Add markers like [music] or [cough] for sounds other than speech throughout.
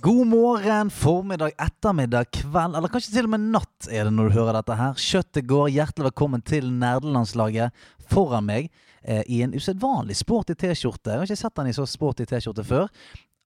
God morgen, formiddag, ettermiddag, kveld, eller kanskje til og med natt er det når du hører dette her. Kjøttet går. Hjertelig velkommen til nerdelandslaget. Foran meg eh, i en usedvanlig sporty T-skjorte. Jeg har ikke sett den i så sporty T-skjorte før.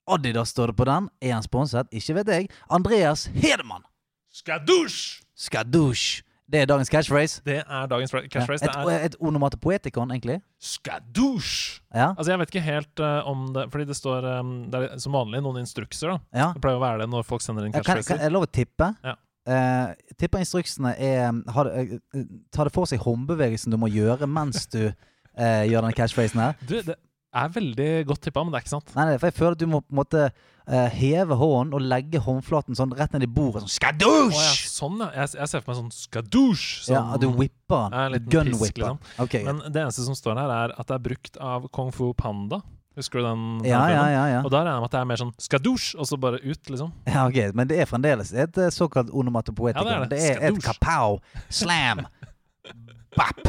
Adidas står det på den. Er han sponset? Ikke vet jeg. Andreas Hedemann. Skadoosh! Skadoosh. Det er dagens catchphrase. Det er dagens catchphrase. catchphrase. et, Det er et onomatopoetikon, egentlig. skadoosh! Ja. Altså, jeg vet ikke helt uh, om det Fordi det står um, Det er som vanlig noen instrukser, da. ja. Det pleier å være det når folk sender inn Ja, kan, kan jeg lov å tippe? Ja. Uh, tipper instruksene er har, det- Ta det for seg håndbevegelsen du må gjøre mens du uh, gjør denne catchphrasen her? Du, det er veldig godt tippa, men det er ikke sant. Nei, nei, for jeg føler at du må på en måte uh, heve hånden og legge håndflaten sånn rett ned i bordet. Sånn Å Oh, ja, sånn, ja. Jeg, jeg ser for meg sånn skadoosh. Sånn, Ja, du whipper den. Ja, Gun pisk, whipper. liksom. Okay, Men det eneste som står her, er at det er brukt av Kung Fu Panda. Husker du den? ja, ja, filmen? ja, ja. Og da regner jeg med at det er mer sånn skadoosh, og så bare ut, liksom. ja ok, Men det er fremdeles et eh, såkalt onomatopoetikon. Ja, det er det. det er et kapow, slam, [laughs] bap.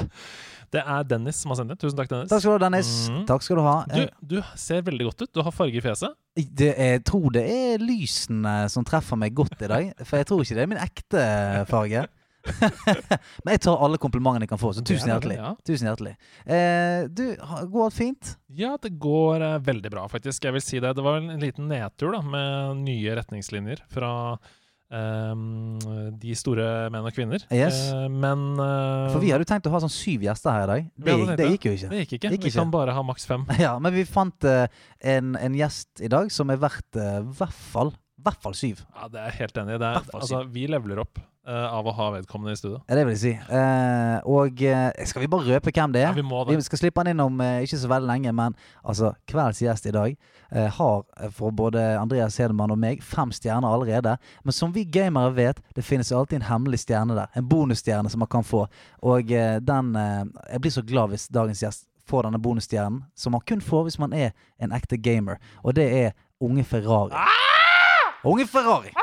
Det er Dennis som har sendt det. Tusen takk, Dennis. Takk skal du ha, Dennis. Mm. Takk skal du ha. Du, Eh, du ser veldig godt ut. Du har farge i fjeset. Det, jeg tror det er lysene som treffer meg godt i dag. For jeg tror ikke det er min ekte farge. [laughs] Men jeg tar alle komplimentene jeg kan få, så tusen hjertelig. ja. Tusen hjertelig. Eh, du, går alt fint? Ja, det går eh, veldig bra, faktisk. Jeg vil si det. Det var en liten nedtur da, med nye retningslinjer fra de store menn og kvinner. Yes. Eh, men eh, For vi hadde jo tenkt å ha sånn syv gjester her i dag. Det, det det. gikk jo ikke. det gikk ikke. Gikk vi ikke. kan bare ha maks fem. [laughs] Ja, Men vi fant eh, en, en gjest i dag som er verdt i hvert fall hvert fall syv. Ja, Det er jeg helt enig i. Altså, vi leveler opp av å ha vedkommende i studio. Det vil jeg si. Uh, og uh, skal vi bare røpe hvem det er? Ja, vi må det. Vi skal slippe han inn om eh, ikke så veldig lenge, men altså, kveldens gjest i dag eh, har eh, for både Andreas Hedemann og meg fem stjerner allerede. Men som vi gamere vet, det finnes alltid en hemmelig stjerne der. En bonusstjerne som man kan få. Og eh, den eh, Jeg blir så glad hvis dagens gjest får denne bonusstjernen, som man kun får hvis man er en ekte gamer. Og det er Unge Ferrari. Unge Ferrari!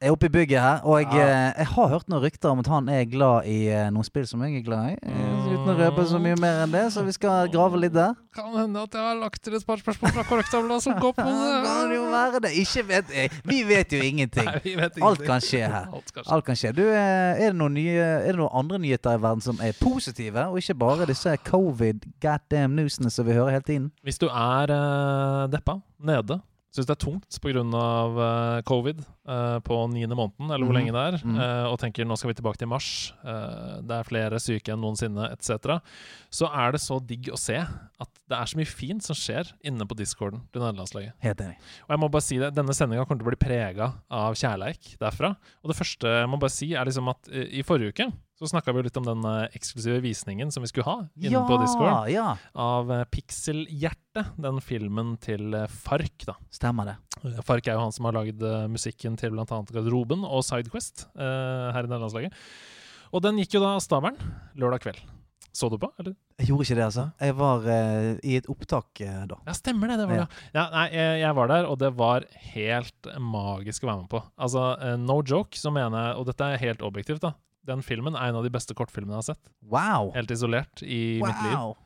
Er oppe i bygget her, og eh, jeg har hørt noen rykter om at han er glad i eh, noen spill som jeg er glad i. Eh, uten å røpe så mye mer enn det, så vi skal grave litt der. Kan hende at jeg har lagt til et par spørsmål fra korrektavla som går på [laughs] det. Kan jo være det. Ikke vet jeg. Vi vet jo ingenting. Nei, vet Alt kan skje her. Alt kan skje. Alt kan skje. Du, er det, noen nye, er det noen andre nyheter i verden som er positive, og ikke bare disse covid goddamn newsene som vi hører hele tiden? Hvis du er uh, deppa, nede, syns det er tungt pga. Uh, covid uh, på niende måneden, eller hvor mm. lenge det er, eh, og tenker nå skal vi tilbake til mars, eh, det er flere syke enn noensinne, etc., så er det så digg å se at det er så mye fint som skjer inne på discorden til nederlandslaget. Helt enig. Og jeg må bare si det, Denne sendinga kommer til å bli prega av kjærleik derfra. Og det første jeg må bare si, er liksom at eh, i forrige uke så snakka vi jo litt om den eh, eksklusive visningen som vi skulle ha inne på Discord. ja, Av uh, Pixelhjerte, den filmen til eh, Fark. da. stemmer det. Eh, Fark er jo han som har lagd eh, musikken til bl.a. Garderoben og Sidequest eh, her i nederlandslaget. Og den gikk jo da av stabelen lørdag kveld. Så du på, eller? Jeg gjorde ikke det, altså. Jeg var eh, i et opptak eh, da. Ja, stemmer det. det var Ja. det. Ja, nei, jeg, jeg var der, og det var helt magisk å være med på. Altså, eh, no joke, så mener jeg, og dette er helt objektivt, da. Den filmen er en av de beste kortfilmene jeg har sett. Wow! Helt isolert i mitt liv. wow.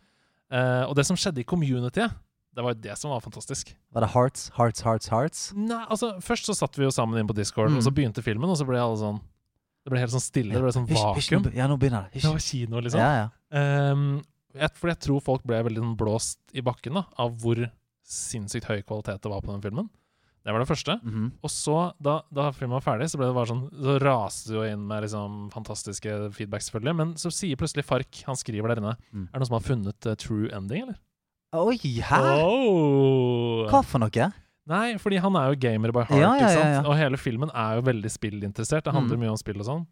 Eh, og det som skjedde i communityet, det var jo det som var fantastisk. Var det hearts, hearts, hearts, hearts? Nei, altså, Først så satt vi jo sammen inn på Discord, Mm. og så begynte filmen, og så ble alle sånn Det ble helt sånn stille. Det ble sånn vakuum. ja, nå begynner det. Det var kino, liksom. Ja, ja. Ehm, jeg, fordi jeg tror folk ble veldig sånn blåst i bakken da, av hvor sinnssykt høy kvalitet det var på den filmen. Det var det første. Mhm. Og så, da, da filmen var ferdig, så ble det bare sånn Så raste det jo inn med liksom fantastiske feedback, selvfølgelig. Men så sier plutselig Fark, han skriver der inne Mm. Er det noen som har funnet uh, true ending, eller? Oi, hæ? Oh. Hva for noe? Nei, fordi han er jo gamer by heart, Ja, ja, ja? Og hele filmen er jo veldig spillinteressert. Det handler Mm. mye om spill og sånn.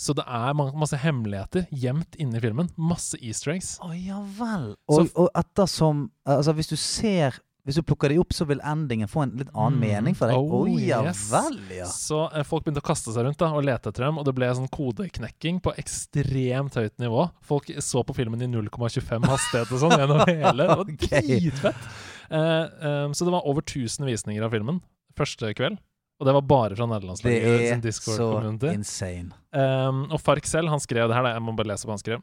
Så det er masse hemmeligheter gjemt inni filmen. Masse easter eggs. Å ja vel. Og, og ettersom Altså, hvis du ser Hvis du plukker de opp, så vil endingen få en litt annen Mm. mening for deg. Oh, oh ja yes. vel, ja. Så eh, folk begynte å kaste seg rundt da, og lete etter dem, og det ble sånn kodeknekking på ekstremt høyt nivå. Folk så på filmen i 0,25 hastighet og sånn [laughs] gjennom hele. Det var dritfett. Eh, eh, så det var over 1000 visninger av filmen første kveld. Og det var bare fra nederlandslaget Det er så insane. Um, og Fark selv han skrev det her, da. jeg må bare lese hva han skrev.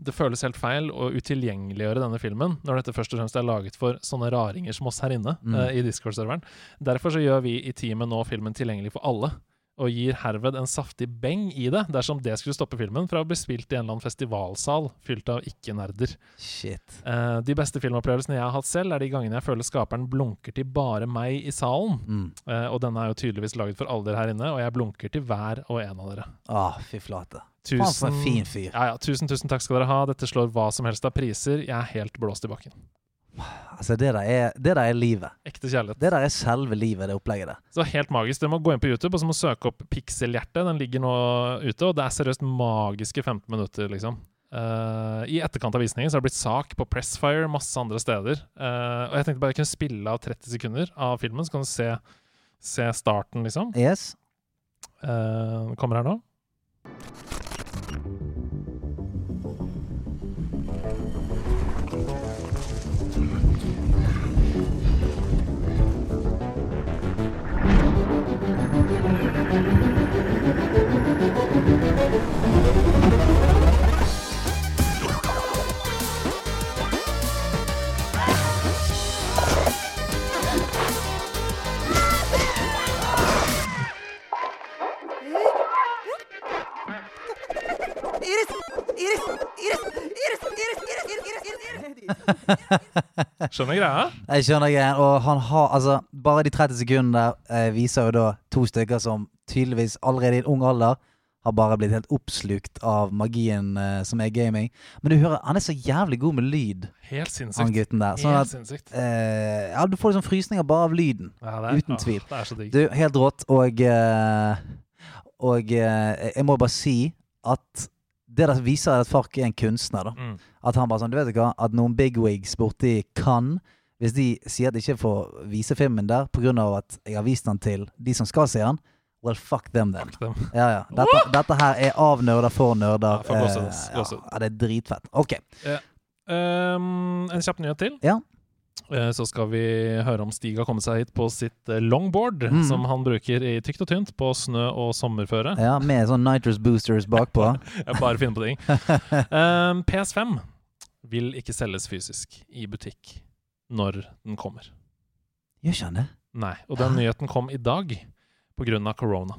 Det føles helt feil å utilgjengeliggjøre denne filmen når dette først og fremst er laget for sånne raringer som oss her inne Mm. uh, i Discord-serveren. Derfor så gjør vi i teamet nå filmen tilgjengelig for alle, og gir herved en saftig beng i det dersom det skulle stoppe filmen fra å bli spilt i en eller annen festivalsal fylt av ikke-nerder. Shit. Uh, de beste filmopplevelsene jeg har hatt selv, er de gangene jeg føler skaperen blunker til bare meg i salen. Mm. Uh, og denne er jo tydeligvis laget for alle dere her inne, og jeg blunker til hver og en av dere. Ah, fy flate. Faen for en fin fyr. Ja, ja, tusen, tusen takk skal dere ha. Dette slår hva som helst av priser. Jeg er helt blåst i bakken. Altså, det der er, det der er livet. Ekte kjærlighet. Det der er selve livet, det opplegget der. Så helt magisk. Dere må gå inn på YouTube og så må søke opp Pikselhjerte. Den ligger nå ute, og det er seriøst magiske 15 minutter, liksom. Uh, I etterkant av visningen så har det blitt sak på Pressfire, masse andre steder. Uh, og jeg tenkte bare jeg kunne spille av 30 sekunder av filmen, så kan du se, se starten, liksom. Yes. Uh, kommer her nå. [laughs] Skjønner greia? Jeg skjønner greia. Og han har altså Bare de 30 sekundene der eh, viser jo da to stykker som tydeligvis allerede i en ung alder har bare blitt helt oppslukt av magien eh, som er gaming. Men du hører, han er så jævlig god med lyd, Helt han gutten der. Sånn Helt at sinnssykt. eh, Ja, du får liksom frysninger bare av lyden. Ja, det er, uten åh, tvil. Det er så digg. Du, helt rått. Og eh, Og eh, jeg må bare si at det der viser at Fark er en kunstner, da. Mm. At han bare sånn, du vet hva, at noen bigwigs borti Cannes Hvis de sier at de ikke får vise filmen der pga. at jeg har vist den til de som skal se den, well, fuck them then. Fuck dem. Ja, ja. Dette, dette her er av nerder for nerder. Ja, for Eh, ja, det er dritfett. Ok. Um, en kjapp nyhet til. Ja. Eh, Så skal vi høre om Stig har kommet seg hit på sitt eh, longboard, Mm. som han bruker i tykt og tynt på snø og sommerføre. Ja, Med sånn nitrous boosters bakpå. [laughs] Jeg bare finner på ting. [laughs] Um, PS5 vil ikke selges fysisk i butikk når den kommer. Gjør ikke han det? Nei. Og den nyheten kom i dag pga. korona.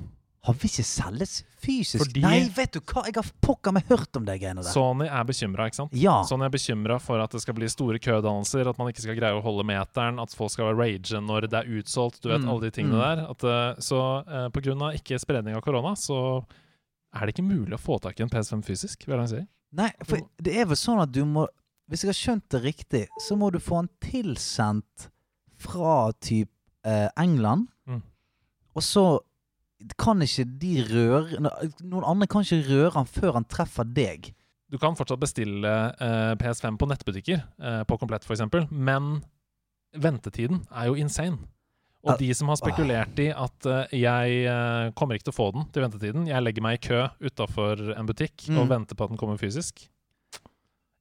Han vil ikke selges fysisk? Fordi- Nei, vet du hva! Jeg har pokker meg hørt om de greiene der. Sony er bekymra, ikke sant? Ja. Sony er bekymra for at det skal bli store kødannelser, at man ikke skal greie å holde meteren, at folk skal være rage når det er utsolgt, du vet, Mm, alle de tingene mm. der. At, eh, så eh, på grunn av ikke spredning av korona, så er det ikke mulig å få tak i en PS5 fysisk, vil jeg si. Nei, for det er vel sånn at du må Hvis jeg har skjønt det riktig, så må du få den tilsendt fra typ eh, England. Mm. Og så kan ikke de røre Noen andre kan ikke røre han før han treffer deg. Du kan fortsatt bestille eh, PS5 på nettbutikker, eh, på Komplett f.eks., men ventetiden er jo insane. Og de som har spekulert i at uh, jeg uh, kommer ikke til å få den til ventetiden, jeg legger meg i kø utafor en butikk Mm. og venter på at den kommer fysisk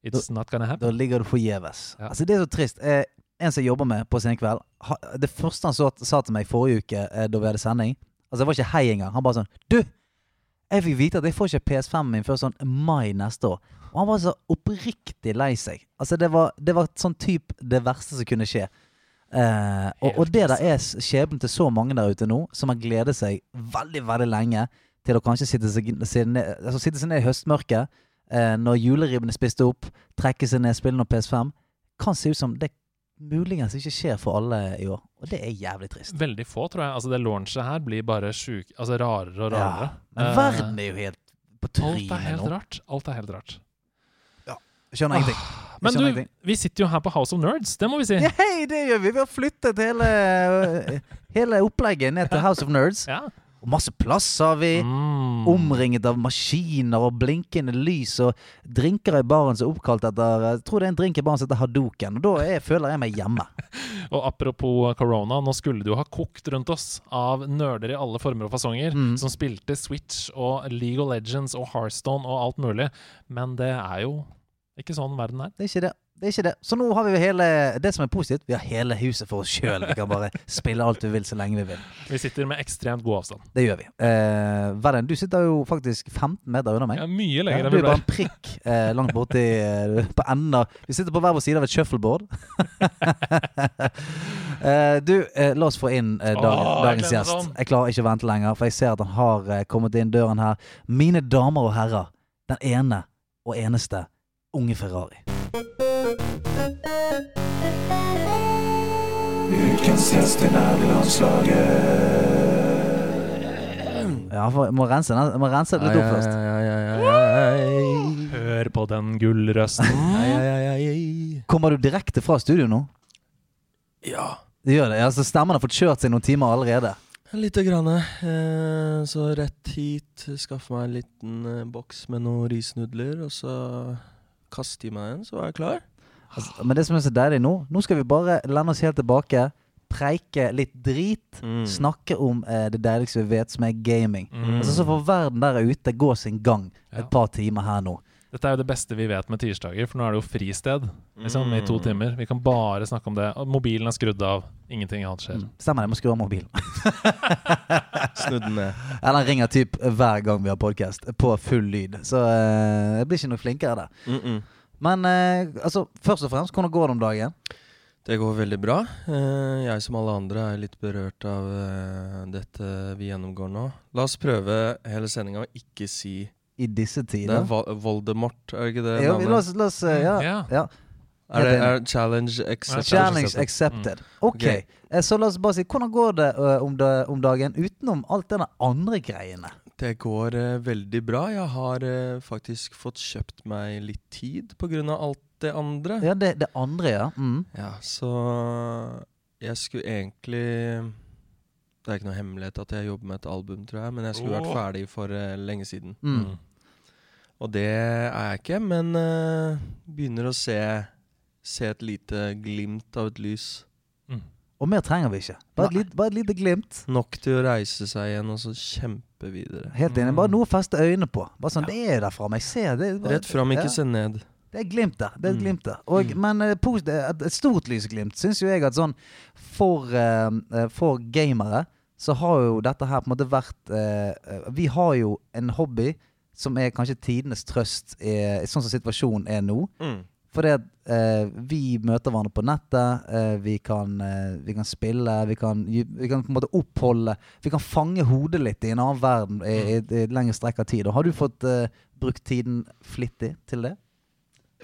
It's not gonna happen. Da ligger du forgjeves. Ja. Altså, det er så trist. Eh, en som jeg jobber med på Senkveld, ha, det første han så, sa til meg forrige uke eh, da vi hadde sending Altså, det var ikke hei engang. Han bare sånn Du! Jeg fikk vite at jeg får ikke PS5 min før sånn mai neste år. Og han var så oppriktig lei seg. Altså, det var, det var sånn typ det verste som kunne skje. Eh, og, og det der er skjebnen til så mange der ute nå, som har gledet seg veldig, veldig lenge til å kanskje sitte seg, ned, altså sitte seg ned i høstmørket eh, når juleribbene spiste opp, trekke seg ned, spille noe PS5. Kan se ut som det muligens ikke skjer for alle i år. Og det er jævlig trist. Veldig få, tror jeg. Altså Det launchet her blir bare sjuk, altså rarere og rarere. Ja. Men Eh, verden er jo helt på Alt er helt nå. rart. Alt er helt rart. Skjønner ingenting. Men skjønner du, ingenting. vi sitter jo her på House of Nerds, det må vi si. Ja, hei, det gjør vi! Vi har flyttet hele, hele opplegget ned til House of Nerds. Ja. Og masse plass har vi. Mm. Omringet av maskiner og blinkende lys og drinker i baren som er oppkalt etter Jeg tror det er en drink i baren som heter Hadoken. Og da er, føler jeg meg hjemme. [laughs] Og apropos korona, nå skulle det jo ha kokt rundt oss av nerder i alle former og fasonger Mm. som spilte Switch og League of Legends og Hearthstone og alt mulig, men det er jo ikke sånn verden er. Det er ikke det. Det er ikke det. Så nå har vi hele Det som er positivt, vi har hele huset for oss sjøl. Vi kan bare [laughs] spille alt vi vil så lenge vi vil. Vi sitter med ekstremt god avstand. Det gjør vi. Eh, Verden, du sitter jo faktisk 15 meter unna meg. Ja, mye Ja, lenger du enn vi er bare en prikk eh, langt borti eh, på enden av Vi sitter på hver vår side av et shuffleboard. [laughs] eh, du, eh, la oss få inn eh, dagen, Åh, dagens jeg gjest. sånn. Jeg klarer ikke å vente lenger, for jeg ser at han har eh, kommet inn døren her. Mine damer og herrer, den ene og eneste unge Ferrari. Ukens gjest i nerdelandslaget. Ja, for, jeg må rense, jeg må rense det litt opp først. Hør på den gullrøsten. Kommer du direkte fra studio nå? Ja, Det gjør det. Ja, så Stemmen har fått kjørt seg noen timer allerede. lite grann. Eh, så rett hit, skaffe meg en liten eh, boks med noen risnudler, og så kaste i meg en, så er jeg klar. Altså, men det som er så deilig nå Nå skal vi bare lene oss helt tilbake, preike litt drit. Mm. Snakke om eh, det deiligste vi vet, som er gaming. Mm. Altså Så får verden der ute gå sin gang Ja. et par timer her nå. Dette er jo det beste vi vet med tirsdager, for nå er det jo fristed liksom, i to Mm. timer. Vi kan bare snakke om det. Og mobilen er skrudd av. Ingenting annet skjer. Mm. Stemmer det, jeg må skru av mobilen. [laughs] Snudd den ned. [laughs] Eller ringer typ hver gang vi har podkast, på full lyd. Så eh, jeg blir ikke noe flinkere der. Mm -mm. Men eh, altså, først og fremst, hvordan går det om dagen? Det går veldig bra. Eh, jeg som alle andre er litt berørt av eh, dette vi gjennomgår nå. La oss prøve hele sendinga å ikke si I disse Det er tider? Voldemort, er det ikke det Ja, la oss, la oss eh, ja, Yeah. ja. Er det er challenge accepted? Challenge accepted. accepted. Ok, Ok. eh, så la oss bare si Hvordan går det om, det, om dagen utenom alt det andre greiene? Det går eh, veldig bra. Jeg har eh, faktisk fått kjøpt meg litt tid pga. alt det andre. Ja, det, det andre, ja. Mm. Ja, så jeg skulle egentlig Det er ikke noe hemmelighet at jeg jobber med et album, tror jeg, men jeg skulle vært ferdig for eh, lenge siden. Mm. Og det er jeg ikke, men eh, begynner å se, se et lite glimt av et lys. Og mer trenger vi ikke. Bare et, lite, bare et lite glimt. Nok til å reise seg igjen og så kjempe videre. Helt enig. Bare noe å feste øynene på. Bare sånn, Det er der framme. Jeg ser det. Bare- Rett fram, ikke ja. se ned. Det er et glimt der. Det er et Mm. glimt der. Og, Mm. Men er et, stort lysglimt syns jo jeg at sånn for, eh, for gamere så har jo dette her på en måte vært eh, Vi har jo en hobby som er kanskje tidenes trøst i, sånn som situasjonen er nå. Mm. Fordi at eh, vi møter hverandre på nettet, eh, vi, kan, eh, vi kan spille, vi kan, vi kan på en måte oppholde Vi kan fange hodet litt i en annen verden i, i, i et lengre strekk av tid. Og har du fått eh, brukt tiden flittig til det?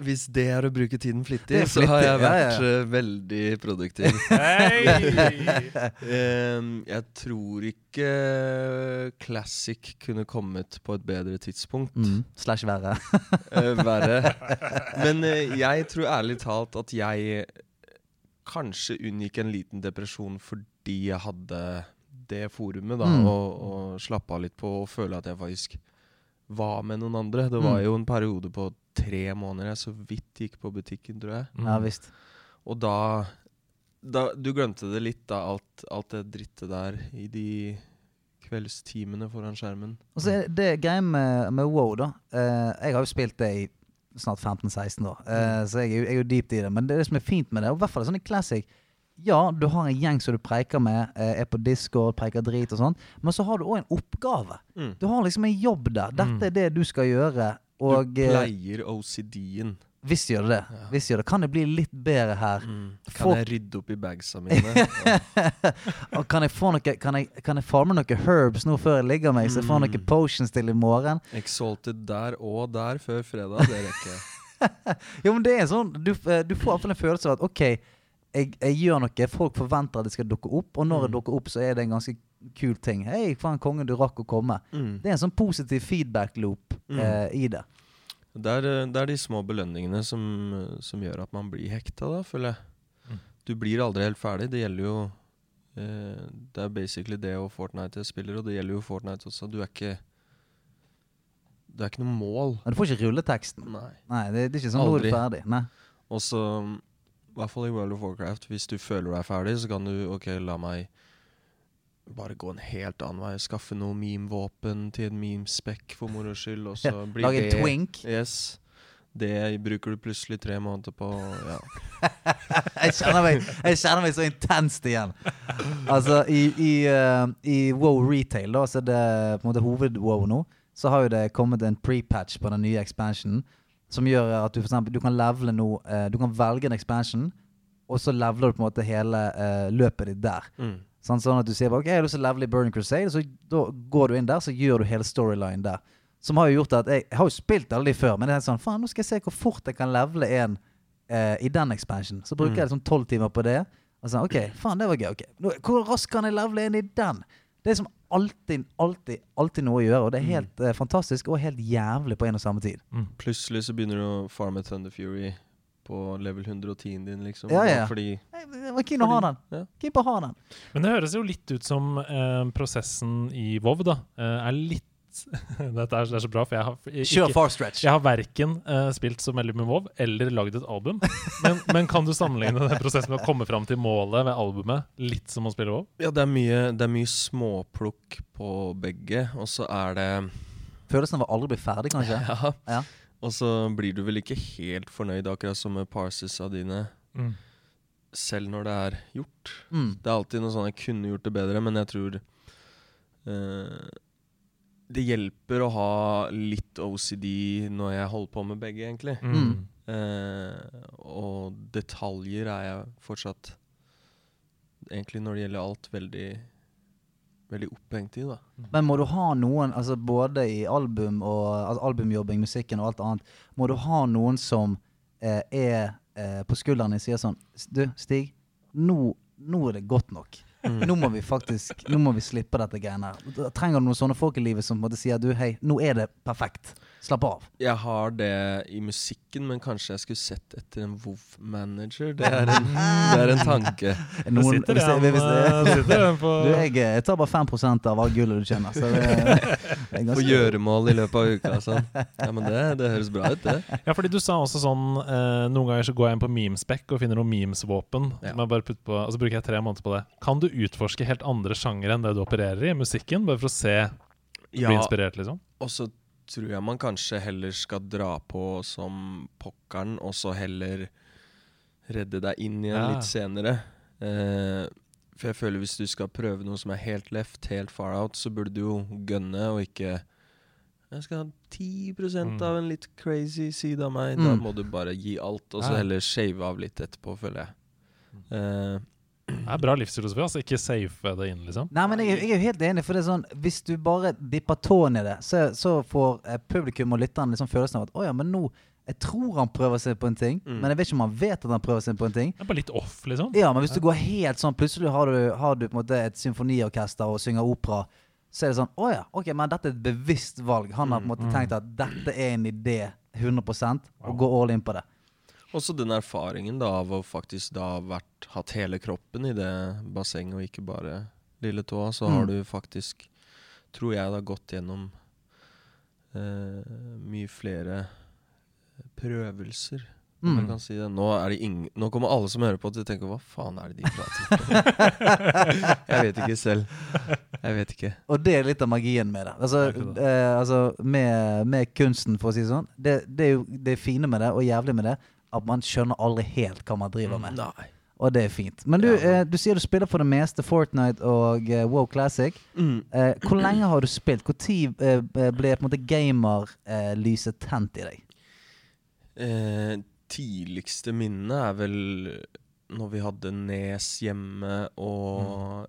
Hvis det er å bruke tiden flittig, så har jeg vært ja, vært ja. eh, veldig produktiv. [laughs] [laughs] Jeg tror ikke Classic kunne kommet på et bedre tidspunkt. Mm. Slash verre. [laughs] Eh, verre. Men eh, jeg tror ærlig talt at jeg kanskje unngikk en liten depresjon fordi jeg hadde det forumet, da, Mm. og, og slappa litt på og føle at jeg faktisk var med noen andre. Det var Mm. jo en periode på tre måneder jeg så vidt gikk på butikken, tror jeg. Ja visst. Og da, da Du glemte det litt, da, alt, alt det drittet der i de kveldstimene foran skjermen. Og så er det, greia med, med WoW, da. Eh, jeg har jo spilt det i snart 15-16 år, eh, så jeg er, jo, jeg er jo dypt i det. Men det, det som er fint med det, og i hvert fall sånn i Classic Ja, du har en gjeng som du preiker med, eh, er på Discord, preiker drit og sånn, men så har du òg en oppgave. Mm. Du har liksom en jobb der. Dette Mm. er det du skal gjøre. Og du eh, pleier OCD-en. visst gjør det. Ja. Visst gjør det. Kan det bli litt bedre her? Mm. Kan få... jeg rydde opp i bagsa mine? [laughs] Kan jeg få noe Kan jeg, kan jeg farme noen herbs nå før jeg ligger meg, så jeg får noen Mm. potions til i morgen? Exalted der og der før fredag, det rekker jeg. [laughs] Jo, men det er sånn Du, eh, du får iallfall en følelse av at OK, jeg, jeg gjør noe, folk forventer at det skal dukke opp, og når det Mm. dukker opp, så er det en ganske kul ting. Hei, faen konge, du rakk å komme. Mm. Det er en sånn positiv feedback-loop Mm. eh, i det. Det, er, eh, det er de små belønningene som, som gjør at man blir hekta, da, føler jeg. Mm. Du blir aldri helt ferdig. Det gjelder jo eh, Det er basically det og Fortnite jeg spiller, og det gjelder jo Fortnite også. Du er ikke Det er ikke noe mål. Men du får ikke rulleteksten. Nei. Nei, det, det er ikke sånn nå er du Aldri. ferdig. Nei. Og så, i hvert fall i World of Warcraft, hvis du føler deg ferdig, så kan du OK, la meg bare gå en helt annen vei. Skaffe noe meme-våpen til en meme-spekk for moro skyld, og så blir Lage en twink. Yes. Det bruker du plutselig tre måneder på. Ja. [laughs] Jeg kjenner meg, jeg kjenner meg så intenst igjen. Altså, i, i, uh, i WoW Retail, da, så er det på en måte hoved-WoW nå, så har jo det kommet en pre-patch på den nye expansionen som gjør at du for eksempel, du kan levele noe uh, Du kan velge en expansion, og så leveler du på en måte hele uh, løpet ditt der. Mm. Sånn, sånn at du sier bare, ok, jeg har lyst til å levele i Burning Crusade, så da går du inn der, så gjør du hele storyline der. Som har jo gjort at jeg, jeg har jo spilt alle de før, men det er sånn, faen, nå skal jeg se hvor fort jeg kan levele en eh, i den expansion. Så bruker Mm. jeg sånn tolv timer på det. Og sånn, ok, faen, det var gøy. ok. Nå, hvor raskt kan jeg levele en i den? Det er som alltid, alltid, alltid noe å gjøre, og det er helt eh, fantastisk og helt jævlig på en og samme tid. Plutselig så begynner du å farme Thunder Fury på level 110-en din, liksom. Ja, ja. Fordi Jeg jeg var keen på å ha den. Ja. Keen på å ha den. Men det høres jo litt ut som eh, prosessen i WoW da, eh, er litt [laughs] Dette er, det er så bra, for jeg har ikke, far stretch. jeg har verken uh, spilt så veldig med WoW eller lagd et album. Men, men kan du sammenligne den prosessen med å komme fram til målet ved albumet litt som å spille WoW? Ja, det er mye, det er mye småplukk på begge, og så er det Følelsen av å aldri bli ferdig, kanskje. [laughs] Ja. Ja. Og så blir du vel ikke helt fornøyd, akkurat som med parsesa dine, selv når det er gjort. Mm. Det er alltid noe sånn jeg kunne gjort det bedre, men jeg tror uh, det hjelper å ha litt OCD når jeg holder på med begge, egentlig. Mm. Uh, og detaljer er jeg fortsatt Egentlig når det gjelder alt, veldig Veldig opphengt i, da. Men må du ha noen, altså både i album og altså albumjobbing, musikken og alt annet, må du ha noen som eh, er eh, på skulderen din og sier sånn Du, Stig, nå, nå er det godt nok. Mm. Nå må vi faktisk Nå må vi slippe dette greiene her. Trenger du noen sånne folk i livet som på en måte sier du, hei, nå er det perfekt. Slapp av. Jeg har det i musikken, men kanskje jeg skulle sett etter en WoW-manager. Det, er en- [laughs] det er en tanke. Det Noen- sitter det- hvis det- sitter den på [laughs] Du, jeg, jeg tar bare 5 av all gullet du tjener. Så det, er ganske gjøremål i løpet av uka sånn. Ja, men det, det høres bra ut, det. Ja, fordi du sa også sånn eh, Noen ganger så går jeg inn på memespec og finner noen memes-våpen. Ja. på, Og så bruker jeg tre måneder på det. Kan du utforske helt andre sjangere enn det du opererer i? Musikken? Bare for å se bli Ja, inspirert, liksom? og så tror jeg man kanskje heller skal dra på som pokkeren, og så heller redde deg inn igjen Ja. litt senere. Eh, for jeg føler hvis du skal prøve noe som er helt left, helt far out, så burde du jo gønne og ikke jeg skal ha 10 Mm. av en litt crazy side av meg. Da Mm. må du bare gi alt, og så heller shave av litt etterpå, føler jeg. Eh, Det er bra livsfilosofi. altså Ikke safe det inn, liksom. Nei, men jeg, jeg er jo helt enig, for det er sånn Hvis du bare dipper tåen i det, så, så får eh, publikum og lytterne liksom følelsen av at å ja, men nå Jeg tror han prøver seg på en ting, Mm. men jeg vet ikke om han vet at han prøver seg på en ting. Det er bare litt off, liksom. Ja, men hvis du går helt sånn Plutselig har du, har du på en måte et symfoniorkester og synger opera. Så er det sånn Å ja, ok, men dette er et bevisst valg. Han har på en måte Mm. tenkt at dette er en idé 100% og gå all in på det. Også den erfaringen da av å faktisk da vært, hatt hele kroppen i det bassenget, og ikke bare lille tåa, så har Mm. du faktisk, tror jeg, da gått gjennom eh, mye flere prøvelser. Mm. jeg kan si det. Nå, nå kommer alle som hører på til å tenke hva faen er det de prater om? [laughs] jeg vet ikke selv. Jeg vet ikke. Og det er litt av magien med det. Altså, det. eh, altså med, med kunsten, for å si det sånn. Det, det er jo det fine med det, og jævlig med det, at man skjønner aldri helt hva man driver med. Nei. Og det er fint. Men du, Ja. eh, du sier du spiller for det meste Fortnite og eh, WoW Classic. Mm. [clears throat] Eh, hvor lenge har du spilt? Når eh, ble på en måte gamerlyset tent i deg? Eh, tidligste minnet er vel når vi hadde Nes hjemme, og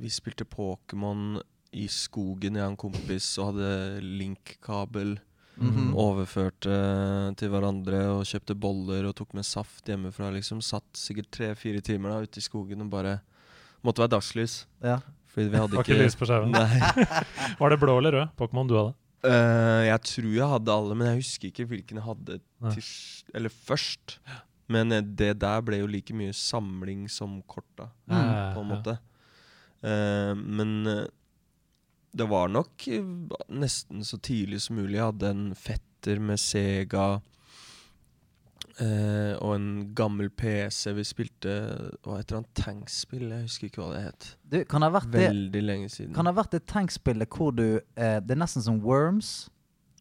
vi spilte Pokémon i skogen, jeg og en kompis, og hadde link-kabel. Mhm. Overførte til hverandre og kjøpte boller og tok med saft hjemmefra. liksom Satt sikkert tre-fire timer da ute i skogen og bare Måtte være dagslys. Ja. Fordi vi hadde Var ikke ikke lys på skjermen. Nei. [laughs] Var det blå eller rød Pokémon du hadde? Uh, jeg tror jeg hadde alle, men jeg husker ikke hvilken jeg hadde til, eller først. Men eh, det der ble jo like mye samling som korta, Mm. på en måte. Uh, men det var nok eh, nesten så tidlig som mulig. Jeg hadde en fetter med Sega eh, og en gammel PC. Vi spilte Hva heter han? Tankspill? Jeg husker ikke hva det het. Du, kan det ha vært det Veldig lenge siden. Kan det ha vært det tankspillet hvor du eh, Det er nesten som Worms.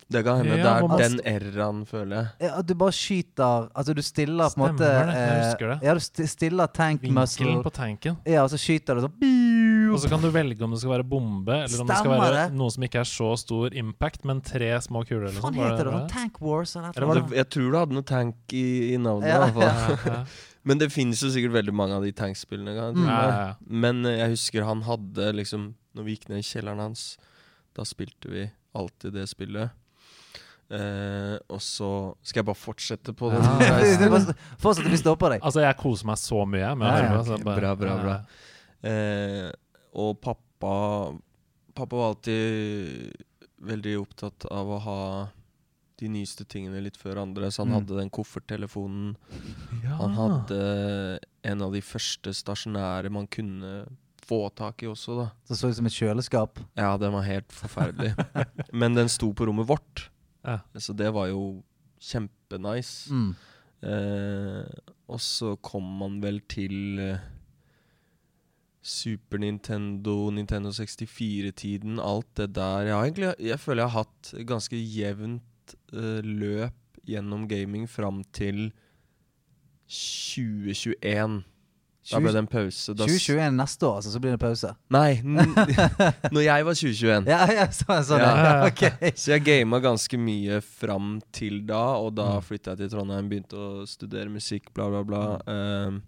Det kan hende. Ja, det er den R-en, føler jeg. Ja, du bare skyter Altså du stiller på en måte Stemmer det, jeg eh, husker det. Ja, du sti- stiller tank muscle Vinkelen på tanken. Ja, og så skyter du sånn Og så kan du velge om det skal være bombe, eller om det skal være det. noe som ikke er så stor impact, men tre små kuler. Eller Hva sånn. heter det? Var Sånn Tank Wars eller noe? Eller jeg tror det hadde noe tank i, i navnet. Ja, i hvert fall. Ja, ja. [laughs] Men det finnes jo sikkert veldig mange av de tankspillene. Mm. Ja, ja, ja. Men eh, jeg husker han hadde liksom Når vi gikk ned i kjelleren hans, da spilte vi alltid det spillet. Eh, og så skal jeg bare fortsette på den Ja. [laughs] Fortsett, vi stopper deg. Altså, jeg koser meg så mye med Ja, ja, på. bare- Bra, bra, bra. Uh, og pappa Pappa var alltid veldig opptatt av å ha de nyeste tingene litt før andre, så han Mm. hadde den kofferttelefonen. Ja. Han hadde en av de første stasjonære man kunne få tak i også, da. Det så ut som et kjøleskap. Ja, den var helt forferdelig. [laughs] Men den sto på rommet vårt, Ja. så det var jo kjempenice. Mm. Eh, og så kom man vel til eh, Super Nintendo, Nintendo 64-tiden, alt det der. Jeg, har egentlig, jeg føler jeg har hatt ganske jevnt eh, løp gjennom gaming fram til 2021. Da ble det en pause. Da 2021 neste år, altså, så blir det pause. Nei, [laughs] når jeg var 2021. Ja, ja, sånn, sånn Ja. ja. okay. [laughs] Så jeg gama ganske mye fram til da, og da Mm. flytta jeg til Trondheim, begynte å studere musikk, bla, bla, bla. Ehm,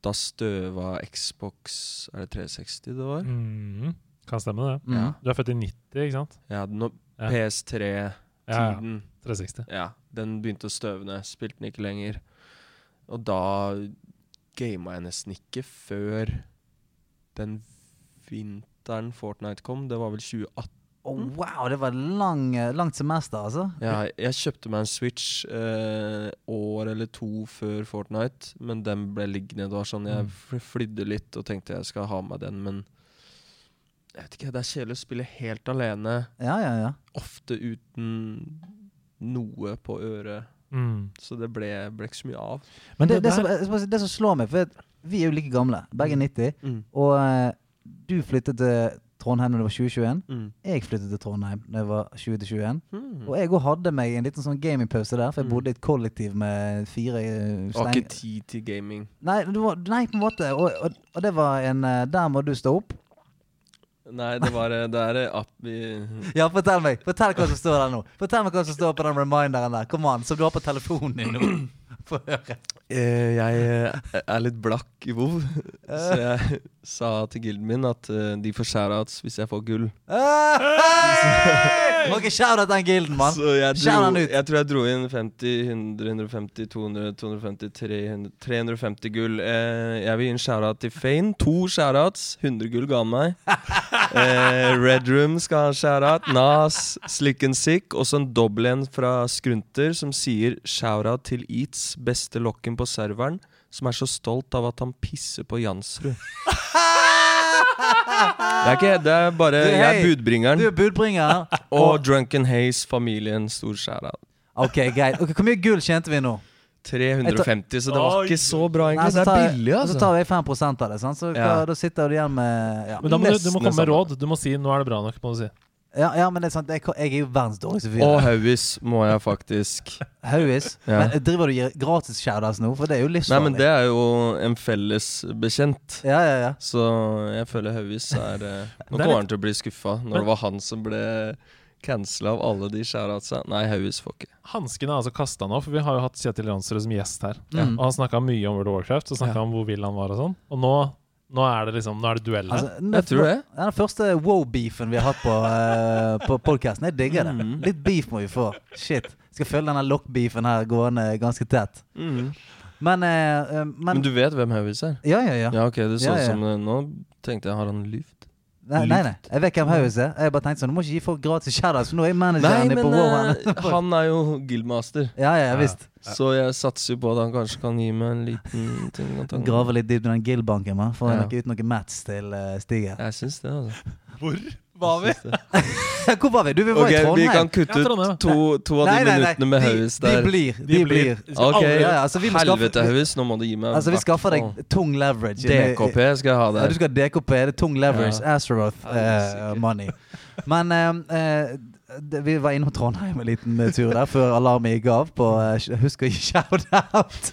da støva Xbox Er det 360 det var? Mm. Kan stemme, det. Mm. Du er født i 90, ikke sant? Ja, no, PS3-tiden. Ja, ja. 360. Ja, den begynte å støvne. Spilte den ikke lenger. Og da gama jeg nesten ikke før den vinteren Fortnite kom. Det var vel 2018. Oh, wow, det var lang, langt semester, altså. Ja, jeg kjøpte meg en Switch eh, år eller to før Fortnite, men den ble liggende. Det var sånn Jeg Mm. flydde litt og tenkte jeg skal ha med den, men jeg vet ikke, det er kjedelig å spille helt alene, Ja, ja, ja. ofte uten noe på øret. Mm. Så det ble, ble ikke så mye av. Men det, det, det, som, det som slår meg, for vi er jo like gamle, begge 90, og uh, du flyttet til Trondheim da du var 2021. Mm. Jeg flyttet til Trondheim da jeg var 20-21. Mm. Og jeg òg hadde meg en liten sånn gamingpause der, for jeg Mm. bodde i et kollektiv med fire eh, Har ikke tid til gaming. Nei, det var, nei, på en måte. Og, og, og det var en eh, Der må du stå opp. Nei, det var eh, Det er eh, app vi Ja, fortell meg Fortell hva som står der nå. Fortell meg hva som står på den reminderen der. Kom an, Som du har på telefonen din nå. [laughs] Få høre. Eh, jeg eh, er litt blakk i WoW, så jeg sa til gilden min at eh, de får shoutouts hvis jeg får gull. Hey! Må ikke shoute den gilden, mann. Jeg, jeg tror jeg dro inn 50, 100, 150, 200, 250, 300, 350 gull. Eh, jeg vil gi en shoutout til Fane. To shoutouts. 100 gull ga han meg. Eh, Red Room skal ha en shoutout. Nas, Slick and Sick. Også en dobbel en fra Skrunter som sier shoutout til Eats, beste lokken på serveren, som er så stolt av at han pisser på Jansrud. [laughs] Det er ikke Det er bare Du, Jeg er budbringeren. Du er budbringer. [laughs] Og Drunken Haze-familien, stor shout-out. Ok, greit. Okay, Hvor mye gull tjente vi nå? 350, så det var ikke så bra, Nei, egentlig. så Det er billig, billig, Så altså. tar jeg 5% av det. Sant? Så hva, Ja. da sitter du igjen med ja. men da må du, du må komme med råd. Du må si 'nå er det bra nok'. må du si ja, ja, men det er sant. Jeg, jeg er jo verdens dårligste fyr. Og Hauis må jeg faktisk Hauis. Ja. Men driver du og gir gratis shoutouts nå? For det er jo Nei, men det er jo en felles bekjent. Ja, ja, ja. Så jeg føler Hauis er eh, [laughs] Nå er kommer han til å bli skuffa når det var han som ble cancela av alle de shoutoutsa. Nei, Hauis får ikke. Hanskene er altså kasta nå, for vi har jo hatt Kjetil Jansrud som gjest her. Mm. Og han snakka mye om World of Warcraft, og snakka Ja. om hvor vill han var og sånn. Og nå, nå er det liksom Nå er det duell her. Altså, Jeg tror det. Det er den første wow-beefen vi har hatt på, uh, på podkasten. Jeg digger det. Mm. Litt beef må vi få. Shit. Skal følge denne lock-beefen her gående ganske tett. Men, eh, eh, men, Men du vet hvem Hauis er? Ja, ja, ja. Ja, ok, det så Ja, ja. som Nå tenkte jeg, har han lyvd? Nei, nei, nei. Jeg vet hvem Haus er. Jeg bare tenkte sånn, Du må ikke gi folk gratis shoutouts, for nå er jeg Nei, manageren din men på wow. eh, [laughs] han er jo guildmaster. Ja, ja, visst. Så jeg satser jo på at han kanskje kan gi meg en liten ting. Grave litt dypt i den guildbanken? Får man. Få Ja. noe ut noen mats til uh, Stig. Jeg syns det, altså. Hvor, Var vi? [laughs] Hvor var vi? Du, vi var okay, i vi kan kutte ut to, to av de minuttene med de, Haus de der. blir. De, De blir. Ok, Ja, ja, altså, vi helvete Haus, nå må du gi meg Altså, vi skaffer deg tung leverage. DKP skal jeg ha der. Ja, du skal ha DKP. Det er tung leverage. Ja. Azeroth uh, money. Men uh, uh, vi var innom Trondheim en liten eh, tur der før alarmen gikk av. På, eh, husk å gi shout-out.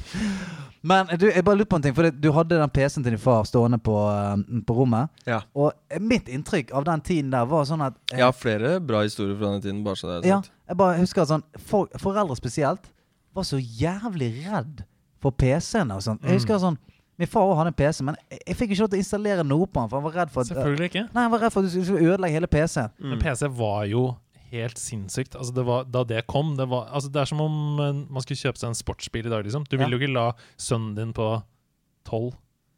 Men du, jeg bare lurer på en ting. For Du hadde den PC-en til din far stående på, eh, på rommet. Ja. Og eh, mitt inntrykk av den tiden der var sånn at Jeg, Jeg har flere bra historier fra den tiden. Bare så det er ja, jeg bare husker at sånn for, Foreldre spesielt var så jævlig redd for PC-ene og sånt. Jeg Mm. husker sånn Min far også hadde en PC, men jeg, jeg fikk ikke lov til å installere noe på den. For han var redd for at Selvfølgelig ikke. Nei, han var redd for at du skulle ødelegge hele PC-en. Men PC var jo helt sinnssykt. Altså det var, da det kom det, var, altså det er som om eh, man skulle kjøpe seg en sportsbil i dag. Liksom. Du vil jo ikke la sønnen din på tolv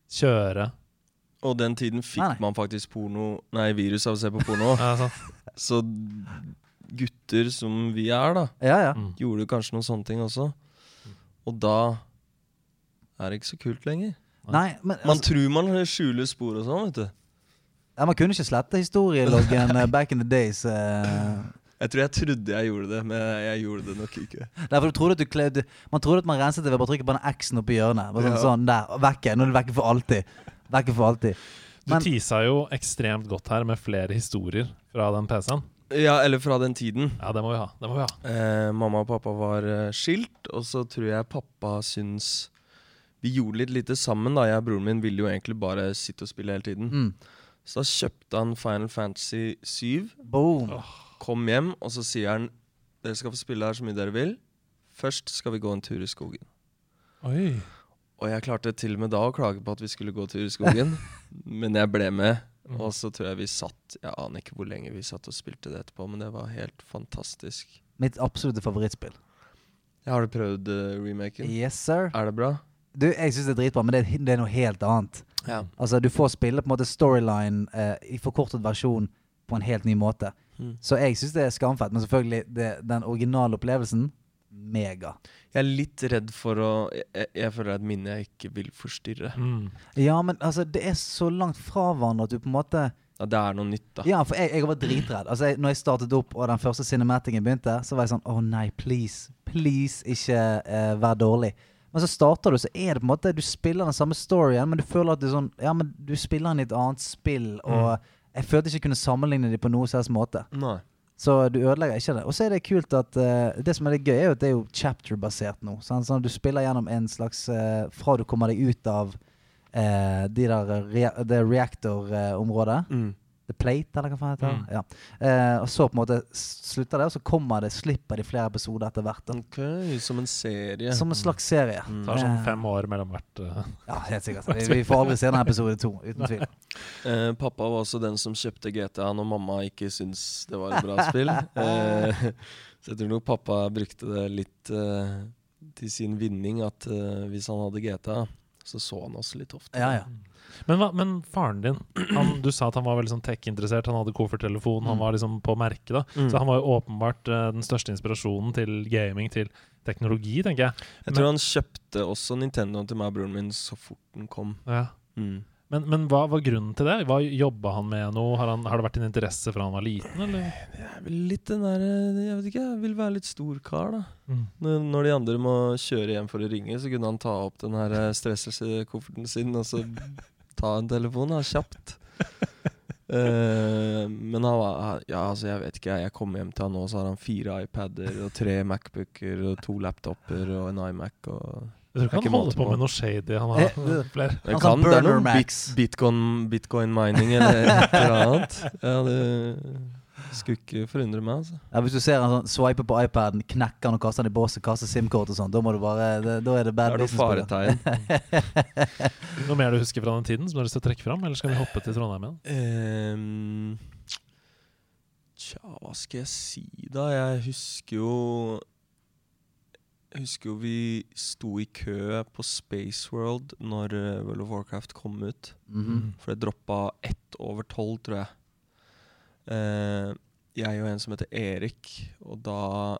kjøre Og den tiden fikk Nei, nei. man faktisk porno Nei, virus av å se på porno. [laughs] ja. Så gutter som vi er, da, Ja, ja. Mm. gjorde kanskje noen sånne ting også. Og da er det ikke så kult lenger. Nei, men Man altså, tror man skjuler spor og sånn, vet du. ja, man kunne ikke slette historieloggen [laughs] eh, back in the days. eh. Jeg tror jeg trodde jeg gjorde det, men jeg gjorde det nok ikke. Nei, for du trodde at du kle- Man trodde at man renset det ved å bare trykke på den X-en oppi hjørnet. Bare sånn, Ja. sånn der, vekke. Nå er du vekke for alltid. Vekke for alltid. Du tisa jo ekstremt godt her med flere historier fra den PC-en. Ja, eller fra den tiden. Ja, det må vi ha. Det må vi ha. Eh, mamma og pappa var eh, skilt, og så tror jeg pappa syns Vi gjorde litt lite sammen, da. Jeg og broren min ville jo egentlig bare sitte og spille hele tiden. Mm. Så da kjøpte han Final Fantasy 7, Boom. Kom hjem, og så sier han Dere skal få spille her så mye dere vil. Først skal vi gå en tur i skogen. Oi. Og jeg klarte til og med da å klage på at vi skulle gå tur i skogen, [laughs] men jeg ble med. Mm. Og så tror jeg vi satt Jeg aner ikke hvor lenge vi satt og spilte det etterpå, men det var helt fantastisk. Mitt absolutte favorittspill. Jeg har du prøvd uh, remaken? Yes, sir. Er det bra? Du, jeg syns det er dritbra, men det er, det er noe helt annet. Ja. Altså, du får spille på en måte storyline uh, i forkortet versjon på en helt ny måte. Mm. Så jeg syns det er skamfett. Men selvfølgelig, det, den originale opplevelsen mega. Jeg er litt redd for å Jeg, jeg, føler det er et minne jeg ikke vil forstyrre. Mm. Ja, men altså, det er så langt fra hverandre at du på en måte Ja, det er noe nytt, da. Ja, for jeg, jeg var dritredd. Altså, jeg, når jeg startet opp og den første cinematicen begynte, så var jeg sånn Å nei, please. Please, ikke uh, vær dårlig. Men så starter du, så er det på en måte Du spiller den samme storyen, men du føler at du sånn Ja, men du spiller den i et annet spill, og jeg følte ikke jeg kunne sammenligne dem på noen som helst måte. Nei. Så du ødelegger ikke det. Og så er det kult at uh, Det som er litt gøy, er jo at det er jo chapter-basert nå. Sånn, sånn du spiller gjennom en slags uh, Fra du kommer deg ut av uh, de der rea det reactor-området. Mm. The Plate, eller hva faen heter det? Mm. Ja. Eh, og så på en måte slutter det, og så kommer det, slipper de flere episoder etter hvert. da. Ok, som en serie. Som en slags serie. Mm. Det tar sånn Eh, fem år mellom hvert uh, Ja, helt sikkert. Vi, vi får aldri se denne episode to, uten tvil. [laughs] Eh, pappa var også den som kjøpte GTA når mamma ikke syntes det var et bra spill. Eh, [laughs] så jeg tror nok pappa brukte det litt eh, til sin vinning, at eh, hvis han hadde GTA, så så han oss litt ofte. Ja, ja. Men, hva, men faren din, han, du sa at han var veldig sånn tech-interessert. Han hadde kofferttelefon, han Mm. var liksom på merket. da Mm. Så han var jo åpenbart uh, den største inspirasjonen til gaming, til teknologi, tenker jeg. Jeg tror han kjøpte også Nintendoen til meg og broren min så fort den kom. Ja. Mm. Men, men hva var grunnen til det? Hva Jobba han med noe? Har, han, har det vært en interesse fra han var liten, eller? Det er vel litt den der eh, Jeg vet ikke, jeg vil være litt stor kar, da. Mm. Når, de andre må kjøre hjem for å ringe, så kunne han ta opp den her eh, sin og så ta en telefon da, kjapt. uh, [laughs] men han var Ja, altså, jeg vet ikke. Jeg kommer hjem til han nå, så har han fire iPader og tre Macbooker og to laptoper og en iMac og Jeg tror ikke han holder på på. med noe shady. Han Eh, har flere. Det Han kan, det er Burner noe bit, bitcoin, bitcoin mining eller et eller annet. Ja, det skulle ikke forundre meg, altså. Ja, hvis du ser han sånn swipe på iPaden, knekker han og kaster den i båset, kaster SIM-kort og sånn, da må du bare det, Da er det bad business. noe er det. faretegn. [laughs] Noe mer du husker fra den tiden som du har lyst til å trekke fram? Eller skal vi hoppe til Trondheim igjen? Um, tja, hva skal jeg si da? Jeg husker jo Jeg husker jo vi sto i kø på Space World når eh, World of Warcraft kom ut. Mhm. For det droppa ett over tolv, tror jeg. Uh, jeg og en som heter Erik, og da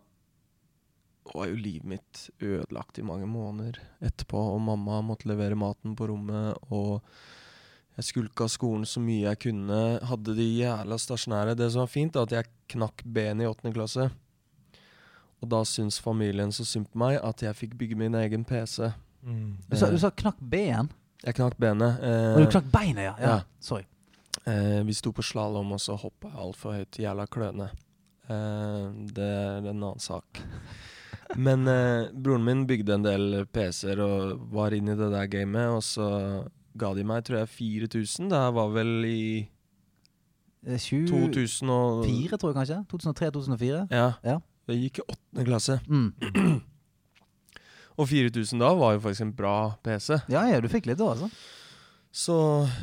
var jo livet mitt ødelagt i mange måneder etterpå. Og mamma måtte levere maten på rommet, og Jeg skulka skolen så mye jeg kunne. Hadde de jævla stasjonære. Det som var fint, er at jeg knakk benet i åttende klasse. Og da syns familien så synd på meg at jeg fikk bygge min egen PC. Du sa, du sa knakk ben? Jeg knakk benet. Eh, Og du knakk beinet, ja. ja. ja. Sorry. Eh, vi sto på slalåm, og så hoppa jeg altfor høyt. Jævla kløne. Eh, det er en annen sak. [laughs] Men eh, broren min bygde en del PC-er og var inne i det der gamet, og så ga de meg, tror jeg, 4000. Det her var vel i Eh, 2004, tror jeg kanskje? 2003-2004? Ja. Ja. Jeg gikk i åttende klasse. Mm. [clears throat] Og 4000 da var jo faktisk en bra PC. Ja, ja, du fikk litt da, altså. Så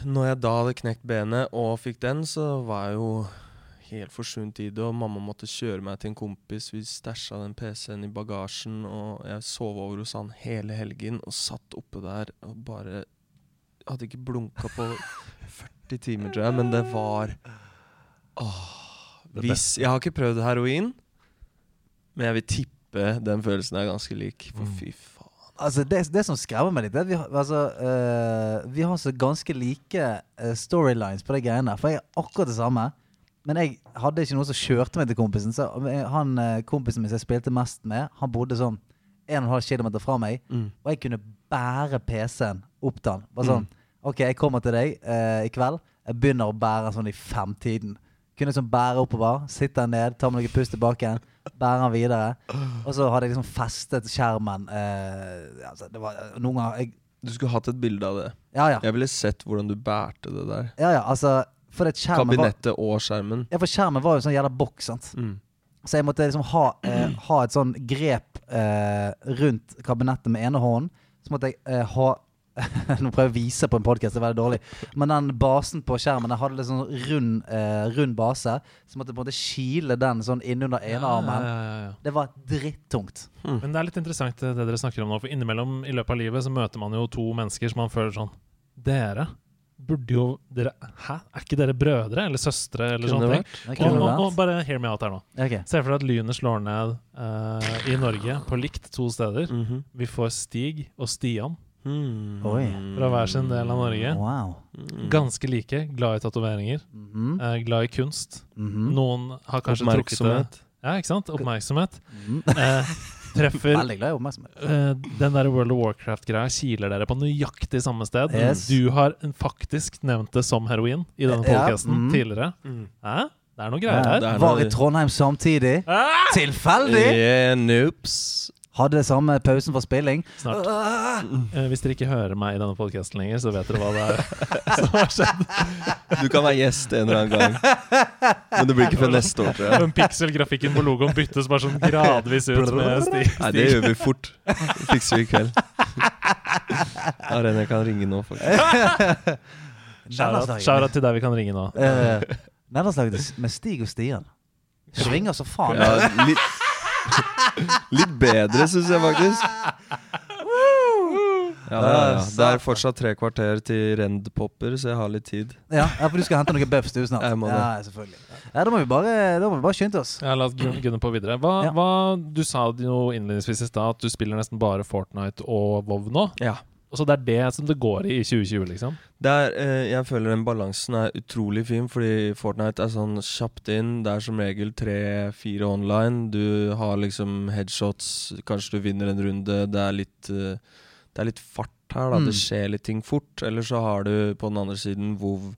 når jeg da hadde knekt benet og fikk den, så var jeg jo helt forsvunnet i det. Og mamma måtte kjøre meg til en kompis. Vi stæsja den PC-en i bagasjen, og jeg sov over hos han hele helgen og satt oppe der og bare Hadde ikke blunka på 40 timer, tror jeg, men det var Åh. Hvis Jeg har ikke prøvd heroin, men jeg vil tippe den følelsen er ganske lik. For fy faen. Altså, det, det som skremmer meg litt, er at vi, har- altså, uh, vi har så ganske like eh, storylines på de greiene. For jeg er akkurat det samme. Men jeg hadde ikke noe som kjørte meg til kompisen. Så eh, han kompisen min som jeg spilte mest med, han bodde sånn 1,5 km fra meg. Mm. Og jeg kunne bære PC-en opp til han. Bare sånn OK, jeg kommer til deg uh, i kveld. Jeg begynner å bære sånn i femtiden. Kunne liksom bære oppover, sitte ned, ta med noen pust tilbake igjen, bære den videre. Og så hadde jeg liksom festet skjermen. Eh, altså, det var noen ganger jeg, Du skulle hatt et bilde av det. Ja, ja. Jeg ville sett hvordan du bærte det der. ja, ja altså, skjermen var, Kabinettet og skjermen. ja, for skjermen var jo sånn jævla boks, sant. Mm. Så jeg måtte liksom ha, eh, ha et sånn grep eh, rundt kabinettet med ene hånden. Så måtte jeg eh, ha [laughs] Nå prøver jeg å vise på en podkast, det er veldig dårlig. Men den basen på skjermen Den hadde litt sånn rund, eh, rund base. Så måtte jeg på en måte kile den sånn innunder ene armen. Ja, ja, ja. Det var drittungt. Men det er litt interessant det dere snakker om nå, for innimellom i løpet av livet så møter man jo to mennesker som man føler sånn Dere burde jo dere, Hæ? Er ikke dere brødre eller søstre eller sånne ting? Og, og, og bare hear me out her nå. Okay. Se for deg at lynet slår ned uh, i Norge på likt to steder. Mhm. Vi får Stig og Stian Mm. Oi. fra hver sin del av Norge. Wow. Mm. Ganske like, glad i tatoveringer, Mm eh, glad i kunst. Mhm. Noen har kanskje trukket det Oppmerksomhet. Ja, ikke sant? Oppmerksomhet. Mhm. Eh, treffer Veldig glad i oppmerksomhet. Eh, den der World of Warcraft-greia kiler dere på nøyaktig samme sted. Yes. Du har faktisk nevnt det som heroin i denne Ja, mm. tidligere. Mm. Hæ? Det er noe greier her. Ja, var i Trondheim samtidig. Ah! Tilfeldig! Yeah, noops. Hadde samme pausen for spilling. Snart. Eh, hvis dere ikke hører meg i denne podkasten lenger, så vet dere hva det er [laughs] som har skjedd. Du kan være gjest en eller annen gang. Men det blir ikke før neste år, tror jeg. Den pikselgrafikken på logoen byttes bare sånn gradvis ut med sti. Nei, det gjør vi fort. Det fikser vi i kveld. Arena kan ringe nå, faktisk. [laughs] Shout-out shout-out til deg vi kan ringe nå. Uh, Nederlandslaget med Stig og Stian. Svinger så faen. Ja, litt, [laughs] litt bedre, syns jeg faktisk. Ja, ja, ja. Det er fortsatt tre kvarter til Rend-popper, så jeg har litt tid. Ja, for du skal hente noen buffs du snart. [laughs] Jeg må det. Ja, selvfølgelig. Ja, da må vi bare, da må vi bare skynde oss. Ja, La oss gun- [clears throat] gunne på videre. Hva, Ja. hva, du sa jo innledningsvis i stad at du spiller nesten bare Fortnite og WoW nå. Ja. Så det er det som det går i i 2020, liksom? Det er, eh, jeg føler den balansen er utrolig fin, fordi Fortnite er sånn kjapt inn. Det er som regel tre-fire online. Du har liksom headshots, kanskje du vinner en runde. Det er litt, eh, det er litt fart her, da. Mm. Det skjer litt ting fort. Eller så har du på den andre siden WoW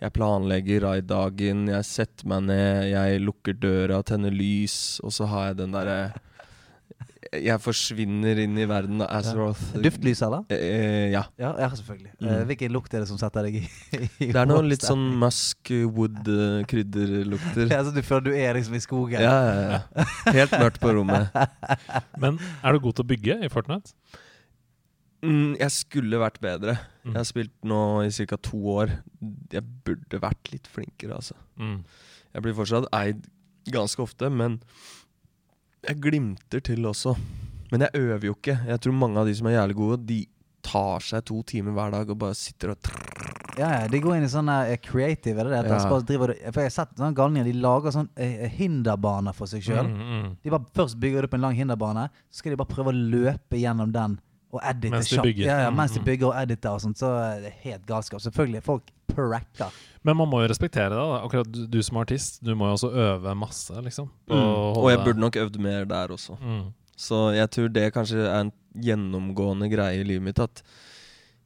Jeg planlegger raid-dagen, jeg setter meg ned, jeg lukker døra, tenner lys, og så har jeg den derre Jeg forsvinner inn i verden av Azeroth. Duftlys, eller? Eh, ja. Ja, ja selvfølgelig. Mm. Eh, hvilken lukt er det som setter deg i, [laughs] i Det er noe litt sånn musk wood eh, krydderlukter. [laughs] Ja, så du føler du er liksom i skogen? Ja, ja, ja. Helt mørkt på rommet. [laughs] Men er du god til å bygge i Fortnite? Mm, jeg skulle vært bedre. Mm. Jeg har spilt nå i ca. to år. Jeg burde vært litt flinkere, altså. Mm. Jeg blir fortsatt eid ganske ofte, men jeg glimter til også. Men jeg øver jo ikke. Jeg tror mange av de som er jævlig gode, de tar seg to timer hver dag og bare sitter og. Ja, ja, de går inn i sånn eh, creative, er det det? Ja. driver, for jeg har sett sånne galninger, de lager sånn eh, hinderbane for seg sjøl. Mm, mm. De bare først bygger de opp en lang hinderbane, så skal de bare prøve å løpe gjennom den og editer Mens de bygger. Ja, ja, mens de mm. bygger og editer og sånt, så er det helt galskap. Selvfølgelig, folk pracker. Men man må jo respektere det. da Akkurat du, du som artist, du må jo også øve masse, liksom. Mm. Og jeg burde nok øvd mer der også. mm. Så jeg tror det kanskje er en gjennomgående greie i livet mitt. At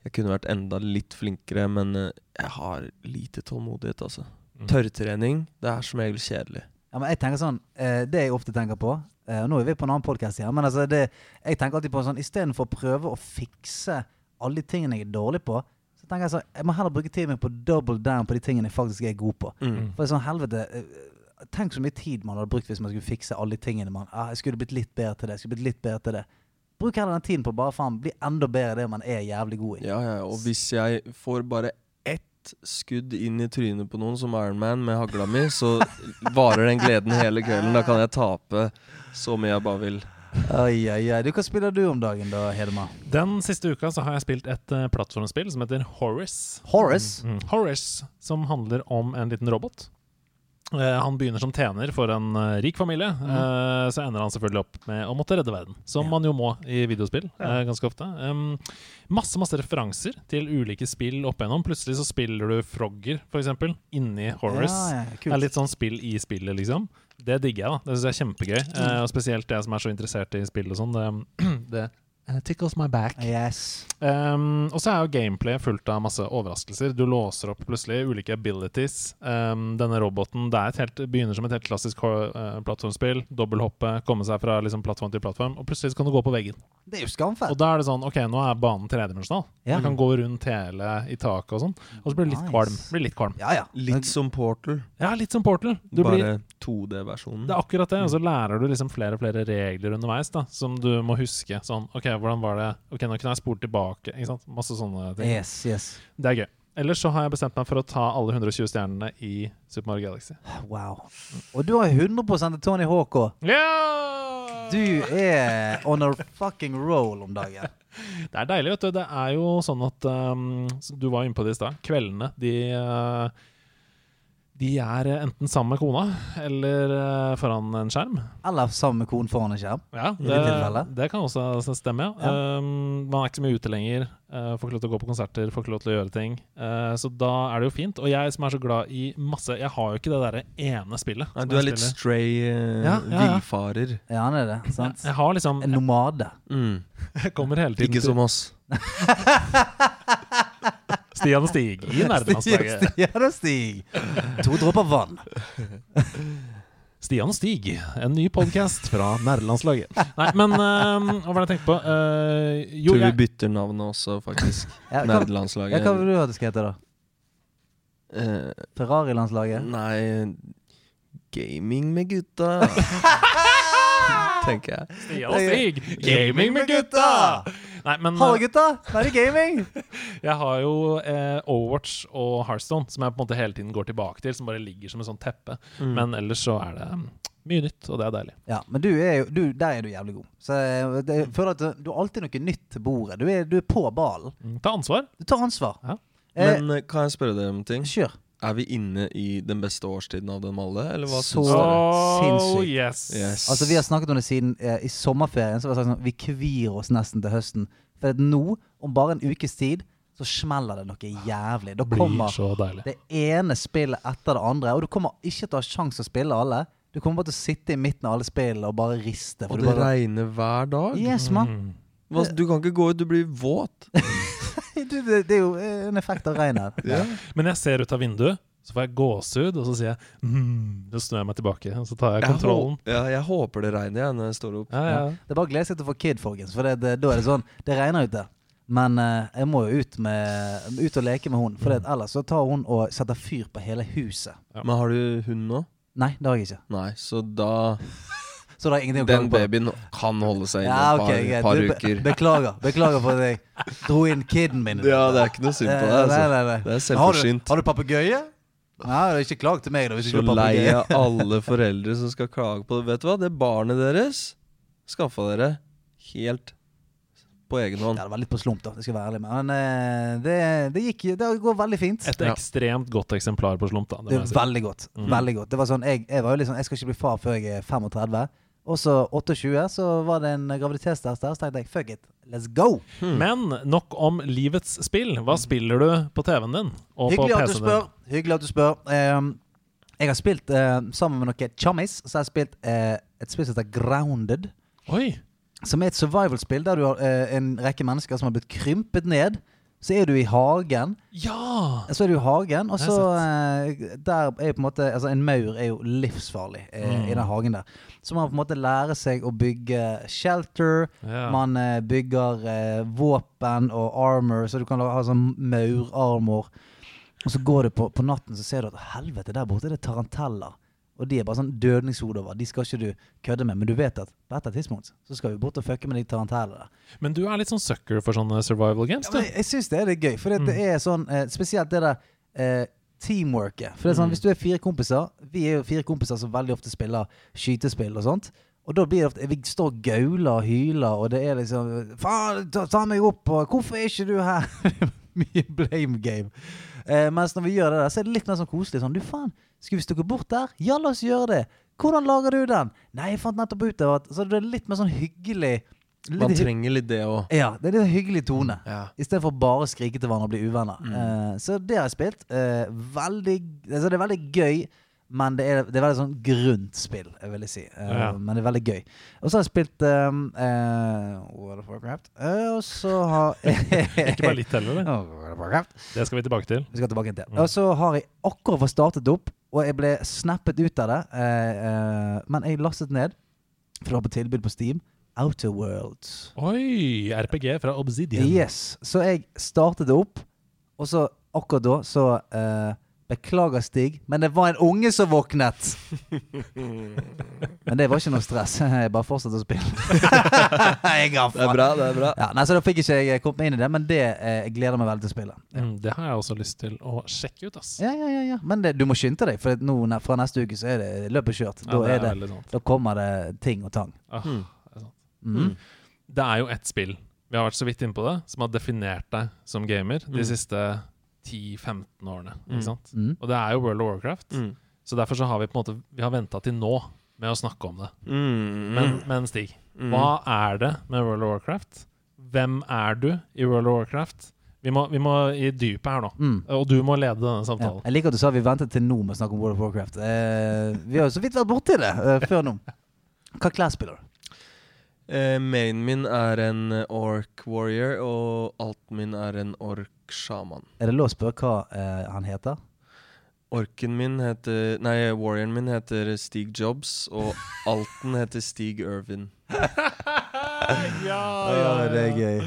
jeg kunne vært enda litt flinkere, men eh, jeg har lite tålmodighet, altså. Mm. Tørrtrening, det er som regel kjedelig. Ja, men jeg tenker sånn, eh, Det jeg ofte tenker på eh, Nå er vi på en annen podkast igjen, men altså det, jeg tenker alltid på sånn istedenfor å prøve å fikse alle de tingene jeg er dårlig på, så tenker jeg sånn Jeg må heller bruke tiden min på double down på de tingene jeg faktisk er god på. Mm. For det er sånn, helvete eh, Tenk så mye tid man hadde brukt hvis man skulle fikse alle de tingene man ah, Jeg skulle blitt litt bedre til det. jeg skulle blitt litt bedre til det Bruk heller den tiden på bare faen bli enda bedre i det man er jævlig god i. Ja, ja, og hvis jeg får bare ett skudd inn i trynet på noen som Ironman med hagla mi, så varer den gleden hele kvelden. Da kan jeg tape så mye jeg bare vil. Oi, oi, oi. Du, Hva spiller du om dagen da, Hedema? Den siste uka så har jeg spilt et uh, plattformspill som heter Horace. Horace? Mm. Horace, som handler om en liten robot. Eh, han begynner som tjener for en eh, rik familie. eh, så ender han selvfølgelig opp med å måtte redde verden. Som Ja. man jo må i videospill Ja. ganske ofte. Um, masse masse referanser til ulike spill opp igjennom. Plutselig så spiller du Frogger, for eksempel, inni Horace. Ja, Det er litt sånn spill i spillet, liksom. Det digger jeg, da. Det syns jeg er kjempegøy. Mm. Og spesielt jeg som er så interessert i spill og sånn. Det, [clears throat] det tickles my back. Yes. Um, og så er jo gameplayet fullt av masse overraskelser. Du låser opp plutselig ulike abilities. Um, denne roboten det er et helt, begynner som et helt klassisk uh, plattformspill. Dobbelthoppe, komme seg fra liksom, plattform til plattform. Og plutselig så kan du gå på veggen. Det er jo skamfett. Og da er det sånn OK, nå er banen tredimensjonal. Ja. Du kan gå rundt hele i taket og sånn. Og så blir det litt Nice. kvalm. Blir litt kvalm. Ja, ja. Litt som Portal, Ja, litt som Portal. Du bare 2D-versjonen. det er akkurat det. Og så lærer du liksom flere og flere regler underveis da som du må huske. Sånn OK, hvordan var det Ok, nå kunne jeg spurt tilbake. Ikke sant? Masse sånne ting. Yes, yes. Det er gøy. Ellers så har jeg bestemt meg for å ta alle 120 stjernene i Super Mario Galaxy. Wow. Og du har 100 til Tony Hawk òg. Ja! Du er on a fucking roll om dagen. [laughs] Det er deilig, vet du. Det er jo sånn at um, Du var inne på det i stad. Kveldene, de uh, De er enten sammen med kona eller uh, foran en skjerm. Eller sammen med kona foran en skjerm. Ja, det det kan også stemme, ja. Ja. Um, man er ikke så mye ute lenger. uh, får ikke lov til å gå på konserter, får ikke lov til å gjøre ting. Uh, så da er det jo fint. Og jeg som er så glad i masse Jeg har jo ikke det derre ene spillet. Nei, du er litt stray uh, Ja, ja, ja. villfarer. Ja, han er det. sant? Jeg har liksom En nomade. Mm. [laughs] Jeg kommer hele tiden Ikke som oss. [laughs] Stian og Stig i [laughs] nerdelandslaget. Stian og Stig. To dråper vann. [laughs] Stian og Stig, en ny podkast fra nerdelandslaget. Nei, men uh, hva var det jeg tenkte på? Uh, jo, Tror vi jeg, bytter navnet også, faktisk. [laughs] Ja, hva, Nerdelandslaget. ja, hva vil du at det skal hete, da? Eh, Ferrari-landslaget? nei Gaming med gutta. Tenker jeg. Stian og Stig, gaming med gutta! Nei, men Hallo, uh, gutta! Nå er det gaming! [laughs] jeg har jo eh, Overwatch og Hearthstone, som jeg på en måte hele tiden går tilbake til, som bare ligger som et sånt teppe. Mm. Men ellers så er det um, mye nytt, og det er deilig. Ja, men du er jo, du, der er du jævlig god. Så jeg, det, jeg føler at du, har alltid noe nytt til bordet. Du er, du er på ballen. Mm, Ta ansvar. Du tar ansvar. Ja. Eh, Men eh, kan jeg spørre deg om ting? kjør. Er vi inne i den beste årstiden av dem alle, eller hva Så- syns dere? Oh, sinnssykt. yes. Yes. Altså Vi har snakket om det siden eh, i sommerferien. Så var det sagt sånn, Vi kvir oss nesten til høsten. For at nå, om bare en ukes tid, så smeller det noe jævlig. Da Blir kommer så deilig. det ene spillet etter det andre. Og du kommer ikke til å ha sjanse å spille alle. Du kommer bare til å sitte i midten av alle spillene og bare riste. Og du det bare, regner hver dag. Yes, man. Mm. Hva, du kan ikke gå ut, du blir våt. [laughs] Du, det, det er jo en effekt av regnet. [laughs] Ja. Men jeg ser ut av vinduet, så får jeg gåsehud, og så sier jeg mm, Så snur jeg meg tilbake, og så tar jeg Jeg, kontrollen. ja, jeg håper det regner jeg, når jeg står opp. Ja, ja. Det er bare å glede seg til å få kid, folkens. For det, det, da er det sånn Det regner ute. Men uh, jeg må jo ut, med, ut og leke med hun. For mm. ellers så tar hun og setter fyr på hele huset. Ja. Men har du hund nå? Nei, det har jeg ikke. Nei, så da Så det er ingenting å Den klage på. babyen kan holde seg i Ja, et par, par uker. be-. Beklager. Beklager for at jeg dro inn kiden min. Ja, det er ikke noe synd på deg. Eh, Altså. Nei, nei, nei. Det er Har du, selvforsynt. har du papegøye? Nei, det er ikke klag til meg, da. Hvis Så lei av alle foreldre som skal klage på det. Vet du hva? Det barnet deres skaffa dere helt på egen hånd. Ja, det var litt på slump, da. Det skal være ærlig med. Men uh, det, det gikk Det går veldig fint. Et Ja. ekstremt godt eksemplar på slump, da. Det Det er si. veldig godt. Mm. Veldig godt. Det var sånn, jeg, jeg var jo litt sånn Jeg skal ikke bli far før jeg er 35. Og så 28 så var det en graviditetstest der, så tenkte jeg fuck it, let's go. Men nok om livets spill. Hva spiller du på TV-en din? Og Hyggelig på PC-en spør. Hyggelig at du spør. Um, jeg har spilt uh, sammen med noen chummies, så har jeg spilt uh, et spill som heter Grounded. Oi! Som er et survival-spill der du har uh, en rekke mennesker som har blitt krympet ned. Så er du i hagen. Ja! Så er du i hagen, og så eh, Der er på en måte Altså, en maur er jo livsfarlig eh, Mm. i den hagen der. Så man på en måte lærer seg å bygge shelter. ja. Man eh, bygger eh, våpen og armor, så du kan ha sånn maurarmor. Og så går du på, på natten, så ser du at helvete, der borte er det taranteller. Og de er bare sånn dødningshode over. De skal ikke du kødde med. Men du vet at på et tidspunkt så skal vi bort og fucke med de tarantellene. Men du er litt sånn sucker for sånne survival games, Ja, du. men jeg syns det er litt gøy, for det, det Mm. er sånn eh, Spesielt det der eh, teamworket. For det er sånn, Mm. Hvis du er fire kompiser Vi er jo fire kompiser som veldig ofte spiller skytespill og sånt. Og da blir det ofte Vi står og gauler og hyler, og det er liksom Faen, ta, ta meg opp, og hvorfor er ikke du her? [laughs] Mye blame game. Eh, mens når vi gjør det der, så er det litt mer sånn koselig. Sånn, du faen, skulle vi stukket bort der? Ja, la oss gjøre det. Hvordan lager du den? Nei, jeg fant nettopp ut av at Så det er litt mer sånn hyggelig litt Man trenger litt det òg. Ja, det er litt hyggelig tone. Ja. Istedenfor bare å skrike til hverandre og bli uvenner. Mm. Uh, så det har jeg spilt. Uh, veldig altså Det er veldig gøy, men det er, det er veldig sånn grunt spill, jeg vil si. Uh, Ja. Men det er veldig gøy. Og så har jeg spilt um, eh, World of Warcraft. Eh, og så har [laughs] Ikke bare litt heller, det. World of Warcraft. Det skal vi tilbake til. Vi skal tilbake til. Mm. Og så har jeg akkurat fått startet opp, og jeg ble snappet ut av det. Eh, eh, men jeg lastet ned, for det var på tilbud på Steam, Outer Worlds. Oi! RPG fra Obsidian. Yes. Så jeg startet det opp, og så akkurat da så eh, Beklager, Stig, men det var en unge som våknet. Men det var ikke noe stress. Jeg bare fortsatte å spille. [laughs] jeg ga Det er bra, det er bra. Ja, nei, så da fikk ikke jeg kommet meg inn i det, men det eh, jeg gleder meg veldig til å spille. Ja. Mm, det har jeg også lyst til å sjekke ut, ass. Ja, ja, ja, ja. Men det, du må skynde deg, for nå, fra neste uke så er det løpet kjørt. Ja, Da, det er det, da kommer det ting og tang. Ah, Mm. det er sant. Mhm. Det er jo ett spill, vi har vært så vidt inne på det, som har definert deg som gamer de Mm. siste 10-15 årene. Mm. Ikke sant? Mm. Og det er jo World of Warcraft. Mm. Så derfor så har vi på en måte Vi har venta til nå med å snakke om det. Mm. Men, men Stig, Mm. hva er det med World of Warcraft? Hvem er du i World of Warcraft? Vi må, vi må i dypet her nå. Mm. Og du må lede denne Ja. samtalen. Jeg liker at du sa vi ventet til nå med å snakke om World of Warcraft. Eh, vi har jo så vidt vært borti det eh, før nå. Hva class spiller du? Eh, mainen min er en ork warrior, og alten min er en orc shaman. Er det lov å spørre hva eh, han heter? Orken min heter Nei, warrioren min heter Stig Jobs, og [laughs] alten heter Stig Irvin. [laughs] ja, ja, det er gøy.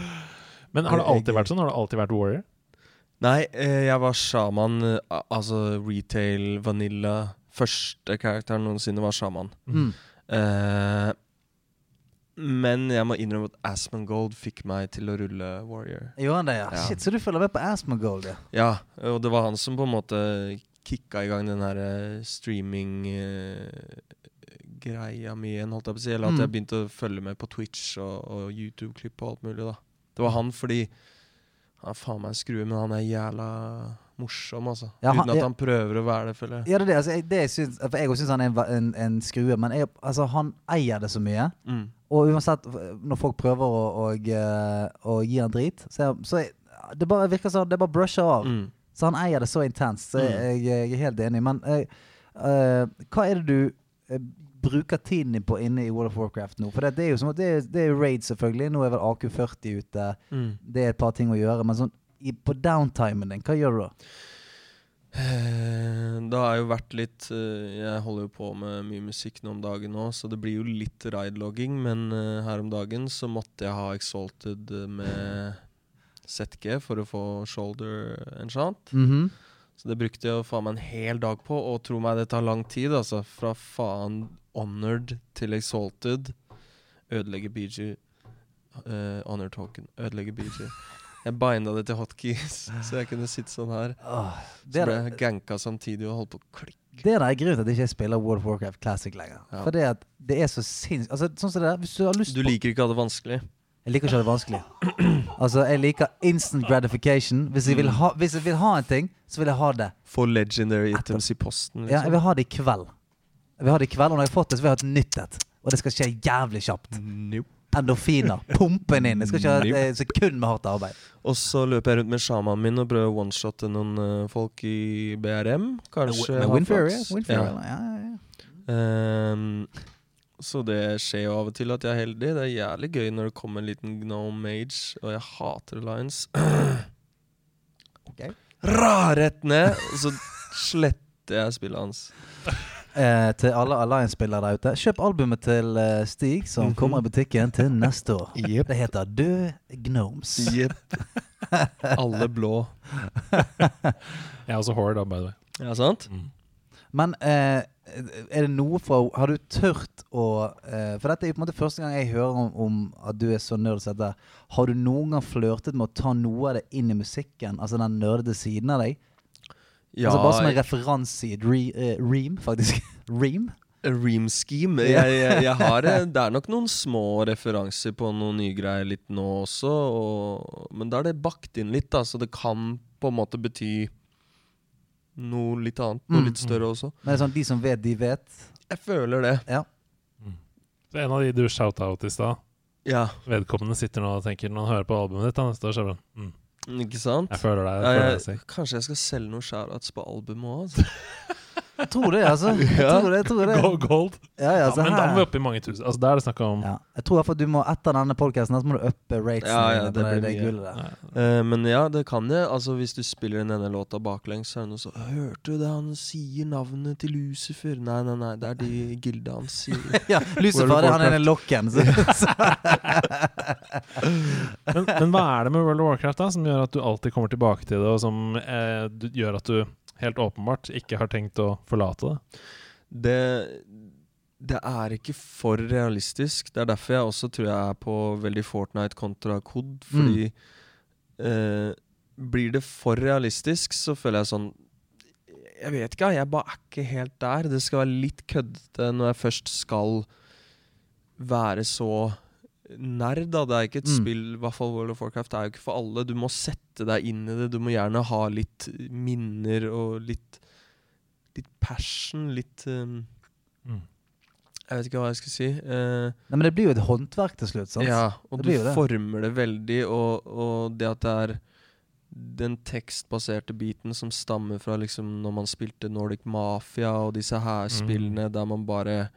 Men har det alltid vært sånn? Har det alltid vært warrior? Nei, eh, jeg var sjaman. eh, altså retail, vanilla. Første karakteren noensinne var sjaman. Mm. Eh, men jeg må innrømme at Asmongold fikk meg til å rulle warrior. Gjorde han det, ja? Ja. Shit, Så du følger med på Asmongold, ja? Ja, og det var han som på en måte kicka i gang den her eh, streaming-greia mi igjen, holdt jeg på å si. Eller at Mm. jeg begynte å følge med på Twitch og, og YouTube-klipp og alt mulig, da. Det var han fordi Han er faen meg en skrue, men han er jævla morsom, altså. Ja, han- Uten at han prøver å være det, føler jeg. Ja, det er det. Altså, jeg, det syns, for jeg også syns han er en, en, en skrue, men jeg, altså, han eier det så mye. Mm. Og uansett, når folk prøver å, å, eh, å gi han drit, så, så er, det bare virker som det bare brusher av. Mm. Så han eier det så intenst. Så jeg, jeg, jeg er helt enig. Men eh, hva er det du uh, bruker tiden din på inne i World of Warcraft nå? For det, det er jo som det, er- det er raid, selvfølgelig. Nå er vel AQ40 ute. Mm. Det er et par ting å gjøre. Men sånn, i, på downtimen din, hva gjør du da? Eh, Det har jo vært litt eh, Jeg holder jo på med mye musikk nå om dagen nå, så det blir jo litt ride-logging. Men eh, her om dagen så måtte jeg ha Exalted med ZG for å få shoulder enchant. Mhm. Så det brukte jeg faen meg en hel dag på, og tro meg, det tar lang tid, altså. Fra faen honored til exalted. Ødelegge BG. Uh, honor token. Ødelegge BG. Jeg binda det til hotkeys, [laughs] så jeg kunne sitte sånn her. Åh, Så ble jeg ganka samtidig og holdt på å klikke. det der er grunnen til at jeg ikke spiller World of Warcraft Classic lenger. Ja. For det, at det er så sinnssykt altså, Sånn som det er, hvis du har lyst Du liker ikke å ha det vanskelig? Jeg liker ikke å ha det vanskelig. [clears throat] Altså, jeg liker instant gratification. Hvis jeg, vil Mm. ha, hvis jeg vil ha en ting, så vil jeg ha det. Få legendary items i posten, Ja, jeg liksom? vil ha det i kveld. Jeg vil ha det i kveld, og når jeg har fått det, så vil jeg ha et nytt et. Og det skal skje jævlig kjapt. Nope. Endorfiner. Pumpen inn. Jeg skal ikke ha et sekund med hardt arbeid. Og så løper jeg rundt med sjamanen min og prøver å one-shotte noen eh, folk i BRM. Kanskje Med. Windfury, Ja. Ja, ja, ja. Um, så det skjer jo av og til at jeg er heldig. Det er jævlig gøy når det kommer en liten gnome mage, og jeg hater lines. okay. Ra rett ned! Og så sletter jeg spillet hans. Eh, til alle Alliance-spillere der ute, kjøp albumet til eh, Stig, som Mhm. kommer i butikken til neste år. Yep. Det heter Død Gnomes. Yep. Alle blå. Jeg er også horde, da, by the way. Ja, sant? Mm. Men eh, er det noe fra Har du tørt å eh, For dette er på en måte første gang jeg hører om, om at du er så nerd som dette. Har du noen gang flørtet med å ta noe av det inn i musikken? Altså den nerdete siden av deg? Ja, altså Bare som en referanse i et re, uh, ream, faktisk. [laughs] ream? Ream Scheme. Jeg, jeg, jeg har eh, [laughs] Det er nok noen små referanser på noen nye greier litt nå også, og, men da er det bakt inn litt, da, så det kan på en måte bety noe litt annet, noe Mm. litt større også. Men det er sånn de som vet, de vet. Jeg føler det. Ja. Så en av de du shout-out i stad, Ja, vedkommende sitter nå og tenker når han hører på albumet ditt da, neste år, så er det sånn, mm, ikke sant? Jeg føler deg. Jeg føler jeg, deg si. kanskje jeg skal selge noen shoutouts på albumet òg, altså. [laughs] Tror det, altså. [laughs] Jeg tror det, jeg tror det. Go- Gold. Ja, ja, Ja, altså, men da må vi her. opp i mange tusen. Altså, Da er det snakk om Ja. Jeg tror i hvert fall du må etter denne podcasten så må du uppe ratesen Ja, ja, dine det på det, blir det mye. gullet der. Ja. Eh, men ja, det kan jeg. Altså, hvis du spiller den denne låta baklengs, så er det noe sånn Hørte du det han sier navnet til Lucifer? Nei, nei, nei, det er de gilda hans sier. [laughs] Ja, Lucifer, World of det er den lokken. Så, [laughs] så. Men, men hva er det med World of Warcraft da som gjør at du alltid kommer tilbake til det, og som eh, du, gjør at du helt åpenbart ikke har tenkt å forlate det? Det, det er ikke for realistisk. Det er derfor jeg også tror jeg er på veldig Fortnite kontra Cod. Fordi eh, blir det for realistisk, så føler jeg sånn Jeg vet ikke, jeg bare er ikke helt der. Det skal være litt køddete når jeg først skal være så nerd. Da. Det er ikke et Mm. spill, i hvert fall World of Warcraft, er jo ikke for alle. Du må sette deg inn i det. Du må gjerne ha litt minner og litt Litt passion, litt um, Mm. Jeg vet ikke hva jeg skal si. Uh, Nei, men det blir jo et håndverk til slutt, sant? ja, og Det du det. former det veldig, og, og det at det er den tekstbaserte biten som stammer fra liksom når man spilte Nordic Mafia og disse her Mm. spillene der man bare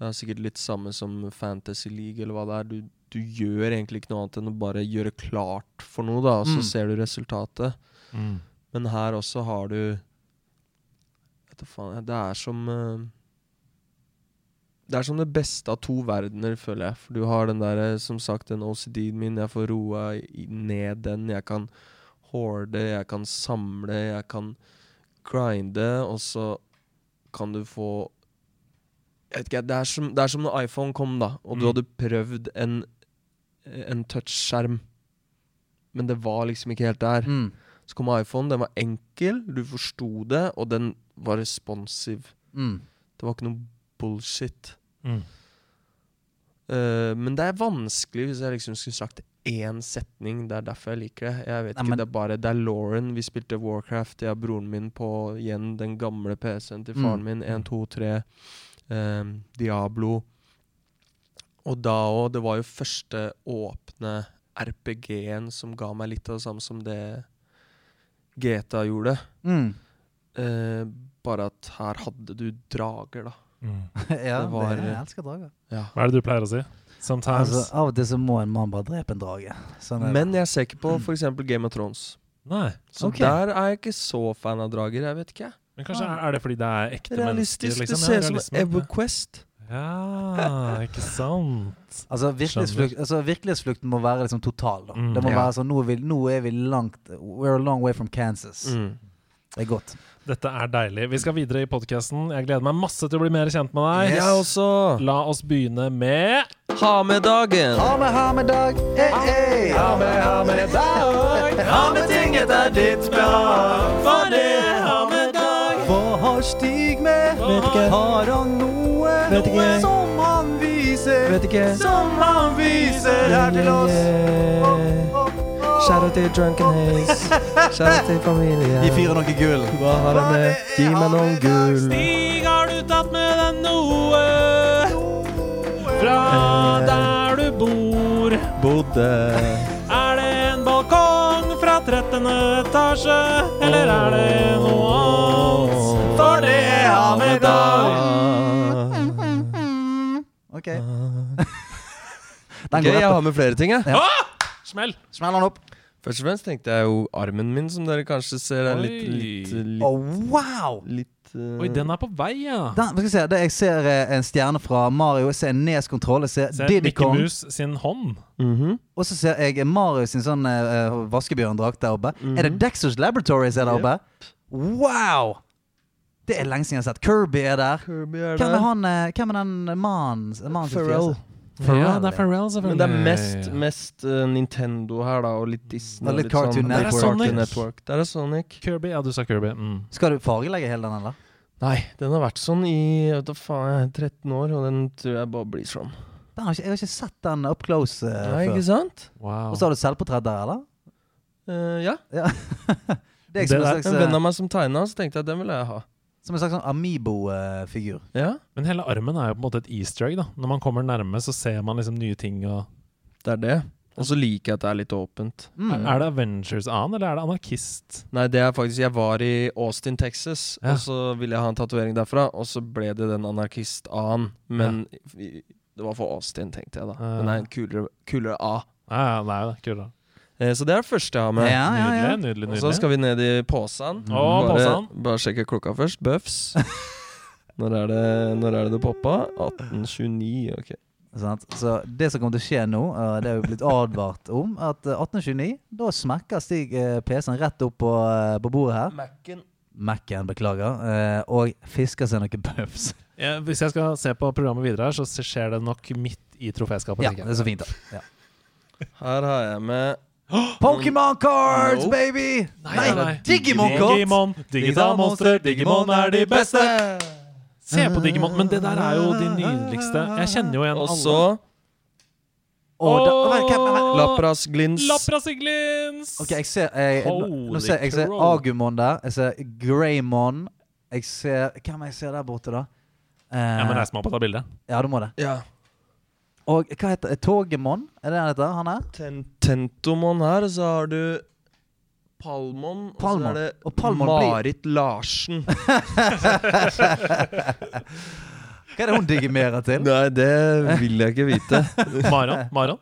Det er sikkert litt samme som Fantasy League eller hva det er. Du, du gjør egentlig ikke noe annet enn å bare gjøre klart for noe, da, og så Mm. ser du resultatet. Mm. Men her også har du Vet du faen, det er som eh, Det er som det beste av to verdener, føler jeg. For du har den der, eh, som sagt, den OCD-en min. Jeg får roa ned den. Jeg kan horde, jeg kan samle, jeg kan grinde, og så kan du få ikke, det er som, det er som når iPhone kom, da, og du Mm. hadde prøvd en, en touchskjerm, men det var liksom ikke helt der. Mm. Så kom iPhone, den var enkel, du forsto det, og den var responsiv. Mm. Det var ikke noe bullshit. Mm. Eh, men det er vanskelig hvis jeg liksom skulle sagt én setning. Det er derfor jeg liker det. Jeg vet Nei, ikke, men- Det er bare Det er Lauren. Vi spilte Warcraft, jeg og broren min på igjen den gamle PC-en til Mm. faren min. 1, 2, 3. ehm, Diablo. Og da òg. Det var jo første åpne RPG-en som ga meg litt av det samme som det GTA gjorde. Mm. Eh, bare at her hadde du drager, da. Mm. [laughs] ja, Det var- det, jeg elsker drager. Ja. Hva er det du pleier å si? Altså, av og til så må en mann bare drepe en drage. Sånn. Men jeg ser ikke på f.eks. Game of Thrones. Nei. Så okay. der er jeg ikke så fan av drager. Jeg vet ikke. Men kanskje er er det fordi det er ekte Realistisk. mennesker? Det Liksom? ser Ja, ut som realisme. EverQuest. Ja, ikke sant? [laughs] Altså, virkelighetsflukt, altså Virkelighetsflukten må være liksom total. da Mm. Det må Ja. være sånn nå er, vi, nå er vi langt We're a long way from Kansas. Mm. Det er godt. Dette er deilig. Vi skal videre i podkasten. Jeg gleder meg masse til å bli mer kjent med deg. Jeg også. La oss begynne med Ha med dagen! Ha med, ha med dag! Hey, hey. Ha med, ha med dag. Ha med ting etter ditt behag. For det har stig med. Vet ikke. Har han noe, Vet ikke. noe som han viser? Vet ikke. Som han viser her til oss. Oh, oh, oh. Shout-out til Drunken Haze. Shout-out til familien. De firer noe gull. Hva har han med? Gi meg noen gull. Stig, har du tatt med deg noe? Fra eh. der du bor. Bodde. Er det en balkong fra 13. etasje, eller er det noe annet? Det med dag OK. [laughs] Den går jeg har med flere ting, jeg. Ja. Smell! Smell den opp. Først og fremst tenkte jeg jo armen min, som dere kanskje ser er litt Litt, litt, oh, wow! litt uh... Oi, den er på vei, ja. Den, skal jeg, se, det, jeg ser eh, en stjerne fra Mario, jeg ser en Nes-kontroll, jeg ser ser Mickey Diddy Kong, Mouse sin hånd. mhm. og så ser jeg Mario sin sånn uh, vaskebjørndrakt der oppe. Er det. Dexters Laboratories er der oppe? Wow! Det er lenge siden jeg har sett. Kirby er der. Kirby er Hvem er han eh, Hvem er den mannen Farrell. Farrell. Ja, det er Farrell, selvfølgelig. Men det er mest, mest uh, Nintendo her, da, og litt Disney. Og litt Cartoon sånn. Network. Der er Sonic. Network. Der er Sonic. Kirby. Ja, du sa Kirby. Mm. Skal du fargelegge hele den, eller? Nei, den har vært sånn i jeg vet da faen, jeg er 13 år, og den tror jeg bare blir sånn. Den har ikke, jeg har ikke sett den up close uh, Nei, før. ikke sant? Wow. Og så har du selvportrett der, eller? Uh, ja. [laughs] Det er Det en slags, En venn av meg som tegna, så tenkte jeg at den vil jeg ha. Som en slags sånn Amibo-figur. Ja, Men hele armen er jo på en måte et easter egg. da Når man kommer nærme, så ser man liksom nye ting. Og det er det. Og så liker jeg at det er litt åpent. Mm. Er det Avengers annen, eller er det anarkist? Nei, det er faktisk Jeg var i Austin, Texas, Ja. og så ville jeg ha en tatovering derfra, og så ble det den anarkist-A-en. Men ja. det var for Austin, tenkte jeg da. Ja. det er en kulere, kulere A. Ja, ja, det er jo Eh, så det er det første jeg har med. Ja, ja, ja. Nydelig, nydelig. Og så skal vi ned i posen. Å, bare, bare sjekke klokka først. Buffs. [laughs] Når er det når er det, det poppa? 1829. Ok. Så det som kommer til å skje nå, eh, det er jo blitt advart om, at eh, 1829, da smekker Stig eh, PC-en rett opp på, eh, på bordet her. Mac-en. Mac-en, beklager. eh, Og fisker seg noen puffs. Ja, hvis jeg skal se på programmet videre, her, så skjer det nok midt i troféskapet. Ja, det er så fint, da. Ja. Her har jeg med [gasps] Pokémon cards, no. baby! Nei, nei, nei. Digimon cards! Digimon, Digital monster, Digimon er de beste! Se på Digimon, men det der er jo de nydeligste. Jeg kjenner jo igjen Også, alle. Oh, Lapras hvem- Lapras Glins. Laprasiglins! Ok, jeg ser jeg, nå- ser jeg, jeg ser. Agumon der. Jeg ser Greymon. Jeg ser Hvem jeg ser der borte, da? Eh, Jeg må reise meg opp og ta bilde. ja, du må det. Ja. Og hva heter? Togemon? Er det han heter? Han er? Ten Tentomon her, så har du Palmon, Palmon. og så er det Og Palmon blir- Marit Larsen. [laughs] Hva er det hun digimerer til? Nei, det vil jeg ikke vite. [laughs] Maron? Maron?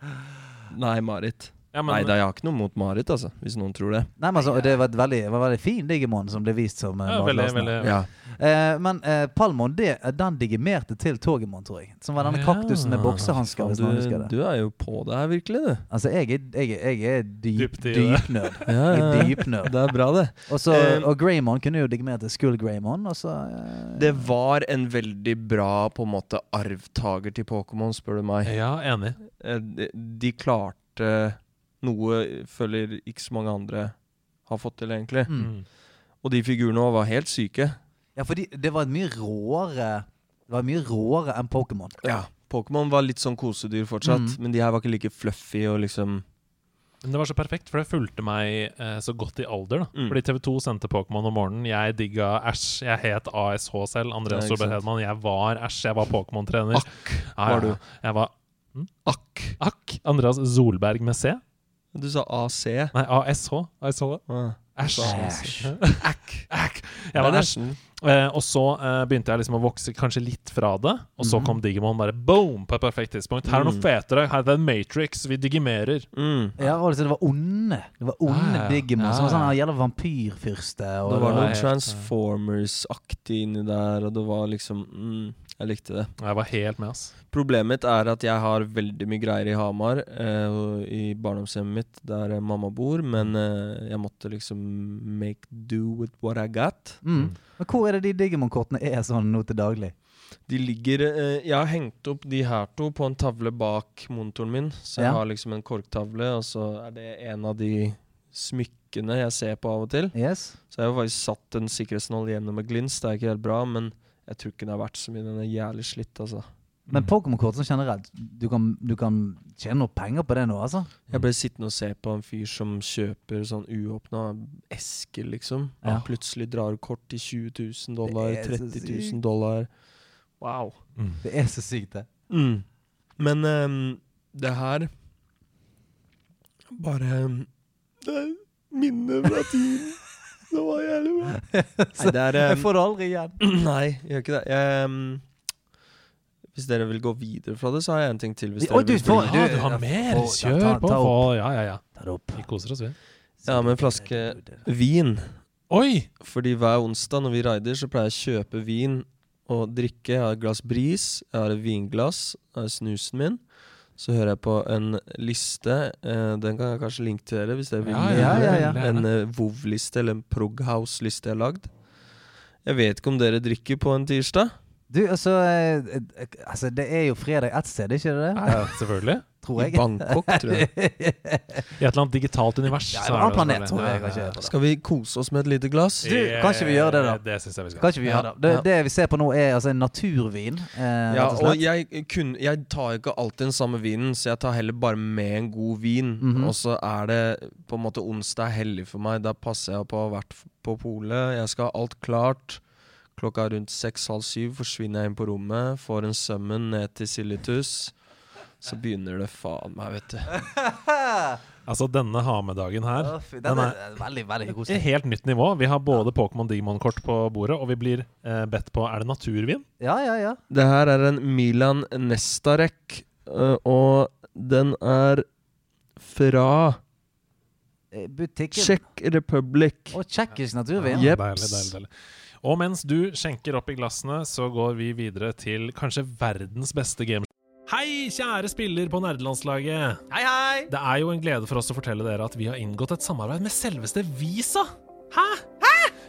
Nei, Marit. Ja, men, Nei, da, jeg har ikke noe mot Marit, altså. Hvis noen tror det. Nei, men altså, Det var et veldig, var veldig fin Digimon som ble vist som uh, ja, veldig, veldig Ja. Eh, men eh, Palmon det, den digimerte til Togemon, tror jeg. Som var denne Ja. kaktusen med boksehansker. Du, du er jo på det her, virkelig, du. Altså, jeg jeg, jeg er dyp, dypnerd. [laughs] Ja, ja. er. Det er bra, det. Og, så, Eh, og Greymon kunne jo digimert til Skull Greymon, og så eh, Det var en veldig bra på en måte arvtaker til Pokémon, spør du meg. Ja, enig. Eh, De, de klarte noe føler ikke så mange andre har fått til, egentlig. mm. Mm. Og de figurene var helt syke. Ja, for det var mye råere Det var mye råere enn Pokémon. Ja. Pokémon var litt sånn kosedyr fortsatt, Mm. men de her var ikke like fluffy og liksom Men det var så perfekt, for det fulgte meg eh, så godt i alder. da Mm. Fordi TV2 sendte Pokémon om morgenen. Jeg digga Æsj. Jeg het ASH selv. Andreas Solberg. Hedman. Jeg var Æsj. Jeg var Pokémon-trener. Akk var du. Jeg var Akk. Akk. Andreas Solberg med C. Du sa AC. Nei, ASH. ASH. Ah. Æsj. Æsj. Æsj. Æsj. Jeg var Det Æsj. nesten- Eh, og så eh, begynte jeg liksom å vokse kanskje litt fra det. Og så Mhm. kom Digimon bare boom på et perfekt tidspunkt. Her er noe Mm. fetere. Her er det en Matrix. Vi digimerer. Mm. Ja, og det var onde. Det var onde Ja, ja. Digimon. Ja, Som var sånn gjelder vampyrfyrste. Det var var noe Transformers-aktig inni der, og det var liksom mm, Jeg likte det. Jeg var helt med, ass. Problemet mitt er at jeg har veldig mye greier i Hamar, eh, i barndomshjemmet mitt der mamma bor, men eh, jeg måtte liksom make do with what I got. mm. Men hvor er det de Digimon-kortene er sånn nå til daglig? De ligger eh, Jeg har hengt opp de her to på en tavle bak monitoren min. Så jeg Ja. har liksom en korktavle, og så er det en av de smykkene jeg ser på av og til. Yes? Så jeg har faktisk satt en sikkerhetsnål gjennom med glins. Det er ikke helt bra, men jeg tror ikke den er verdt så mye. Den er jævlig slitt, altså. Men Pokémon-kort som generelt, du kan, du kan tjene noe penger på det nå, altså? Jeg ble sittende og se på en fyr som kjøper sånn uåpna esker, liksom. Ja. Han plutselig drar kort til 20 000 dollar, Det er så 30 000 dollar. Wow. Mm. Det er så sykt, det. Mm. Men um, det her Bare um, Det er minner fra tiden. Det var jævlig bra. [laughs] Nei, det er Jeg um, får det aldri igjen. [clears throat] Nei, jeg gjør ikke det. Jeg, um, hvis dere vil gå videre fra det, så har jeg en ting til. Hvis Oi, dere du vil får- Ja, du har mer! Ta- Kjør ta- på. ta opp. Ja, ja, ja. Ta det opp. Vi koser oss, vi. Ja, med en flaske vin. Oi! Fordi hver onsdag når vi raider, så pleier jeg å kjøpe vin og drikke. Jeg har et glass bris, jeg har et vinglass, jeg har snusen min. Så hører jeg på en liste. Eh, den kan jeg kanskje linke til dere hvis dere vil. Ja, ja, ja, ja. En eh, Vov-liste eller en Proghouse-liste jeg har lagd. Jeg vet ikke om dere drikker på en tirsdag. Du, altså, eh, eh, altså Det er jo fredag ett sted, ikke det? Ja, selvfølgelig. Tror I. Bangkok, tror jeg. [laughs] I et eller annet digitalt univers. Ja, en er annen planet, tror jeg, kanskje. ja, ja. Skal vi kose oss med et lite glass? Du, kan ikke vi gjøre det, da? Det syns jeg vi skal. Kan ikke vi gjøre det? Det, det vi ser på nå, er altså en naturvin. Eh, Ja, og og jeg, kun, jeg tar ikke alltid den samme vinen, så jeg tar heller bare med en god vin. Mhm. Og så er det på en måte onsdag hellig for meg. Da passer jeg på å ha vært på polet. Jeg skal ha alt klart. Klokka rundt seks-halv syv forsvinner jeg inn på rommet, får en summon ned til Silitus. Så begynner det faen meg, vet du. [laughs] Altså, denne ha med-dagen her fy, den Den er- er veldig, veldig Et koselig. helt nytt nivå. Vi har både Pokémon Digimon-kort på bordet, og vi blir eh, bedt på Er det naturvin? Ja, ja, ja. Det her er en Milan Nestarek, øh, og den er fra Eh, Butikken. Czech Republic. Og tsjekkisk naturvin. Ja, Deilig, deilig, deilig. Og mens du skjenker opp i glassene, så går vi videre til kanskje verdens beste game... Hei, kjære spiller på nerdelandslaget! Hei, hei! Det er jo en glede for oss å fortelle dere at vi har inngått et samarbeid med selveste Visa. Hæ?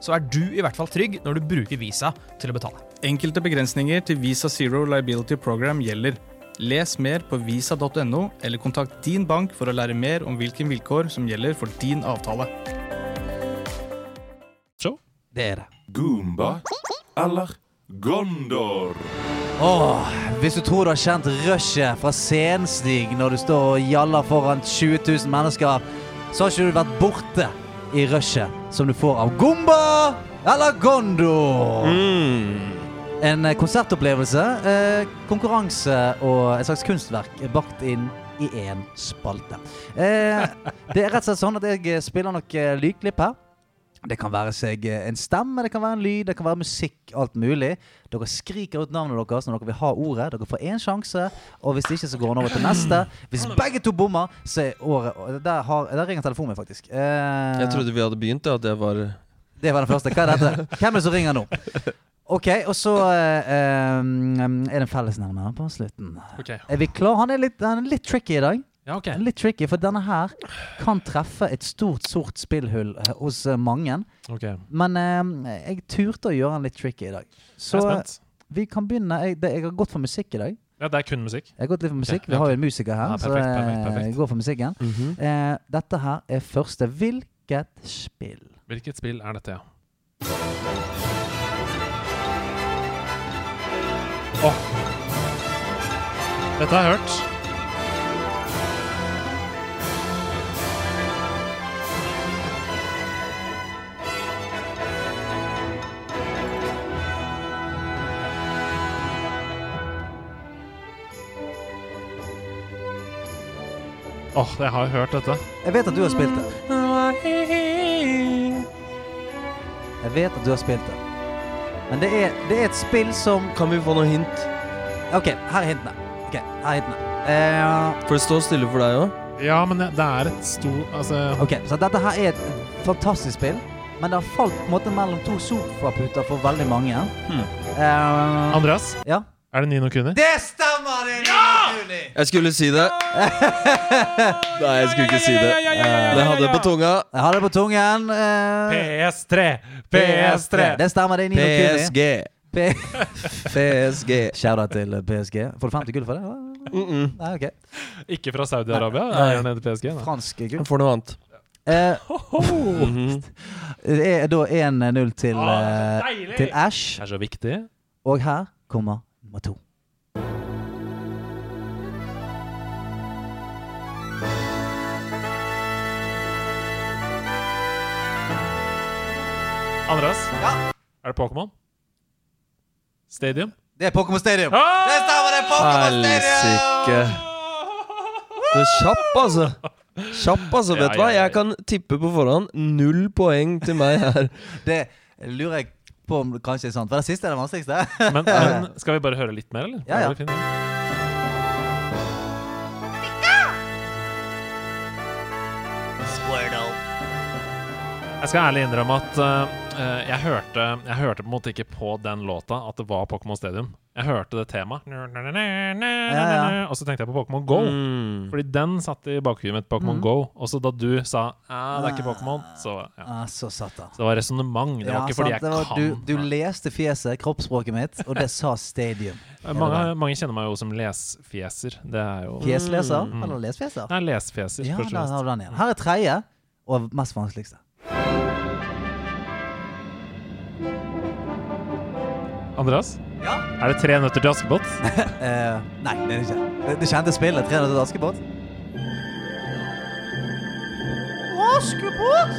så er du i hvert fall trygg når du bruker Visa til å betale. Enkelte begrensninger til Visa Zero Liability Program gjelder. Les mer på visa.no, eller kontakt din bank for å lære mer om hvilke vilkår som gjelder for din avtale. Så, Det er det. Goomba eller Gondor? Åh, hvis du tror du har kjent rushet fra Senstig når du står og gjaller foran 20 000 mennesker, så har ikke du vært borte i rushet som du får av Gumba eller Gondo. Mm. En eh, konsertopplevelse, eh, konkurranse og et slags kunstverk bakt inn i én spalte. Eh, det er rett og slett sånn at jeg spiller nok eh, lydklipp her. Det kan være seg eh, en stemme, det kan være en lyd, det kan være musikk, alt mulig. Dere skriker ut navnet deres når dere vil ha ordet. Dere får én sjanse, og hvis ikke, så går han over til neste. Hvis begge to bommer, så er året Der, har, der ringer telefonen min, faktisk. Eh, Jeg trodde vi hadde begynt, ja, at det var det var den første. Hva er dette? [laughs] Hvem er det som ringer nå? OK, og så eh, eh, er det en fellesnevner på slutten. Okay. Er vi klar? Han er litt, han er litt tricky i dag. Ja, okay. Litt tricky, For denne her kan treffe et stort, sort spillhull eh, hos eh, mange. Okay. Men eh, jeg turte å gjøre den litt tricky i dag. Så eh, vi kan begynne. Jeg, det, jeg har gått for musikk i dag. Ja, det er kun musikk. Jeg har gått litt for musikk. Okay, Vi har jo en musiker her, Ja, perfekt, så perfekt, perfekt. jeg går for musikken. Mhm. Eh, dette her er første. Hvilket spill? Hvilket spill er dette, ja? Åh! Dette har jeg hørt. Åh, jeg har jo hørt dette. Jeg vet at du har spilt det. Jeg vet at du har spilt det. Men det er, det er et spill som Kan vi få noe hint? OK, her er hintene. Ok, her er hintene. Uh, For det står stille for deg òg. Ja, men det det er et stort Altså ok, så dette her er et fantastisk spill. Men det har falt på en måte mellom to sofaputer for veldig mange. Hmm. Uh, Andreas, ja. er det Nino Kuni? Det stemmer! det ja! Jeg skulle si det. Nei, jeg skulle ikke si det. Det hadde jeg på tunga. Jeg har det på tungen. eh, PS3! PS3! Det stemmer, det er. PSG. PSG. Shout-out til PSG. Får du 50 gull for det? Mm -mm. Nei, ok. Ikke fra Saudi-Arabia? Nei. Er PSG? Nei. Fransk gull. Får noe annet. Eh, Mhm. det er da 1-0 til, eh, til Ash. Det er så viktig. Og her kommer nummer to. Andreas, Ja. er det Pokémon? Stadium? Det er Pokémon Stadium. Ah! Det stemmer, det er Pokémon Helsike. Du er kjapp, altså. Kjapp, altså. Ja, Vet du hva? ja, ja. Jeg kan tippe på forhånd. Null poeng til meg her. [laughs] Det lurer jeg på om det kanskje er sant. For det siste er det vanskeligste. [laughs] Men, men [laughs] skal vi bare høre litt mer, eller? Ja, ja. Er det fint? Jeg skal ærlig innrømme at eh, jeg, hørte, jeg hørte på en måte ikke på den låta at det var Pokémon Stadium. Jeg hørte det temaet, ja. og så tenkte jeg på Pokémon Go. Mm. Fordi den satt i bakhuet mitt, Pokémon mm. Go. Og så da du sa ah, det er ikke Pokémon, så ja. Ah, så satt det. Så det var resonnement. Det var Ja, ikke fordi jeg var- kan. Du, du leste fjeset, kroppsspråket mitt, og det sa Stadium. [laughs] mange, mange kjenner meg jo som lesfjeser. Det er jo Fjesleser? Mm. Eller lesfjeser? Nei, lesfjeser. Ja, der har du den igjen. Her er tredje, og mest vanskeligste. Andreas? Ja? Er det tre nøtter til Askepott? Eh, nei, det er det ikke. Det, det kjente spillet. 300 til Askepott. Askepott!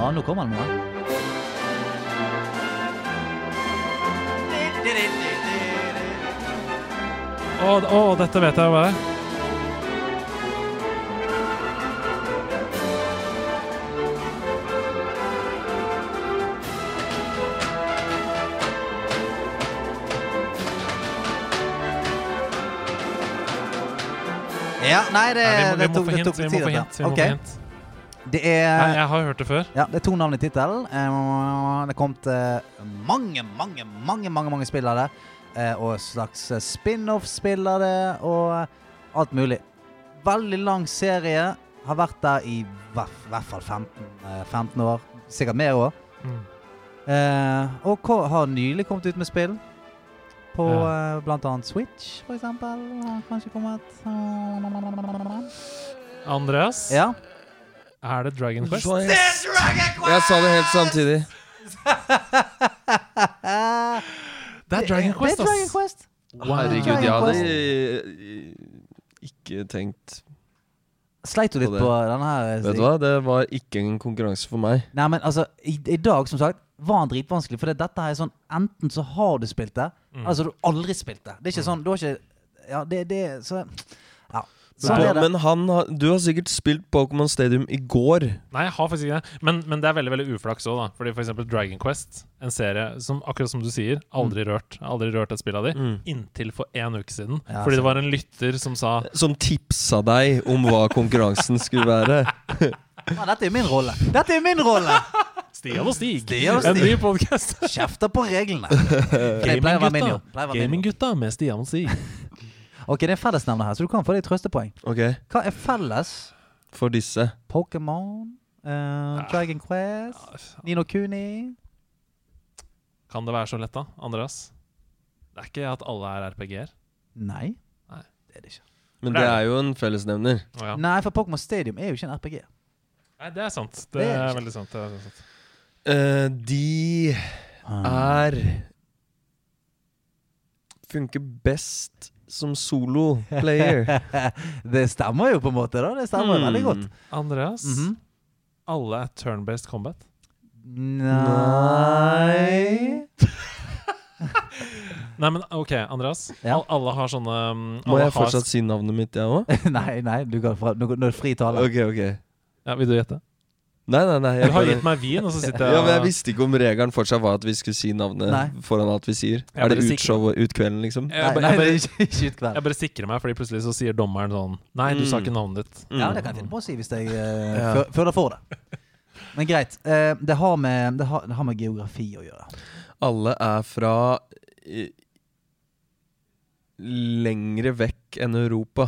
Ja, nå kommer han med den. Å, å, dette vet jeg hva er. Ja, nei, det, Nei, vi må, det vi må tok, få det hint. tok Vi litt må tid. få dette. hint. Vi må Ok. få hint. Det Nei, er jeg har hørt det før. Ja, det er to navn i tittelen. Eh, Det er kommet mange, mange, mange mange, mange spill av det. Eh, Og slags spin-off-spill av det, og alt mulig. Veldig lang serie. Har vært der i hvert, hvert fall 15, eh, 15 år. Sikkert mer òg. Mm. Eh, og har nylig kommet ut med spill. På Ja. eh, blant annet Switch, for eksempel. Har kanskje kommet Andreas, Ja. er det Dragon Quest? Dragon Quest? jeg sa det helt samtidig. [laughs] Det er Dragon Quest, ass. Det er Dragon! Quest. Wow. Herregud, jeg hadde ikke tenkt Sleit du litt På på, denne her? Vet du hva, det var ikke en konkurranse for meg. Nei, men altså, i, i dag, som sagt, var den dritvanskelig. For dette her er sånn Enten så har du spilt det, Mm. eller så har du aldri spilt det. Det er ikke sånn Du har ikke Ja, det, det Så Sånn er det. men han har, du har sikkert spilt Pokémon Stadium i går. Nei, jeg har faktisk ikke det. Men, men det er veldig veldig uflaks òg, da. Fordi for eksempel Dragon Quest, en serie som akkurat som du sier, aldri rørt. Aldri rørt et spill av de. Mm. Inntil for én uke siden. Ja, fordi det var en lytter som sa Som tipsa deg om hva konkurransen skulle være. [laughs] Ja, dette er min rolle. Dette er min rolle! [laughs] Stian og Stig, Stian og en Stig. ny podkast. Kjefter på reglene. [laughs] Det pleier å være min jobb. Pleier å være min jobb. Gaminggutta med Stian og Stig. Ok, det er fellesnevner her, så du kan få deg trøstepoeng. Ok, Hva er felles? for disse. Pokémon, eh, Dragon Quest, Nino Kuni Kan det være så lett, da, Andreas? Det er ikke at alle er RPG-er. Nei. Nei. Det er det ikke. Men Det er jo en fellesnevner. Å, ja. Nei, for Pokémon Stadium er jo ikke en RPG. Nei, det er sant. Det Det er er ikke- veldig sant. Det er sant. Eh, de er Funker best som solo-player. [laughs] det stemmer jo på en måte, da. Det stemmer jo veldig godt. Andreas, Mhm. alle er turn-based combat. Nei Nei, men OK, Andreas. Ja. Alle har sånne alle Må jeg jeg har fortsatt si navnet mitt, jeg òg? [laughs] Nei, nei, du kan fra, nå nå er det fri tale. Ok, ok. Ja, Vil du gjette? Nei, nei, nei. Du har gitt meg vin, og så sitter jeg ja, men jeg visste ikke om regelen fortsatt var at vi skulle si navnet Nei. foran alt vi sier. Jeg Er det utshow og utkvelden, liksom? Jeg, Nei, bare- nei, jeg, bare, [laughs] ikke, ikke jeg bare sikrer meg, Fordi plutselig så sier dommeren sånn Nei, du sa Mm. ikke navnet ditt. Ja, det kan jeg finne på å si hvis jeg uh, føler for det. Men greit. Uh, det, har med, det, har, det har med geografi å gjøre. Alle er fra uh, lengre vekk enn Europa.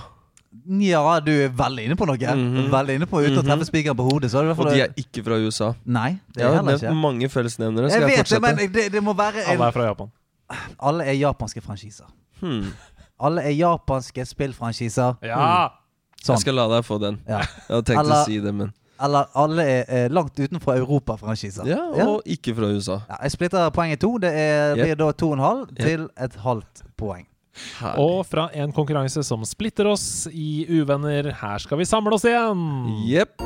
Ja, du er veldig inne på noe. Mhm. Veldig inne på Uten å Mhm. treffe spikeren på hodet. Så er det Og de er ikke fra USA. Nei, det Jeg er har heller ikke. mange fellesnevnere. Jeg Skal jeg, vet det, men det, det må være en, Alle er fra Japan. Alle er japanske franchiser. Hmm. Alle er japanske spillfranchiser. Ja! Sånn. Jeg skal la deg få den. Ja. Jeg hadde tenkt Eller- å si det, men Eller alle er, er langt utenfor Europa-franchiser. Ja, og ikke fra USA. Ja, jeg splitter poenget i to. Det er, Yep. blir da to og en halv Yep. til et halvt poeng. Herlig. Og fra en konkurranse som splitter oss i uvenner, her skal vi samle oss igjen! Jepp.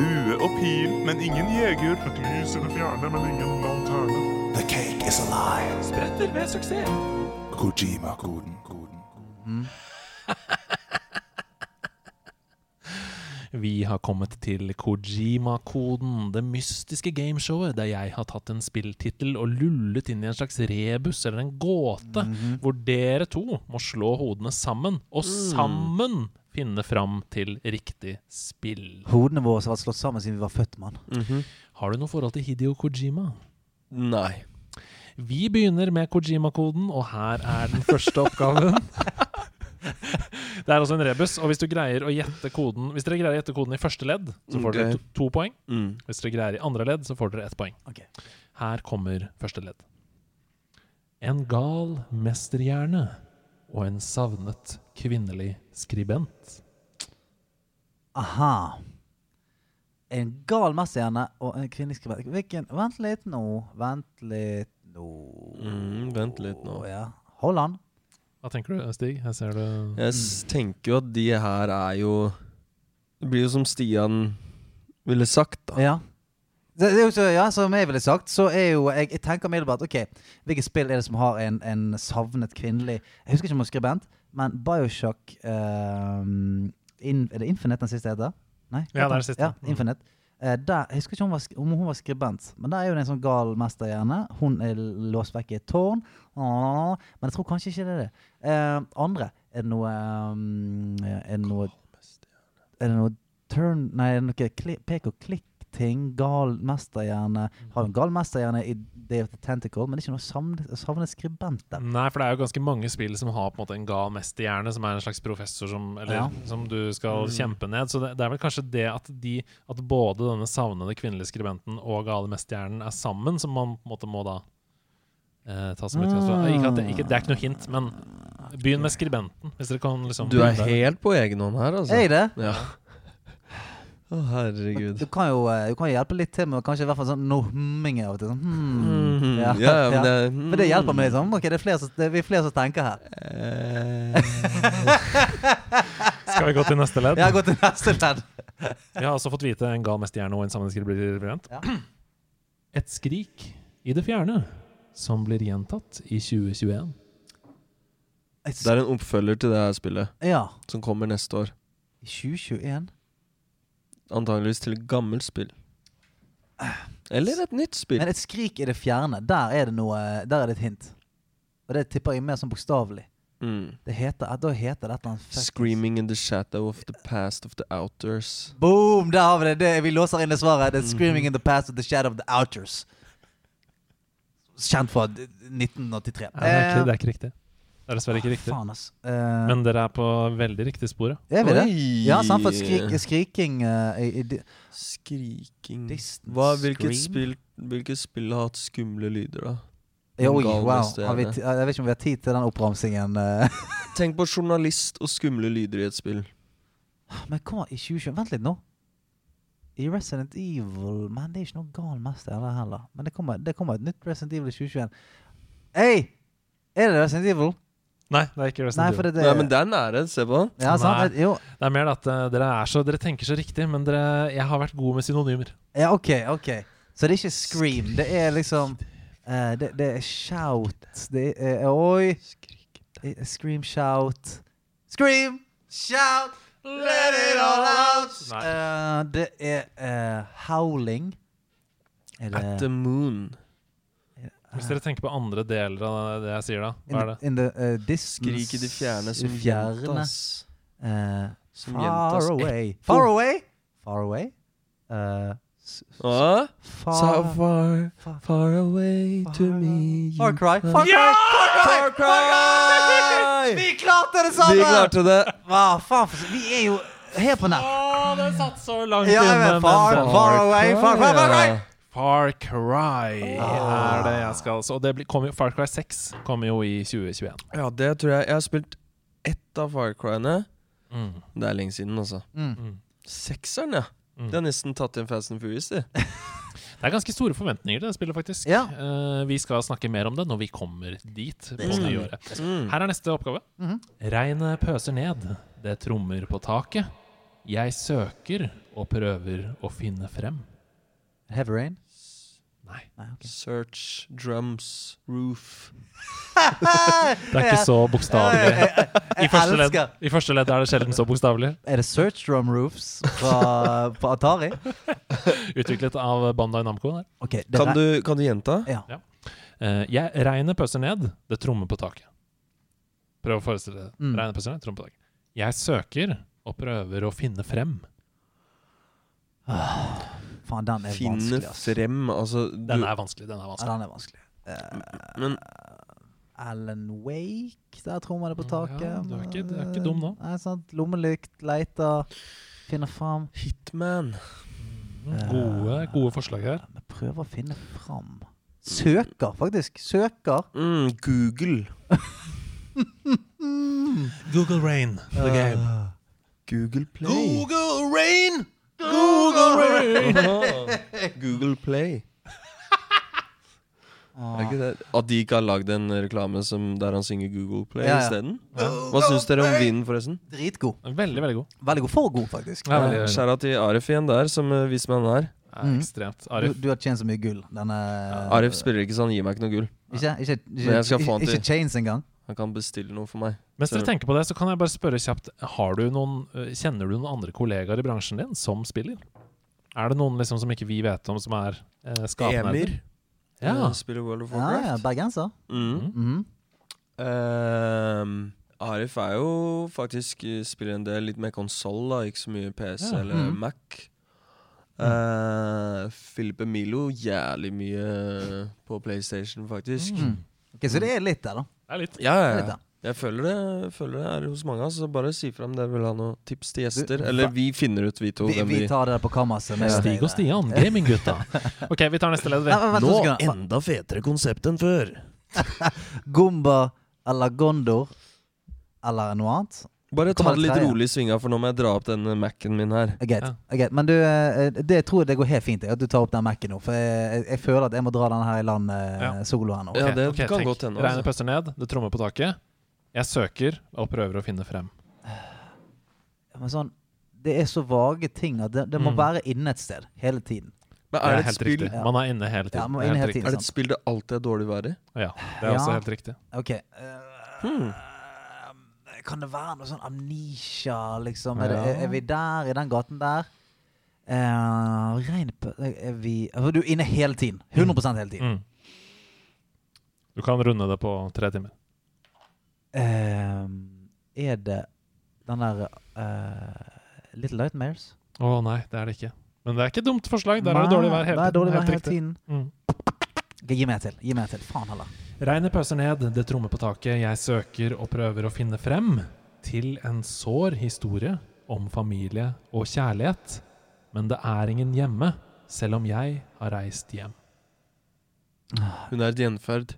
Bue og pil, men ingen jeger. Et lys i det fjerne, men ingen lanterne. The cake is alive. Spretter ved suksess. Kojima-koden. koden. [laughs] Vi har kommet til Kojima-koden, det mystiske gameshowet der jeg har tatt en spilltittel og lullet inn i en slags rebus eller en gåte, hvor dere to må slå hodene sammen, og sammen finne fram til riktig spill. Hodene våre har vært slått sammen siden vi var født, mann. Mhm. Har du noe forhold til Hideo Kojima? Nei. Vi begynner med Kojima-koden, og her er den første oppgaven. [laughs] [laughs] Det er også en rebus, og hvis du greier å gjette koden Hvis dere greier å gjette koden i første ledd, så får dere to, to poeng. Mm. Hvis dere greier i andre ledd, så får dere ett poeng. Okay. Her kommer første ledd. En gal mesterhjerne og en savnet kvinnelig skribent. Aha. En gal mesterhjerne og en kvinnelig skribent. Hvilken Vent litt nå. Vent litt nå. Mm, vent litt nå. Ja. Hold an. Hva tenker du, Stig? Jeg ser du Jeg tenker jo at de her er jo Det blir jo som Stian ville sagt, da. Ja. Det, det er jo så, ja, Som jeg ville sagt, så er jo Jeg, jeg tenker umiddelbart OK, hvilket spill er det som har en, en savnet kvinnelig Jeg husker ikke om hun var skribent, men Bioshock ehm, in, Er det Infinite den siste heter? Nei? Ja, det er det siste. Ja, Infinite. Eh, der, jeg husker ikke om hun, var, om hun var skribent, men der er jo det en sånn gal mesterhjerne. Hun er låst vekk i et tårn. Åh, men jeg tror kanskje ikke det er det. Eh, andre Er det noe um, Er det noe Er det noe turn Nei, er det noe pek og klikk-ting? Gal mesterhjerne. Har en gal mesterhjerne i Day of the Tentacle, men det er ikke noe savne, savne skribent der. Nei, for det er jo ganske mange spill som har på en måte en gal mesterhjerne, som er en slags professor som, eller, Ja. som du skal kjempe ned. Så det, det er vel kanskje det at, de, at både denne savnede kvinnelige skribenten og gale mesterhjernen er sammen, som man på en måte må da eh, ta som utgangspunkt. Ikke at det, ikke, det er ikke noe hint, men begynn med skribenten. Hvis dere kan liksom Du er helt på egen hånd her, altså. Er jeg det? Ja. Å, herregud. Du kan jo eh, du kan hjelpe litt til med kanskje i hvert fall sånn noe humming av og til. Sånn, hmm. Mhm. Ja, Ja, men ja. mm. Men det hjelper meg liksom. Ok, det er flere som, det er flere som tenker her. Eh, [laughs] Skal vi gå til neste ledd? Ja, gå til neste ledd. Vi har også fått vite en gal mesterhjerne og en sammenskritt brilliant. Ja. Et skrik i det fjerne som blir gjentatt i 2021. Det er en oppfølger til det her spillet, Ja. som kommer neste år. I 2021? Antageligvis til et gammelt spill. Eller et nytt spill. Men et skrik i det fjerne, der er det noe Der er det et hint. Og det tipper jeg mer som bokstavelig. Mm. Det heter, da heter det et eller annet fuckings- Screaming in the shadow of the past of the outers. Boom! Der har vi det. det vi låser inn det svaret. Det er Mhm. 'Screaming in the past of the shadow of the outers'. Kjent fra 1983. Ja, det, er ikke, det er ikke riktig. Det er dessverre ikke riktig. Faen, ass. Eh, Men dere er på veldig riktig sporet. er vi det? Oi! Ja, sant, for skrik, skriking eh, i, i di- Skriking Hva, hvilket, spill, hvilket spill har hatt skumle lyder, da? Ja, Oi, wow. Har vi, gjerne. ti- jeg vet ikke om vi har tid til den oppramsingen. eh. [laughs] Tenk på journalist og skumle lyder i et spill. Men kom i 2020 Vent litt nå. I Resident Evil Men det er ikke noe gal mester der heller. Men det kommer, det kommer et nytt Resident Evil i 2021. Hei! Er det Resident Evil? Nei, det er ikke Resident Nei, Evil. det, det Nei, men det er nære. Se på den. Ja, sant? Nei. Jo. Det er mer at uh, dere er så Dere tenker så riktig, men dere Jeg har vært god med synonymer. Ja, OK. ok Så det er ikke Scream. Det er liksom uh, det, det er shout. Det er Oi! Er Scream, shout. Scream, shout, let it all out! Eh, det er eh, howling. Er At the moon. Hvis dere tenker på andre deler av det jeg sier, da, hva er det? In the uh, distance Skrik i det fjerne som fjerne. gjentas. Eh, Som far away. ekko. Far away? Far away? Uh, Hva? far, So far, far, far away to Far- me Far Cry. come. Far Cry! Far Cry! [laughs] Vi klarte det sammen! Vi klarte det! Hva faen, vi er jo helt på nett. Å, det satt så langt Ja, inne. Far, far, far away, far Cry, far far, far, Far Cry Ah. er det jeg skal Og det blir, kommer jo, Far Cry 6 kommer jo i 2021. Ja, det tror jeg Jeg har spilt ett av Far Cryene. Mm. Det er lenge siden, altså. Mm. Mm. Sekseren, ja. Mm. De har nesten tatt igjen Fast and Furious, de. [laughs] Det er ganske store forventninger til det spillet, faktisk. Ja. Uh, vi skal snakke mer om det når vi kommer dit på nyåret. Mm. Her er neste oppgave. Mm. Regnet pøser ned, det trommer på taket. Jeg søker og prøver å finne frem. Heavy rain? Nei, Nei, okay. Search, drums, roof. [laughs] det er ikke så bokstavelig. I første, ledd, I første ledd er det sjelden så bokstavelig. Er det Search Drum Roofs fra, på Atari? [laughs] Utviklet av Bandai Namco. Der. Ok, det Kan du, kan du gjenta? Ja. Eh, jeg, regnet pøser ned, det trommer på taket. Prøv å forestille deg. Mm. Regnet pøser ned, trommer på taket. Jeg søker og prøver å finne frem. Faen, den er Finne vanskelig, ass. frem Altså, du, Den er vanskelig. den er Ja, den er vanskelig. Uh, Men Alan Wake, der tror man det på taket. Ja, du er ikke- du er ikke dum nå. Nei, sant. Lommelykt, leiter, finner fram. Hitman. Gode, gode forslag her. Vi prøver å finne fram. Søker, faktisk. Søker. Mm, Google. Google Rain, the game. Google Play. Google Rain! Google Play. [laughs] Er ikke det At de ikke har lagd en reklame som der han synger Google Play Ja, ja. isteden? Hva syns dere om vinen, forresten? Dritgod. Veldig, veldig god. Veldig god. For god, faktisk. Ja, veldig, veldig. Skjæra til Arif igjen der, som eh, viser meg den her. Ja, Mm. ekstremt. Du, Arif. du har tjent så mye gull. Denne Arif spiller ikke så han gir meg ikke noe gull. Ikke, ikke, ikke, ikke chains engang. Han kan bestille noe for meg. Mens dere tenker på det, så kan jeg bare spørre kjapt har du noen, eh, Kjenner du noen andre kollegaer i bransjen din som spiller? Er det noen liksom som ikke vi vet om, som er eh, skapende? Emir Ja. spiller World of Ja, ja, Warcraft. bergenser. Mm. Mm. Uh, Arif er jo faktisk eh, spiller en del litt mer konsoll, ikke så mye PC Ja. eller mm. Mac. Uh, Philip Emilo jævlig mye på PlayStation, faktisk. Mm. Ok, Så det er litt der, da. Det er litt. Ja, ja, litt ja. Jeg føler det, føler det er hos mange. Altså. Bare si fra om dere vil ha noen tips til gjester. Du, Eller vi finner ut, vi to. Vi, vi tar det på kammerset. Stig og Stian, gaminggutta. [laughs] OK, vi tar neste to sekunder. enda fetere konsept enn før. [laughs] Gomba eller Gondor eller noe annet? Bare ta det litt tredje? rolig i svinga, for nå må jeg dra opp den Mac-en min her. Er Ja. er. Men du, det det tror jeg det går helt fint at du tar opp den Mac-en nå. For jeg, jeg, føler at jeg må dra den her i land eh, Ja. solo her nå. Ja, det okay, kan godt hende, Regnet altså. pøster ned, det trommer på taket. Jeg søker og prøver å finne frem. Men sånn Det er så vage ting at det, det må Mm. være inne et sted hele tiden. Men Det er er det et spill riktig. Man er inne hele tiden. Ja, er inne hele tiden. Er det et spill det alltid er dårlig vær i? Ja, det er også helt riktig. OK. Uh, Hmm. Kan det være noe sånn amnesia, liksom? Er, det, er, er vi der, i den gaten der? Uh, på Er vi altså, Du er inne hele tiden. 100% hele tiden. Mm. Du kan runde det på tre timer. Uh, er det den der uh, Little Lightmares? Å nei, det er det ikke. Men det er ikke et dumt forslag. Der er det dårlig vær hele Det er dårlig vær Helt hele tiden. Mm. Gi meg til. Gi meg til. Faen heller. Regnet pøser ned, det trommer på taket, jeg søker og prøver å finne frem til en sår historie om familie og kjærlighet. Men det er ingen hjemme, selv om jeg har reist hjem. Hun er et gjenferd.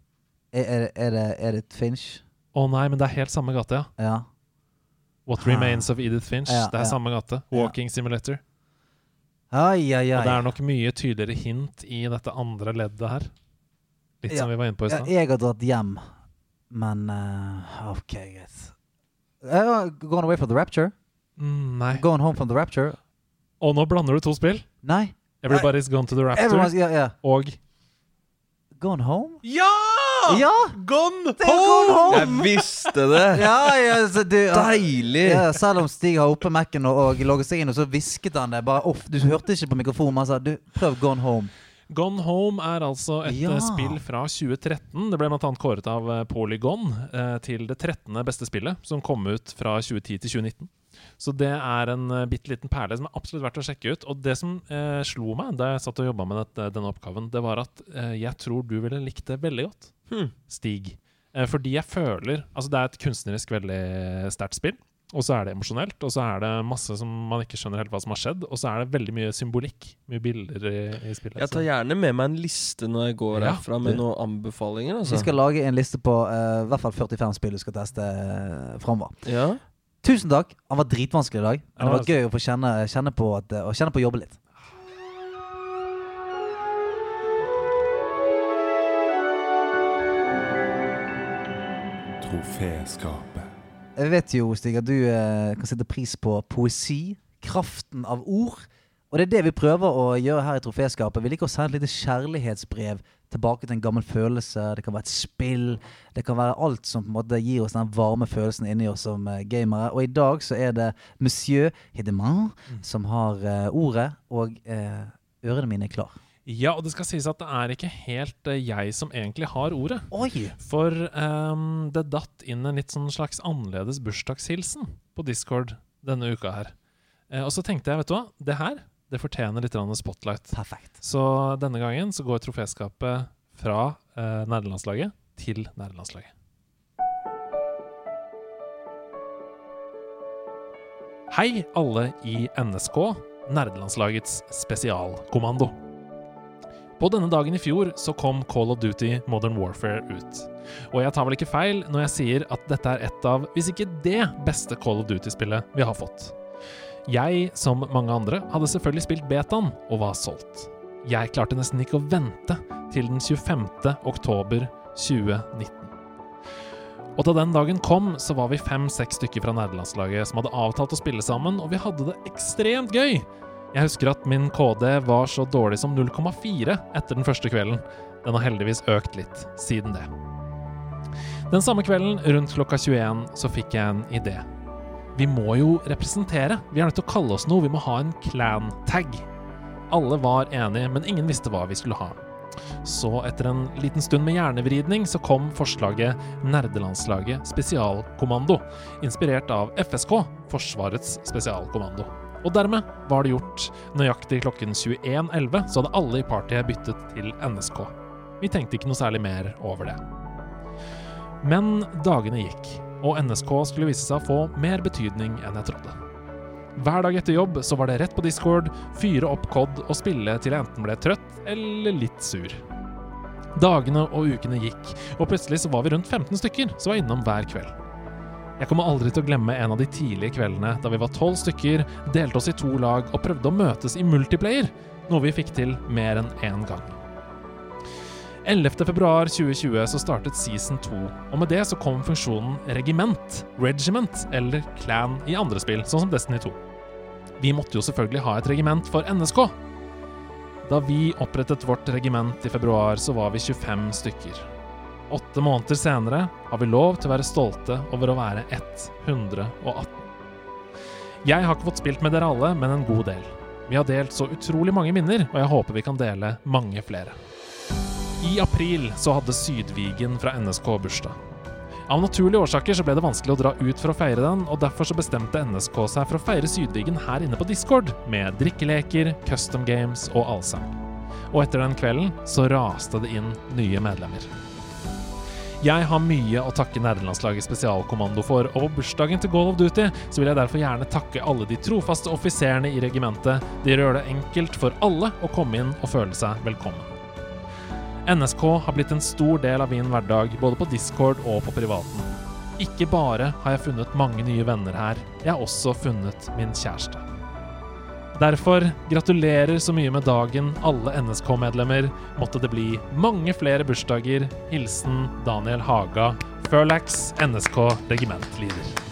Er, er, er, det, er det et Finch? Å nei, men det er helt samme gate, ja. Ja. What Remains of Edith Finch. Ja, det er ja. samme gate. Walking Simulator. Ai, ai, ai. Og det er nok mye tydeligere hint i dette andre leddet her. Litt som vi var inne på i Ja, stad. jeg har dratt hjem, men uh, OK, greit. Uh, going away from the rapture? Mm, nei. Going home from the rapture? Og nå blander du to spill. Nei. Everybody's Gone to the Rapture ja, ja. og Gone home? Ja! Ja! Gone Det er Gone Home! Jeg visste det! [laughs] Ja, ja, så du, ja. Deilig! Ja, selv om Stig har oppe Mac-en og, og logget seg inn, og så hvisket han det. Bare off. Du hørte ikke på mikrofonen, men han sa du, prøv Gone Home. Gone Home er altså et Ja. eh, spill fra 2013. Det ble annet kåret av eh, Polygon eh, til det 13. beste spillet, som kom ut fra 2010 til 2019. Så det er en uh, bitte liten perle som er absolutt verdt å sjekke ut. Og det som eh, slo meg da jeg satt og jobba med dette, denne oppgaven, det var at eh, jeg tror du ville likt det veldig godt, Hmm. Stig. Eh, fordi jeg føler Altså, det er et kunstnerisk veldig sterkt spill. Og så er det emosjonelt, og så er det masse som man ikke skjønner helt hva som har skjedd. Og så er det veldig mye symbolikk, mye bilder i, i spillet. Jeg tar gjerne med meg en liste når jeg går Ja, herfra med noen anbefalinger. Vi Altså. skal lage en liste på eh, i hvert fall 45 spill du skal teste uh, framover. Ja. Tusen takk. Han var dritvanskelig i dag. Men det var gøy å få kjenne, kjenne, på at, å kjenne på å jobbe litt. Troféskapet. Jeg vet jo, Stig, at du eh, kan sette pris på poesi. Kraften av ord. Og det er det vi prøver å gjøre her i Troféskapet. Vi liker å sende et lite kjærlighetsbrev tilbake til en gammel følelse. Det kan være et spill. Det kan være alt som på en måte gir oss den varme følelsen inni oss som eh, gamere. Og i dag så er det Monsieur Hideman som har eh, ordet, og eh, ørene mine er klar. Ja, og det skal sies at det er ikke helt eh, jeg som egentlig har ordet. Oi! For um, det datt inn en litt sånn slags annerledes bursdagshilsen på Discord denne uka her. Uh, og så tenkte jeg, vet du hva, det her det fortjener litt spotlight. Perfekt. Så denne gangen så går troféskapet fra uh, nerdelandslaget til nerdelandslaget. Hei, alle i NSK, nerdelandslagets spesialkommando. På denne dagen i fjor så kom Call of Duty Modern Warfare ut. Og jeg tar vel ikke feil når jeg sier at dette er et av, hvis ikke det beste Call of Duty-spillet vi har fått. Jeg, som mange andre, hadde selvfølgelig spilt betaen og var solgt. Jeg klarte nesten ikke å vente til den 25. oktober 2019. Og da den dagen kom, så var vi fem-seks stykker fra nerdelandslaget som hadde avtalt å spille sammen, og vi hadde det ekstremt gøy. Jeg husker at min KD var så dårlig som 0,4 etter den første kvelden. Den har heldigvis økt litt siden det. Den samme kvelden, rundt klokka 21, så fikk jeg en idé. Vi må jo representere. Vi er nødt til å kalle oss noe. Vi må ha en clan-tag. Alle var enige, men ingen visste hva vi skulle ha. Så etter en liten stund med hjernevridning så kom forslaget Nerdelandslaget spesialkommando, inspirert av FSK, Forsvarets spesialkommando. Og dermed var det gjort. Nøyaktig klokken 21.11 så hadde alle i partiet byttet til NSK. Vi tenkte ikke noe særlig mer over det. Men dagene gikk, og NSK skulle vise seg å få mer betydning enn jeg trodde. Hver dag etter jobb så var det rett på Discord, fyre opp COD og spille til jeg enten ble trøtt eller litt sur. Dagene og ukene gikk, og plutselig så var vi rundt 15 stykker som var innom hver kveld. Jeg kommer aldri til å glemme en av de tidlige kveldene da vi var tolv stykker, delte oss i to lag og prøvde å møtes i multiplayer, noe vi fikk til mer enn én gang. 11.2.2020 så startet season 2, og med det så kom funksjonen regiment, regiment eller clan i andre spill, sånn som Destiny 2. Vi måtte jo selvfølgelig ha et regiment for NSK. Da vi opprettet vårt regiment i februar, så var vi 25 stykker. Åtte måneder senere har vi lov til å være stolte over å være 118. Jeg har ikke fått spilt med dere alle, men en god del. Vi har delt så utrolig mange minner, og jeg håper vi kan dele mange flere. I april så hadde Sydvigen fra NSK bursdag. Av naturlige årsaker så ble det vanskelig å dra ut for å feire den, og derfor så bestemte NSK seg for å feire Sydvigen her inne på Discord, med drikkeleker, custom games og allsang. Og etter den kvelden så raste det inn nye medlemmer. Jeg har mye å takke nerdelandslaget Spesialkommando for, og på bursdagen til Call of Duty så vil jeg derfor gjerne takke alle de trofaste offiserene i regimentet. De gjør det enkelt for alle å komme inn og føle seg velkommen. NSK har blitt en stor del av min hverdag, både på Discord og på privaten. Ikke bare har jeg funnet mange nye venner her, jeg har også funnet min kjæreste. Derfor gratulerer så mye med dagen, alle NSK-medlemmer. Måtte det bli mange flere bursdager. Hilsen Daniel Haga, Furlax, NSK regimentleder.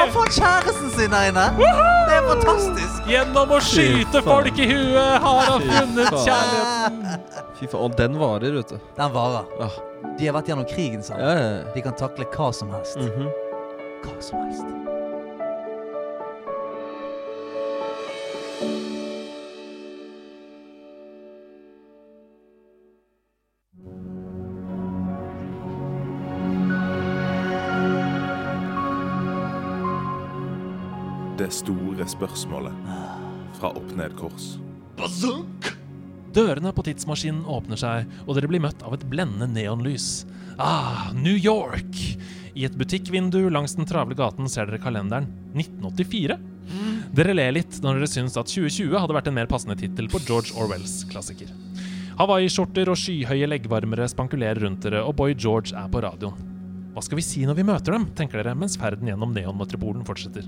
Han får kjæresten sin der inne! Det er fantastisk! Gjennom å skyte folk i huet har han funnet kjærligheten. Fy faen. Og den varer, vet du. Den varer. Ja. De har vært gjennom krigen sammen. Ja, ja. De kan takle hva som helst. Mhm. Hva som helst. Det store spørsmålet fra opp ned kors. Dørene på tidsmaskinen åpner seg, og dere blir møtt av et blendende neonlys. Ah, New York! I et butikkvindu langs den travle gaten ser dere kalenderen 1984. Dere ler litt når dere syns at 2020 hadde vært en mer passende tittel på George Orwells klassiker. Hawaii-skjorter og skyhøye leggvarmere spankulerer rundt dere, og Boy George er på radioen. Hva skal vi si når vi møter dem, tenker dere mens ferden gjennom neonmetropolen fortsetter.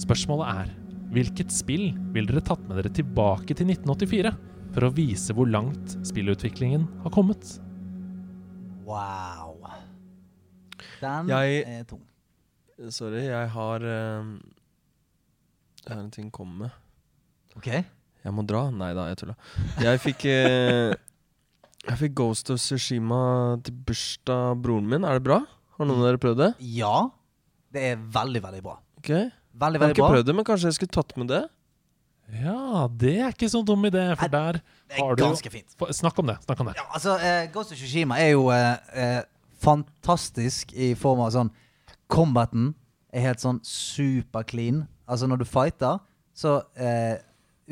Spørsmålet er hvilket spill vil dere tatt med dere tilbake til 1984 for å vise hvor langt spillutviklingen har kommet? Wow. Den Jeg- er tung. Sorry, jeg har eh, Jeg har en ting å komme med. OK? Jeg må dra? Nei da, jeg tulla. Jeg fikk eh, Jeg fikk Ghost of Tsushima til bursdag av broren min. Er det bra? Har noen av dere prøvd det? Ja. Det er veldig, veldig bra. Ok Jeg Veldig, har ikke bra. prøvd det, men kanskje jeg skulle tatt med det? Ja, det er ikke så dum idé, for der Det har er du ganske fint. Snakk om det. snakk om det. Ja, altså, eh, Ghost of Tsushima er jo eh, eh, fantastisk i form av sånn Combaten er helt sånn super clean. Altså, når du fighter, så eh,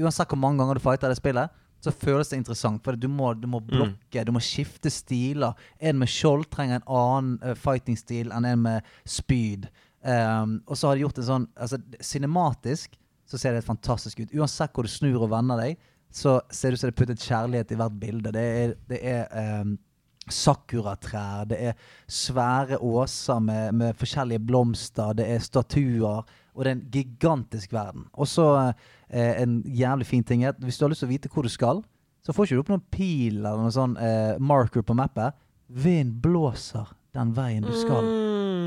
Uansett hvor mange ganger du fighter det spillet, så føles det interessant. For du må, du må blokke, du må skifte stiler. En med skjold trenger en annen uh, fighting-stil enn en med spyd. Um, og så har de gjort en sånn altså, Cinematisk så ser det helt fantastisk ut. Uansett hvor du snur og vender deg, så ser det ut som det er puttet kjærlighet i hvert bilde. Det er, det er um, sakuratrær, det er svære åser med, med forskjellige blomster, det er statuer, og det er en gigantisk verden. Og så uh, en jævlig fin ting er hvis du har lyst til å vite hvor du skal, så får ikke du opp noen pil eller noen sånn uh, marker på mappet. Vind blåser den veien du skal.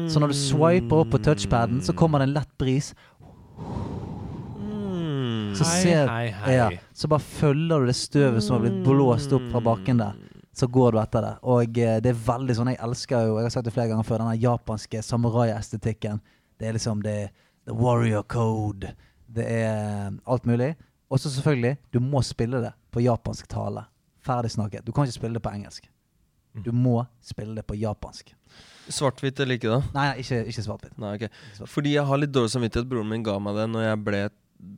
Så når du swiper opp på touchpaden, så kommer det en lett bris. Mm. Så, ser, hei, hei. Ja, så bare følger du det støvet som har blitt blåst opp fra bakken der. Så går du etter det. Og eh, det er veldig sånn Jeg elsker jo Jeg har sagt det flere ganger før, denne japanske samurai-estetikken. Det er liksom det The warrior code. Det er alt mulig. Og så selvfølgelig, du må spille det på japansk tale. Ferdig snakket. Du kan ikke spille det på engelsk. Du må spille det på japansk. Svart-hvitt eller ikke, da? Nei, nei ikke, ikke svart-hvitt. Okay. svart. Fordi jeg har litt dårlig samvittighet. Broren min ga meg det når jeg ble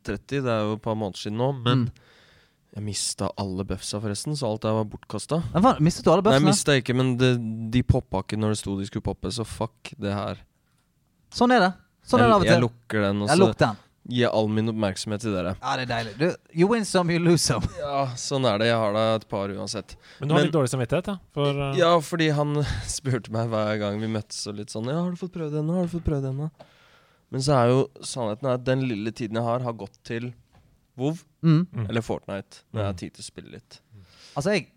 30. Det er jo et par måneder siden nå. Men Mm. jeg mista alle bøfsa, forresten, så alt der var bortkasta. Mistet du alle Nei, jeg buffene? ikke, men det, de poppa ikke når det sto de skulle poppe, så fuck det her. Sånn er det. Sånn er det av og jeg, jeg lukker den, og så den. gi all min oppmerksomhet til dere. Ja, det er deilig. Du, you win some, you lose some. Ja, sånn er det. Jeg har da et par uansett. Men du har Men- litt dårlig samvittighet, da? For uh, Ja, fordi han [laughs] spurte meg hver gang vi møttes og litt sånn Ja, har du fått prøvd denne? Har du fått prøvd denne? Men så er jo sannheten at den lille tiden jeg har, har gått til WoW Mm. Mm. eller Fortnite. Når jeg har Mm. tid til å spille litt. Altså, jeg,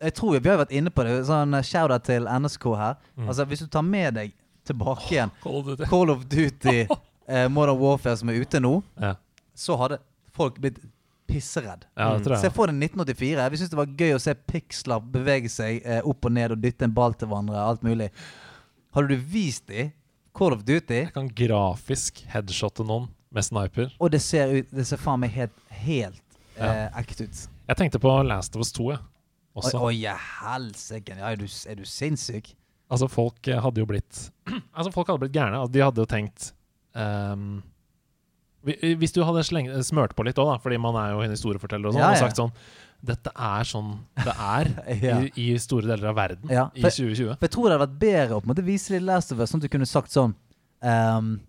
jeg tror vi har vært inne på det. Sånn eh, shout-out til NSK her. Mm. Altså, Hvis du tar med deg tilbake igjen [laughs] Call of Duty. Call of Duty, [laughs] eh, Modern Warfare som er ute nå, Ja. så hadde folk blitt pisseredd. ja, det tror Se for deg 1984. Vi syntes det var gøy å se piksler bevege seg eh, opp og ned og dytte en ball til hverandre. Alt mulig. Hadde du vist dem Call of Duty, Jeg kan grafisk headshotte noen med sniper. og det ser ut Det ser faen meg helt, helt eh, ekte ut. Jeg tenkte på Last of Us 2, jeg. Også. oi, oi helsike. Ja, er, du, er du sinnssyk? Altså, folk eh, hadde jo blitt [clears throat] Altså, folk hadde blitt gærne. De hadde jo tenkt um, Hvis du hadde sleng, smørt på litt òg, da, fordi man er jo en historieforteller og sånn, Ja, og sagt sånn Dette er sånn det er [laughs] Ja. i, i store deler av verden Ja, i 2020. For jeg tror det hadde vært bedre å på en måte vise litt Last of Us, sånn at du kunne sagt sånn um,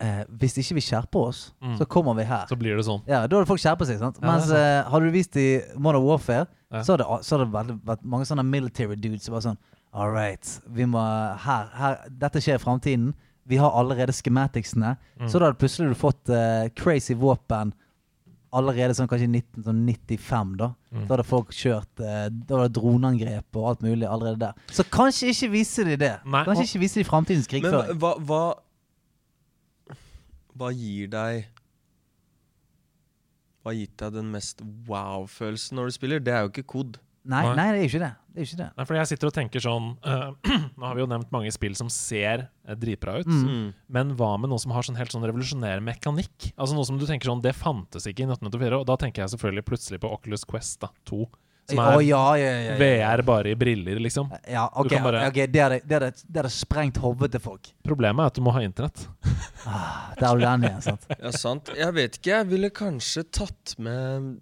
eh, Hvis ikke vi skjerper oss, Mm. så kommer vi her. Så blir det sånn. Ja, Da hadde folk skjerpet seg. sant? Ja, Mens eh, hadde du vist i Modern Warfare, så hadde, så hadde det vært, vært mange sånne military dudes som var sånn All right, vi må her, her, dette skjer i framtiden. Vi har allerede schematicsene. Mm. Så da hadde plutselig du fått eh, crazy våpen allerede sånn kanskje 1995, da. Mm. Da hadde folk kjørt eh, Da var det droneangrep og alt mulig allerede der. Så kanskje ikke viser de det. Nei, kanskje og- ikke viser de framtidens Men krigføring. hva, hva Hva gir deg Hva har gitt deg den mest wow-følelsen når du spiller? Det er jo ikke kod. Nei, Nei. det er ikke det. Det er ikke det. Nei, fordi jeg sitter og tenker sånn uh, [clears throat] Nå har vi jo nevnt mange spill som ser eh, dritbra ut. Mm. Men hva med noe som har sånn helt sånn revolusjonær mekanikk? Altså Noe som du tenker sånn Det fantes ikke i 1984. Og da tenker jeg selvfølgelig plutselig på Oculus Quest da 2. Som er ja, ja, ja, ja. VR bare i briller, liksom. Ja, ok, bare- okay det hadde sprengt hodet til folk. Problemet er at du må ha internett. Ah, der er du den igjen, sant. [laughs] Ja, sant. Jeg vet ikke. Jeg ville kanskje tatt med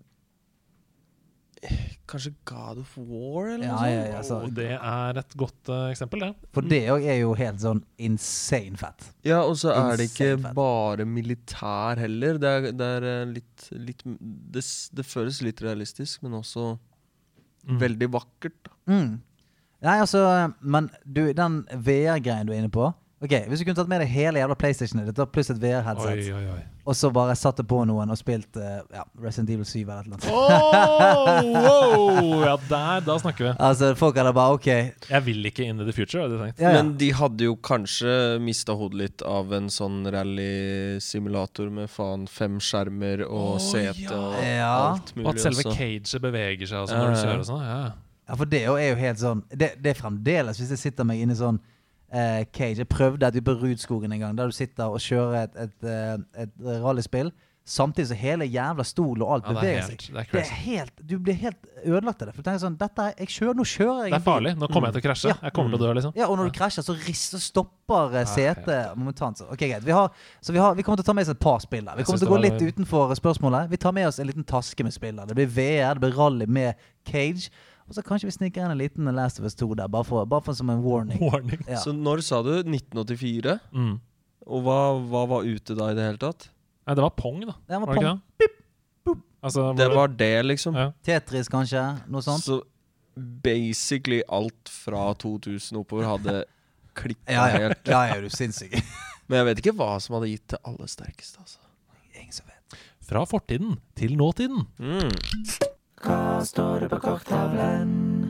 Kanskje God of War, eller Ja, noe sånt? ja, så, Og det er et godt uh, eksempel, det. for det òg er jo helt sånn insane fett. Ja, og så er det ikke fett. bare militær heller. Det er, det er eh, litt, litt det, det føles litt realistisk, men også Mm. veldig vakkert. Mm. Nei, altså, men du, den VR-greien du er inne på Ok, Hvis du kunne tatt med deg hele jævla PlayStationen ditt, pluss et VR-headset, og så bare satt det på noen og spilt uh, ja, Resident Evil 7 eller noe. Oh, wow! Ja, der, da snakker vi. Altså, folk hadde bare OK. Jeg vil ikke inn i the future, hadde jeg tenkt. Ja, ja. Men de hadde jo kanskje mista hodet litt av en sånn rally-simulator med faen fem skjermer og oh, sete ja. og alt mulig. Og at selve caget beveger seg altså, når du kjører og sånn. Ja. Ja, for det er jo helt sånn Det, det er fremdeles, hvis jeg sitter meg inne i sånn eh, cage Jeg prøvde et ute på Rudskogen en gang, der du sitter og kjører et, et, et, et rallyspill. Samtidig som hele jævla stol og alt Ja, er beveger seg. det er Det er helt, du blir helt ødelagt av det. For du tenker sånn dette er, jeg kjører, Nå kjører jeg Det er farlig. Nå kommer jeg til å krasje. Ja. Jeg kommer til å dø, liksom. Ja, og når du krasjer, så rister stopper setet Ja, momentant. Så, ok, greit. Vi, har, så vi, har, vi kommer til å ta med oss et par spill. der. Vi kommer til å gå litt utenfor spørsmålet. Vi tar med oss en liten taske med spill. der. Det blir VR, det blir rally med cage. Og så kanskje vi sniker inn en liten Last of Us 2 der, bare, for, bare for som en warning. Warning. Ja. Så når sa du 1984? Mm. Og hva, hva var ute da i det hele tatt? Nei, det var Pong, da. Det var Var det pong. ikke det? Altså, Det var det, liksom. ja. Tetris, kanskje? Noe sånt? Så basically alt fra 2000 oppover hadde [laughs] klikka Ja, ja. helt. ja, ja, er du sinnssyk? [laughs] Men jeg vet ikke hva som hadde gitt det aller sterkeste. Altså. Ingen som vet. Fra fortiden til nåtiden. Mm.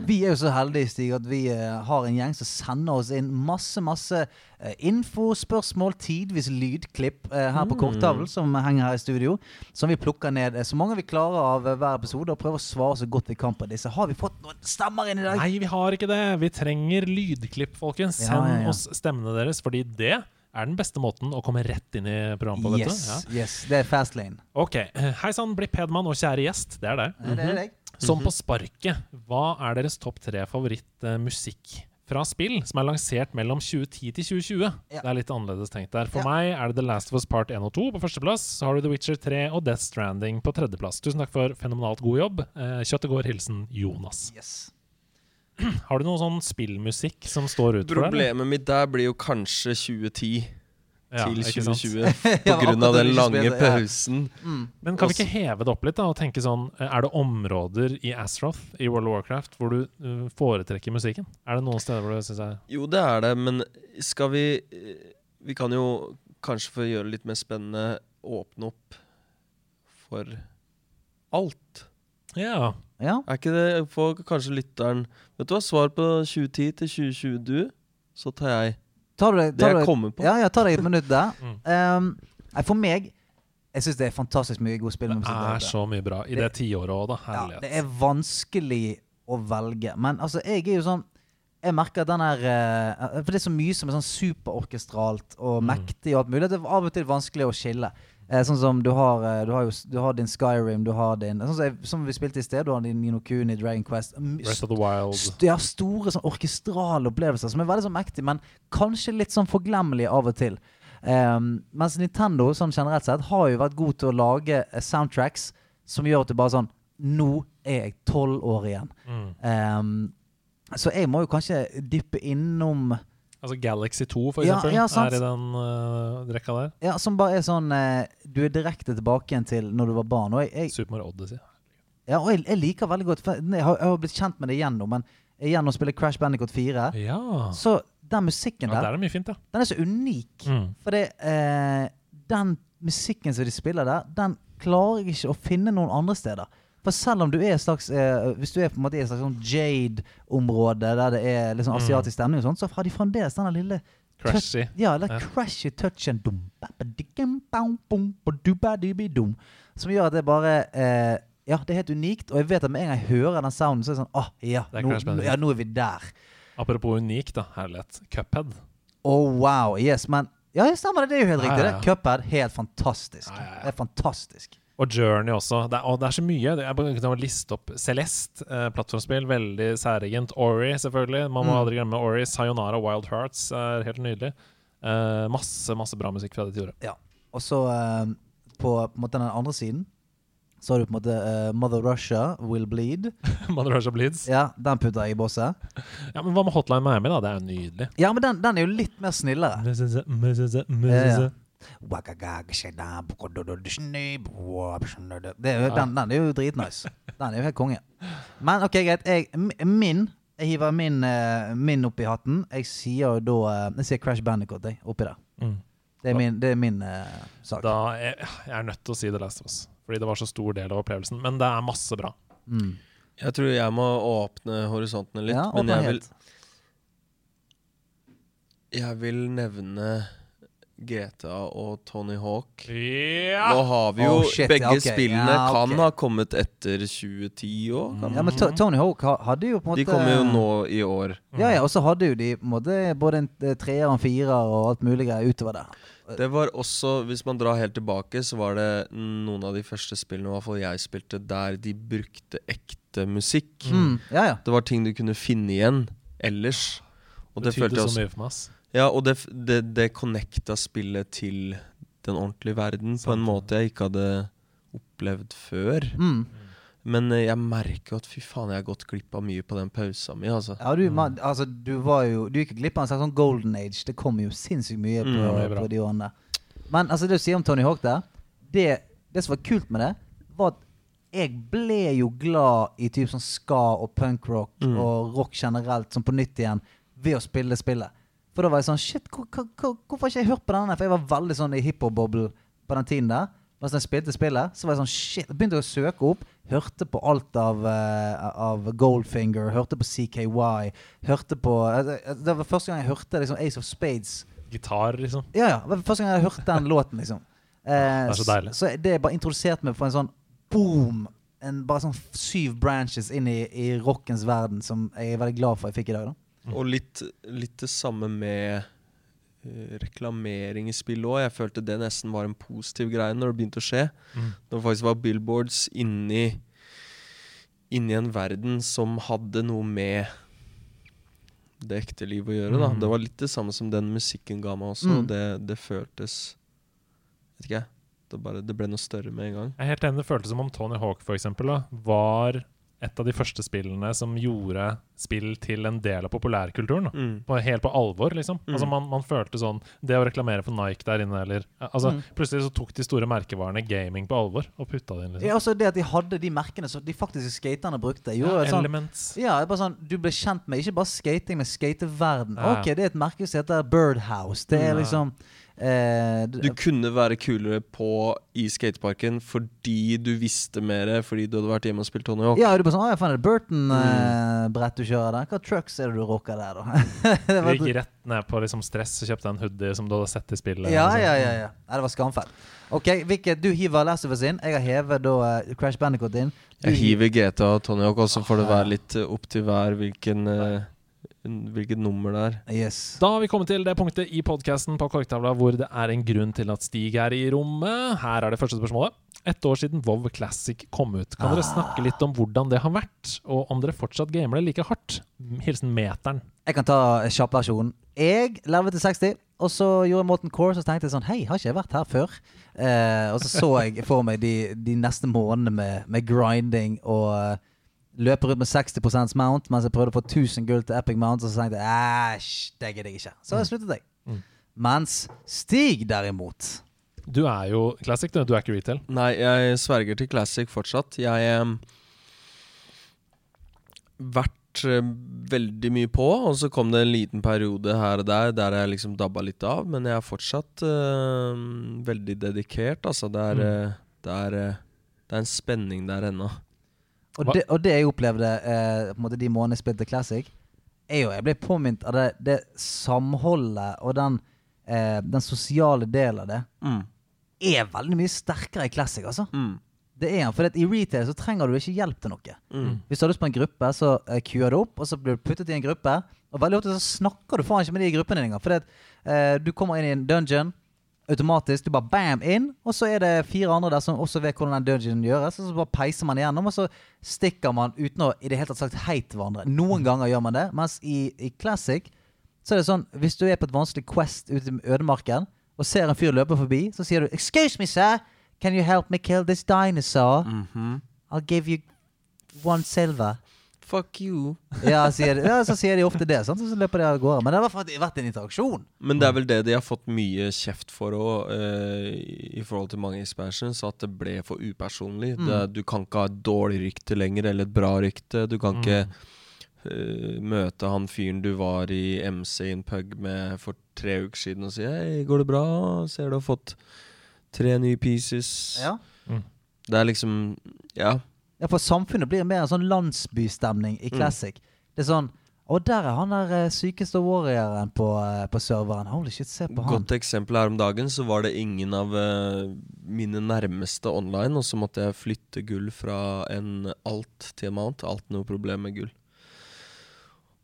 Vi er jo så heldige, Stig, at vi eh, har en gjeng som sender oss inn masse, masse eh, info, spørsmål, tidvis lydklipp eh, her på Mm. korktavlen som henger her i studio. Som vi plukker ned så mange vi klarer av hver episode, og prøver å svare så godt vi kan på disse. Har vi fått noen stemmer inn i dag? Nei, vi har ikke det. Vi trenger lydklipp, folkens. Ja, Send ja, ja. oss stemmene deres, fordi det er den beste måten å komme rett inn i programmet på. vet Yes, du? Ja. yes, det er fast lane. Ok. Hei sann, Blipp Hedman og kjære gjest. Det er deg. Eh, Det er deg. Som på sparket, hva er deres topp tre favorittmusikk fra spill som er lansert mellom 2010 til 2020? Ja. Det er litt annerledes tenkt der. For Ja. meg er det The Last of Us Part 1 og 2 på førsteplass. Så har du The Witcher 3 og Death Stranding på tredjeplass. Tusen takk for fenomenalt god jobb. Eh, Kjøttet går. Hilsen Jonas. Yes. [clears throat] Har du noe sånn spillmusikk som står ut for deg? Problemet mitt der blir jo kanskje 2010. Ja, til ikke sant? 2020 [laughs] Ja, på grunn av den lange spilte, ja. pausen. Mm. Men kan vi ikke heve det opp litt da og tenke sånn eh, Er det områder i Astroth i World of Warcraft hvor du eh, foretrekker musikken? Er det noen steder hvor du syns er Jo, det er det, men skal vi eh, Vi kan jo kanskje for å gjøre det litt mer spennende åpne opp for alt. Ja. Ja. Er ikke det Får kanskje lytteren Vet du hva, svar på 2010 til 2020 du, så tar jeg Tar du det, det jeg du kommer på. Ja, jeg tar deg et minutt der. [laughs] Mm. Um, for meg Jeg syns det er fantastisk mye god Det spillmusikk. der er så mye bra. I det tiåret òg, da. Herlighet. ja, Det er vanskelig å velge. Men altså, jeg er jo sånn Jeg merker at den her eh, For det er så mye som er sånn superorkestralt og Mm. mektig og alt mulig. Det er av og til vanskelig å skille. Eh, sånn som du har, eh, du har jo du har din Skyrim, du har din Sånn som, jeg, som vi spilte i sted, du har din Nino Kuni, Dragon Quest. Rest of the Wild. St ja, store sånn orkestrale opplevelser som er veldig sånn mektige, men kanskje litt sånn forglemmelige av og til. Um, mens Nintendo sånn generelt sett har jo vært god til å lage eh, soundtracks som gjør at du bare sånn Nå er jeg tolv år igjen. Mm. Um, så jeg må jo kanskje dyppe innom Altså Galaxy 2, for eksempel, ja, ja, er i den uh, rekka der. Ja, som bare er sånn uh, Du er direkte tilbake igjen til når du var barn. Og jeg, jeg, Super Mario Odyssey. ja, og jeg, jeg liker veldig godt Jeg har, jeg har blitt kjent med det igjen nå, men igjen å spille Crash Bandicoot 4 Ja. Så den musikken der, ja, der, der er det mye fint, ja. den er så unik. Mm. For det, eh, den musikken som de spiller der, den klarer jeg ikke å finne noen andre steder. For selv om du er slags eh, Hvis du er på en måte i et slags sånn Jade-område der det er Mm. asiatisk stemning, og sånt, så har de fremdeles denne lille Crashy. ja, eller Ja. crashy touchen dum, Som gjør at det bare eh, Ja, det er helt unikt. Og jeg vet at med en gang jeg hører den sounden, så er det sånn Å, ja, er nå, ja, nå er vi der. Apropos unik, da. Herlighet. Cuphead. Oh, wow. Yes, men Ja, ja, stemmer det. Det er jo helt Ja, riktig. ja, det. ja. Cuphead, helt fantastisk. Ja, ja, ja. Det er fantastisk. Og Journey også. Det er, og det er så mye. Jeg kan liste opp Celeste, eh, plattformspill, veldig særegent. Ori, selvfølgelig. Man må Mm. aldri glemme Ori. Sayonara Wild Hearts er helt nydelig. Eh, masse, masse bra musikk fra det tiåret. Og så eh, på, på måte den andre siden så har du på en måte uh, Mother Russia Will Bleed. [laughs] Mother Russia Bleeds. Ja, Den putter jeg i bosset. [laughs] Ja, men hva med Hotline Miami, da? Det er jo nydelig. Ja, men den, den er jo litt mer snillere. Ja, ja. Det er den, den er jo dritnice. Den er jo helt konge. Men ok, greit. Jeg, min Jeg hiver min, min oppi hatten. Jeg sier da Jeg sier Crash Bandicoot oppi der. Det er min, det er min uh, sak. Da er, jeg er nødt til å si The Last of Us, fordi det var så stor del av opplevelsen. Men det er masse bra. Mm. Jeg tror jeg må åpne horisontene litt, Ja, men jeg helt. vil, jeg vil nevne GTA og Tony Hawk. Ja! Nå har vi jo Oh, shit, Begge okay. spillene Ja, okay. kan ha kommet etter 2010 òg. Ja, men To- Tony Hawk hadde jo på en måte De kommer jo nå i år. Ja, ja, og så hadde jo de på en måte både en eh, treer og en firer og alt mulig greier utover det. Det var også, hvis man drar helt tilbake, så var det noen av de første spillene i hvert fall jeg spilte, der de brukte ekte musikk. Mm. Ja, ja. Det var ting du kunne finne igjen ellers. Og det, det følte betydde så mye for meg. Ja, og det, det, det connecta spillet til den ordentlige verden på en måte jeg ikke hadde opplevd før. Mm. Men eh, jeg merker jo at fy faen, jeg har gått glipp av mye på den pausa mi, altså. Ja, du, man, altså, du var jo Du gikk glipp av en slags sånn golden age. Det kom jo sinnssykt mye på, Mm, er bra. på de årene. Men altså, det du sier om Tony Hawk der det, det som var kult med det, var at jeg ble jo glad i typ sånn ska og punkrock Mm. og rock generelt, sånn på nytt igjen, ved å spille spillet. For da var jeg sånn Shit, hvor, hvor, hvor, hvorfor har ikke jeg hørt på denne? For jeg var veldig sånn i hiphop-boblen på den tiden der. Mens jeg spilte spillet, så var jeg sånn shit. Jeg begynte å søke opp. Hørte på alt av, uh, av Goldfinger. Hørte på CKY. Hørte på uh, Det var første gang jeg hørte liksom Ace of Spades. Gitar, liksom. Ja, ja. Det var første gang jeg hørte den låten, liksom. [laughs] Uh, Det er så deilig. Så det bare introduserte meg for en sånn boom. En, bare sånn syv branches inn i, i rockens verden som jeg er veldig glad for jeg fikk i dag. da Og litt, litt det samme med eh, reklamering i spill òg. Jeg følte det nesten var en positiv greie når det begynte å skje. Mm. Når det faktisk var billboards inni Inni en verden som hadde noe med det ekte livet å gjøre. da Mm. Det var litt det samme som den musikken ga meg også. Mm. Det, det føltes Vet ikke jeg. Det, bare, det ble noe større med en gang. Jeg er helt enig. Det føltes som om Tony Hawk for eksempel, da, var et av de første spillene som gjorde spill til en del av populærkulturen. Mm. På, helt på alvor, liksom. Mm. Altså man, man følte sånn Det å reklamere for Nike der inne, eller Altså, Mm. plutselig så tok de store merkevarene gaming på alvor og putta det inn, liksom. Ja, altså det at de hadde de merkene som de faktiske skaterne brukte. Ja, gjorde sånn, Elements. ja, bare sånn, Du ble kjent med ikke bare skating, men skateverden. Ja. Ok, det er et merke som heter Birdhouse. Det er ja. liksom eh, Du kunne være kulere på i skateparken fordi du visste mer, fordi du hadde vært hjemme og spilt Tony Hawk. Ja, du bare sånn, ah, ja, faen, er det Mm. Burton-brett du kjører der? Hva trucks er det du rocker der, da? [laughs] det var, Du gikk rett ned på liksom stress og kjøpte en hoodie som du hadde sett i spillet. ja, liksom. ja, ja, ja. Nei, det var skamfett. Ok, hvilket, Du hiver Last of Us inn. Jeg har hevet da eh, Crash Bandicoot inn. Du Jeg hiver GTA og Tony Hawk, og så får det Ah, være litt eh, opp til hver hvilken eh, Hvilket nummer det er. Yes. Da har vi kommet til det punktet i podkasten på korktavla hvor det er en grunn til at Stig er i rommet. Her er det første spørsmålet. Et år siden Vov Classic kom ut. Kan dere snakke litt om hvordan det har vært, og om dere fortsatt gamer det like hardt? Hilsen Meteren. Jeg kan ta kjappversjonen. Jeg lever til 60, og så gjorde jeg Morten Core. Så tenkte jeg sånn Hei, har ikke jeg vært her før? Eh, og så så jeg for meg de, de neste månedene med, med grinding og eh, løpe rundt med 60% mount mens jeg prøvde å få 1000 gull til Epic Mount. Og så tenkte jeg æsj, det gidder jeg ikke. Så jeg sluttet jeg. Mm. Mens Stig, derimot Du er jo Classic, du. Du er ikke retail. Nei, jeg sverger til Classic fortsatt. Jeg har vært eh, veldig mye på, og så kom det en liten periode her og der der jeg liksom dabba litt av, men jeg er fortsatt eh, veldig dedikert, altså. Det er, Mm. eh, det er, eh, det er en spenning der ennå. Og det, og det jeg opplevde eh, på en måte de månedene jeg spilte Classic, er jo Jeg ble påminnet av det, det samholdet og den, eh, den sosiale delen av det Mm. er veldig mye sterkere i Classic, altså. Mm. Det er han, for I retail så trenger du ikke hjelp til noe. Mm. Hvis du har lyst på en gruppe, så uh, queuer du opp, og så blir du puttet i en gruppe. Og veldig ofte så snakker du faen ikke med de i gruppen din engang. For det, uh, du kommer inn i en dungeon automatisk. Du bare bam inn, og så er det fire andre der som også vet hvordan den dungeonen gjøres. Og så bare peiser man igjennom, og så stikker man uten å i det hele tatt sagt hei til hverandre. Noen ganger gjør man det, mens i, i Classic så er det sånn Hvis du er på et vanskelig Quest ute i ødemarken og ser en fyr løpe forbi, så sier du 'Excuse me, sir. Can you help me kill this dinosaur? Mhm. I'll give you one silver'. Fuck you. Ja, sier de, ja, så sier de ofte det, sant? så løper de av gårde. Men det har vært en interaksjon. Men det er vel det de har fått mye kjeft for òg, i forhold til mange expansions, at det ble for upersonlig. Mm. Det, du kan ikke ha et dårlig rykte lenger, eller et bra rykte. Du kan ikke uh, møte han fyren du var i MC i en pug med for tre uker siden og si 'Hei, går det bra? Ser du har fått tre nye pieces?' Ja. Det er liksom Ja. Ja, for samfunnet blir mer en sånn landsbystemning i Mm. Classic. Det er sånn Å, der er han der eh, sykeste warrioren på, eh, på serveren. Holy shit, se på han. Godt eksempel her om dagen, så var det ingen av uh, mine nærmeste online, og så måtte jeg flytte gull fra en alt til en mount. Alt noe problem med gull.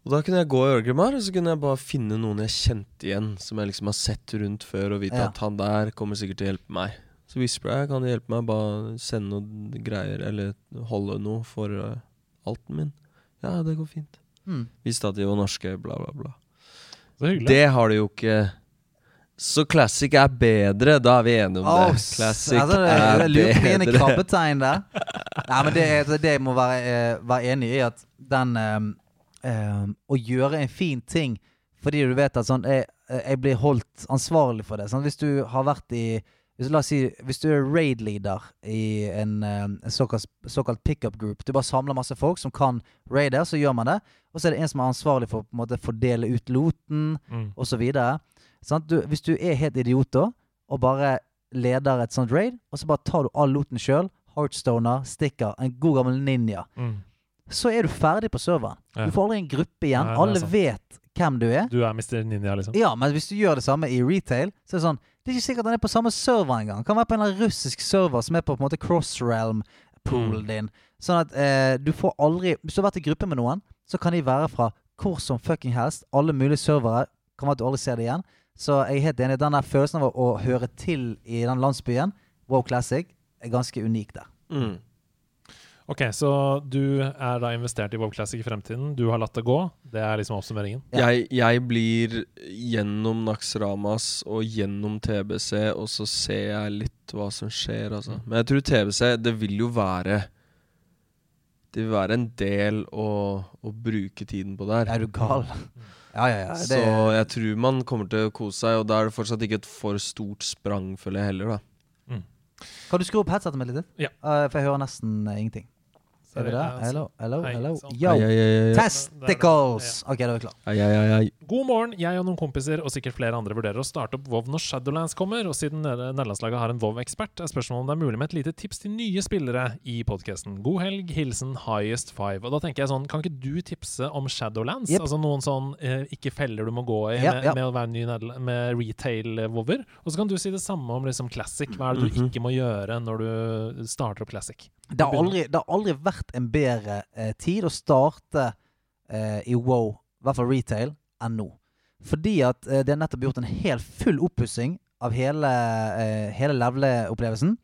Og da kunne jeg gå i Ørgrimar, og så kunne jeg bare finne noen jeg kjente igjen, som jeg liksom har sett rundt før, og vite Ja. at han der kommer sikkert til å hjelpe meg. Så whisper jeg, kan du hjelpe meg, bare sende noen greier, eller holde noe for uh, alten min. Ja, det går fint. Mm. Visste at de var norske, bla, bla, bla. Så hyggelig. Det har de jo ikke. Så classic er bedre, da er vi enige om oh, det. Classic altså, det- er Jeg lurte meg inn i bedre. krabbetegn der. [laughs] Nei, men det, er- det jeg må være, eh, være enig i, at den eh, eh, Å gjøre en fin ting fordi du vet at sånn Jeg, jeg blir holdt ansvarlig for det. Sånn, hvis du har vært i hvis, La oss si hvis du er raid-leader i en, eh, en såkalt, såkalt pickup group Du bare samler masse folk som kan raider, så gjør man det. Og så er det en som er ansvarlig for å fordele ut loten Mm. og så videre. Hvis du er helt idiot da, og bare leder et sånt raid, og så bare tar du all loten sjøl, heartstoner, stikker, en god gammel ninja, Mm. så er du ferdig på serveren. Ja. Du får aldri en gruppe igjen. Nei, Alle vet hvem du er. Du er Mr. Ninja, liksom? Ja, men hvis du gjør det samme i retail, så er det sånn Det er ikke sikkert han er på samme server engang. Kan være på en eller annen russisk server som er på, på en måte cross-realm-poolen Mm. din. Sånn at eh, du får aldri Hvis du har vært i gruppe med noen, så kan de være fra hvor som fucking helst. Alle mulige servere. Kan være at du aldri ser det igjen. Så jeg er helt enig. Den der følelsen av å, å høre til i den landsbyen, Wow Classic, er ganske unik der. Mm. Ok, så du er da investert i Bob Classic i fremtiden. Du har latt det gå. Det er liksom oppsummeringen. Ja. Jeg, jeg blir gjennom Naxramas og gjennom TBC, og så ser jeg litt hva som skjer, altså. Men jeg tror TBC, det vil jo være det vil være en del å, å bruke tiden på der. Er du gal? Ja, ja, ja. Det, Så jeg tror man kommer til å kose seg, og da er det fortsatt ikke et for stort sprang, føler jeg heller, da. kan du skru opp headsetet mitt litt? Ja. Uh, for jeg hører nesten uh, ingenting. Er vi det? Hello, hello, hello. sånn. Yo! Ai, ai, ai, ai. Testicles! OK, da er vi ai. God morgen. Jeg og noen kompiser og sikkert flere andre vurderer å starte opp WoW når Shadowlands kommer, og siden nederlandslaget har en WoW-ekspert, er spørsmålet om det er mulig med et lite tips til nye spillere i podkasten. God helg. Hilsen Highest Five. Og da tenker jeg sånn, kan ikke du tipse om Shadowlands? Yep. Altså noen sånn eh, ikke feller du må gå i med, yep. med å være ny med retail-wover. Og så kan du si det samme om liksom Classic. Hva er det du Mhm. ikke må gjøre når du starter opp Classic? Det har aldri, det har aldri vært en bedre eh, tid å starte eh, i Wow, i hvert fall retail, enn nå. Fordi at eh, det er nettopp gjort en helt full oppussing av hele, eh, hele level-opplevelsen.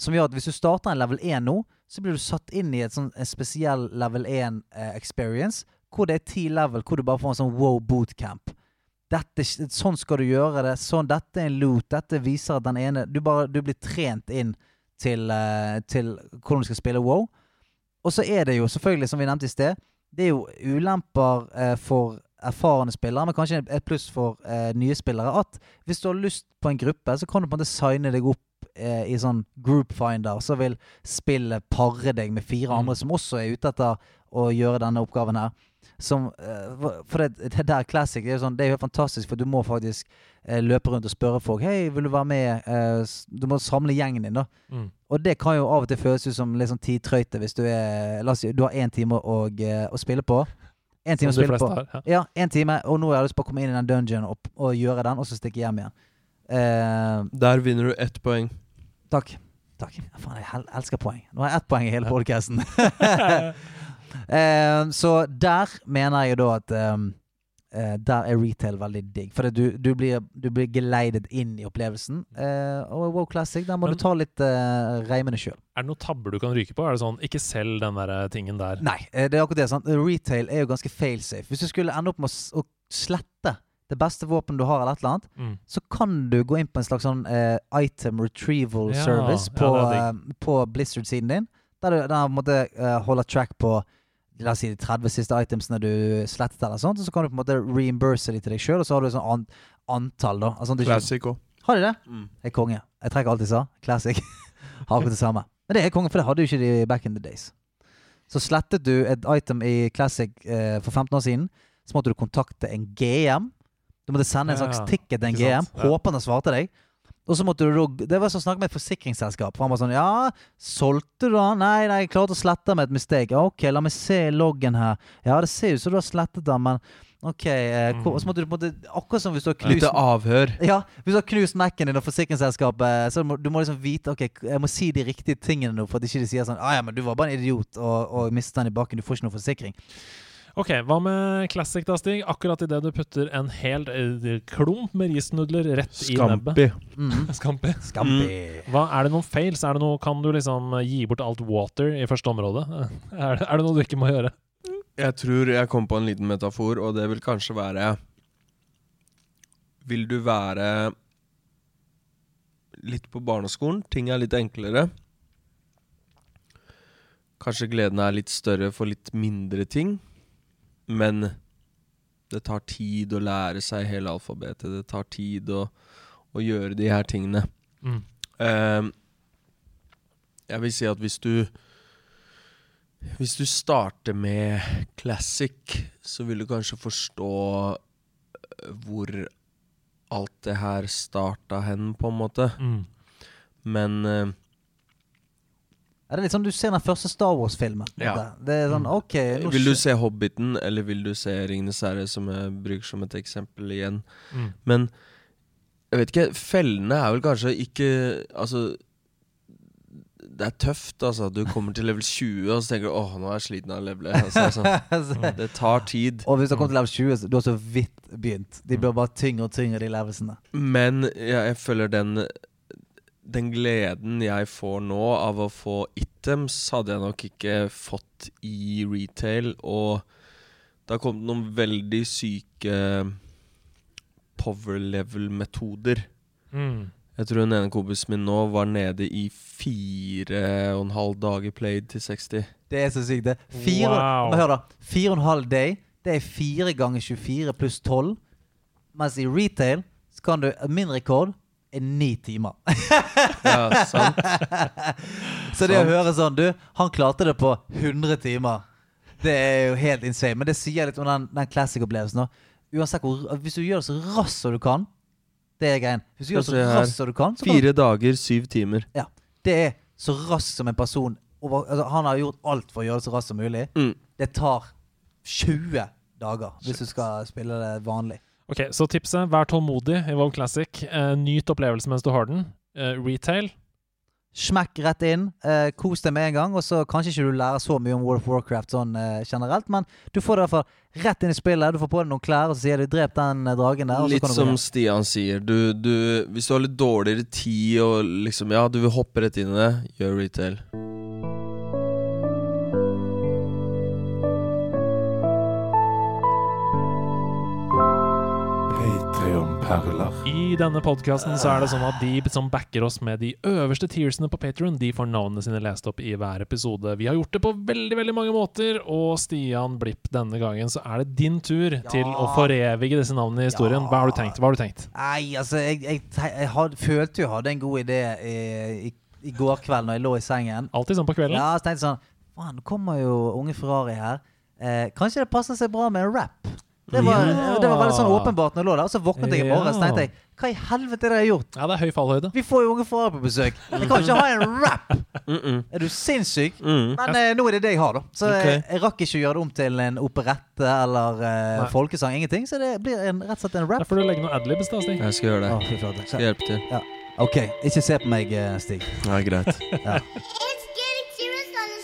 Som gjør at hvis du starter en level 1 nå, så blir du satt inn i et sånn, en spesiell level 1 eh, experience. Hvor det er ti level, hvor du bare får en sånn wow bootcamp. Dette, sånn skal du gjøre det. Sånn, dette er en loot. Dette viser at den ene Du, bare, du blir trent inn til, eh, til hvordan du skal spille WoW. Og så er det jo selvfølgelig, som vi nevnte i sted, det er jo ulemper eh, for erfarne spillere, men kanskje et pluss for eh, nye spillere, at hvis du har lyst på en gruppe, så kan du på en måte signe deg opp eh, i sånn group finder, så vil spillet pare deg med fire andre som også er ute etter å gjøre denne oppgaven her. Som, eh, for- det, det der classic det er jo sånn, det er jo fantastisk, for du må faktisk løpe rundt og spørre folk Hei, vil du være med? Eh, du må samle gjengen din, da. Mm. Og det kan jo av og til føles ut som litt sånn tidtrøyte hvis du er La oss si du har én time å, eh, å spille på. En time å spille på. har. Ja. Ja, én time, og nå har jeg lyst på å komme inn i den dungeon og, og gjøre den, og så stikke hjem igjen. Uh, Der vinner du ett poeng. takk. Takk. Ja, Faen, jeg elsker poeng. Nå har jeg ett poeng i hele podkasten. [laughs] [laughs] eh, så der mener jeg jo da at ehm, eh, der er retail veldig digg. For du, du, blir, du blir geleidet inn i opplevelsen. Eh, og Wow Classic, der må Men- du ta litt uh, reimene sjøl. Er det noen tabber du kan ryke på? Er det sånn, ikke selg den der tingen der? Nei, eh, det er akkurat det. sant? Retail er jo ganske failsafe. Hvis du skulle ende opp med å, slette det beste våpenet du har, eller et eller annet, Mm. så kan du gå inn på en slags sånn eh, item retrieval Ja, service på, ja, eh, på Blizzard-siden din. Der du der måtte, uh, eh, track på La oss si de 30 siste itemsene du slettet, eller sånt, og så kan du på en måte reimburse de til deg sjøl, og så har du et sånn an antall, da. Altså, du Classic òg. Har de det? Mm. Jeg er konge. Jeg trekker alt jeg sa. Classic. [laughs] har akkurat det samme. Men det er konge, for det hadde jo ikke de back in the days. Så slettet du et item i Classic eh, for 15 år siden, så måtte du kontakte en GM. Du måtte sende en slags ja. ticket til en GM, sant? Ja. håpe han svarte deg. Og så måtte du Det var som å snakke med et forsikringsselskap. For han var sånn Ja, solgte du den? Nei, nei, jeg klarte å slette med et mistake. OK, la meg se loggen her. Ja, det ser ut som du har slettet den, men OK. Eh, hvor- så måtte du på en måte Akkurat som hvis du har knust Litt avhør. ja, hvis du har knust Mac-en din og forsikringsselskapet, så må du må liksom vite Ok, jeg må si de riktige tingene nå, for at ikke de sier sånn ah, ja, men du var bare en idiot og, og mistet den i bakken, du får ikke noe forsikring. Ok, Hva med classic, da, Stig? Akkurat idet du putter en hel eh, klump med risnudler rett i nebbet. Skampi Mm. [laughs] Scampi. Scampi. Hva, er det noen fails? Er det noe, kan du liksom eh, gi bort alt water i første område? [laughs] Er det, er det noe du ikke må gjøre? Jeg tror jeg kom på en liten metafor, og det vil kanskje være Vil du være litt på barneskolen, ting er litt enklere. Kanskje gleden er litt større for litt mindre ting, men det tar tid å lære seg hele alfabetet. Det tar tid å, å gjøre de her tingene. Mm. Uh, jeg vil si at hvis du Hvis du starter med classic, så vil du kanskje forstå øh, hvor alt det her starta hen, på en måte. Mm. Men øh, Er det litt sånn du ser den første Star Wars-filmen? Ja. Det er sånn Mm. OK nå vil du se Hobbiten, eller vil du se Ringenes herre, som jeg bruker som et eksempel igjen? Mm. Men jeg vet ikke, fellene er vel kanskje ikke Altså det er tøft, altså. Du kommer til level 20, og så tenker du åh, nå er jeg sliten av levelet. Altså, [laughs] altså. Det tar tid. Og hvis du har kommet til level 20, så du har så vidt begynt. De blir bare tyngre og tyngre, de levelsene. Men ja, jeg føler den Den gleden jeg får nå av å få items, hadde jeg nok ikke fått i retail. Og det har kommet noen veldig syke power level-metoder. Mm. Jeg tror den ene kompisen min nå var nede i fire og en halv dager played til 60. Det er så sykt, det. Fire, Wow. hør da. Fire og en halv day, det er fire ganger 24 pluss 12. Mens i retail så kan du Min rekord ni timer. Ja, sant? [laughs] så det å høre sånn Du, han klarte det på 100 timer. Det er jo helt insane. Men det sier litt om den, den classic-opplevelsen. Uansett hvor Hvis du gjør det så raskt som du kan, det er greien. Hvis du gjør det så raskt som du kan, så kan Fire dager, syv timer. det er så raskt som en person over, altså, Han har gjort alt for å gjøre det så raskt som mulig. Mm. Det tar 20 dager hvis du skal spille det vanlig. Ok, Så tipset vær tålmodig i WoW Classic. Eh, nyt opplevelsen mens du har den. Eh, retail. Smekk rett inn. Eh, kos deg med en gang. Og så kanskje ikke du lærer så mye om World of Warcraft sånn eh, generelt, men du får det i hvert fall rett inn i spillet. Du får på deg noen klær, og så sier du 'drep den eh, dragen der'. Og så Litt kan du som. Stian sier. Du, du, hvis du har litt dårligere tid og liksom Ja, du vil hoppe rett inn i det, gjør retail. Patreon-perler. I denne podkasten så er det sånn at de som backer oss med de øverste tiersene på Patreon, de får navnene sine lest opp i hver episode. Vi har gjort det på veldig veldig mange måter, og Stian Blipp, denne gangen så er det din tur til å forevige disse navnene i historien. Hva har du tenkt? Hva har du tenkt? Nei, altså, jeg, jeg, jeg had, følte jo jeg hadde en god idé i, i, i går kveld når jeg lå i sengen. Alltid sånn på kvelden? Ja, så tenkte jeg sånn Faen, nå kommer jo unge Ferrari her. Eh, kanskje det passer seg bra med en rap? Det var, Ja. det var veldig sånn åpenbart når jeg lå der. Og så våknet jeg i morges og Ja. tenkte jeg Hva i helvete er det jeg har gjort? Ja, det er høy fallhøyde. Vi får jo unge farer på besøk. Jeg kan ikke ha en rap! Mm -mm. Er du sinnssyk? Mm. Men eh, nå er det det jeg har, da. Så okay. eh, jeg rakk ikke å gjøre det om til en operette eller eh, folkesang. Ingenting. Så det blir en, rett og slett en rap. Da får du legge noen adlibs, da, Stig. Jeg skal gjøre det. Oh, skal jeg hjelpe til. OK, ikke se på meg, eh, Stig. Ja, greit. [laughs]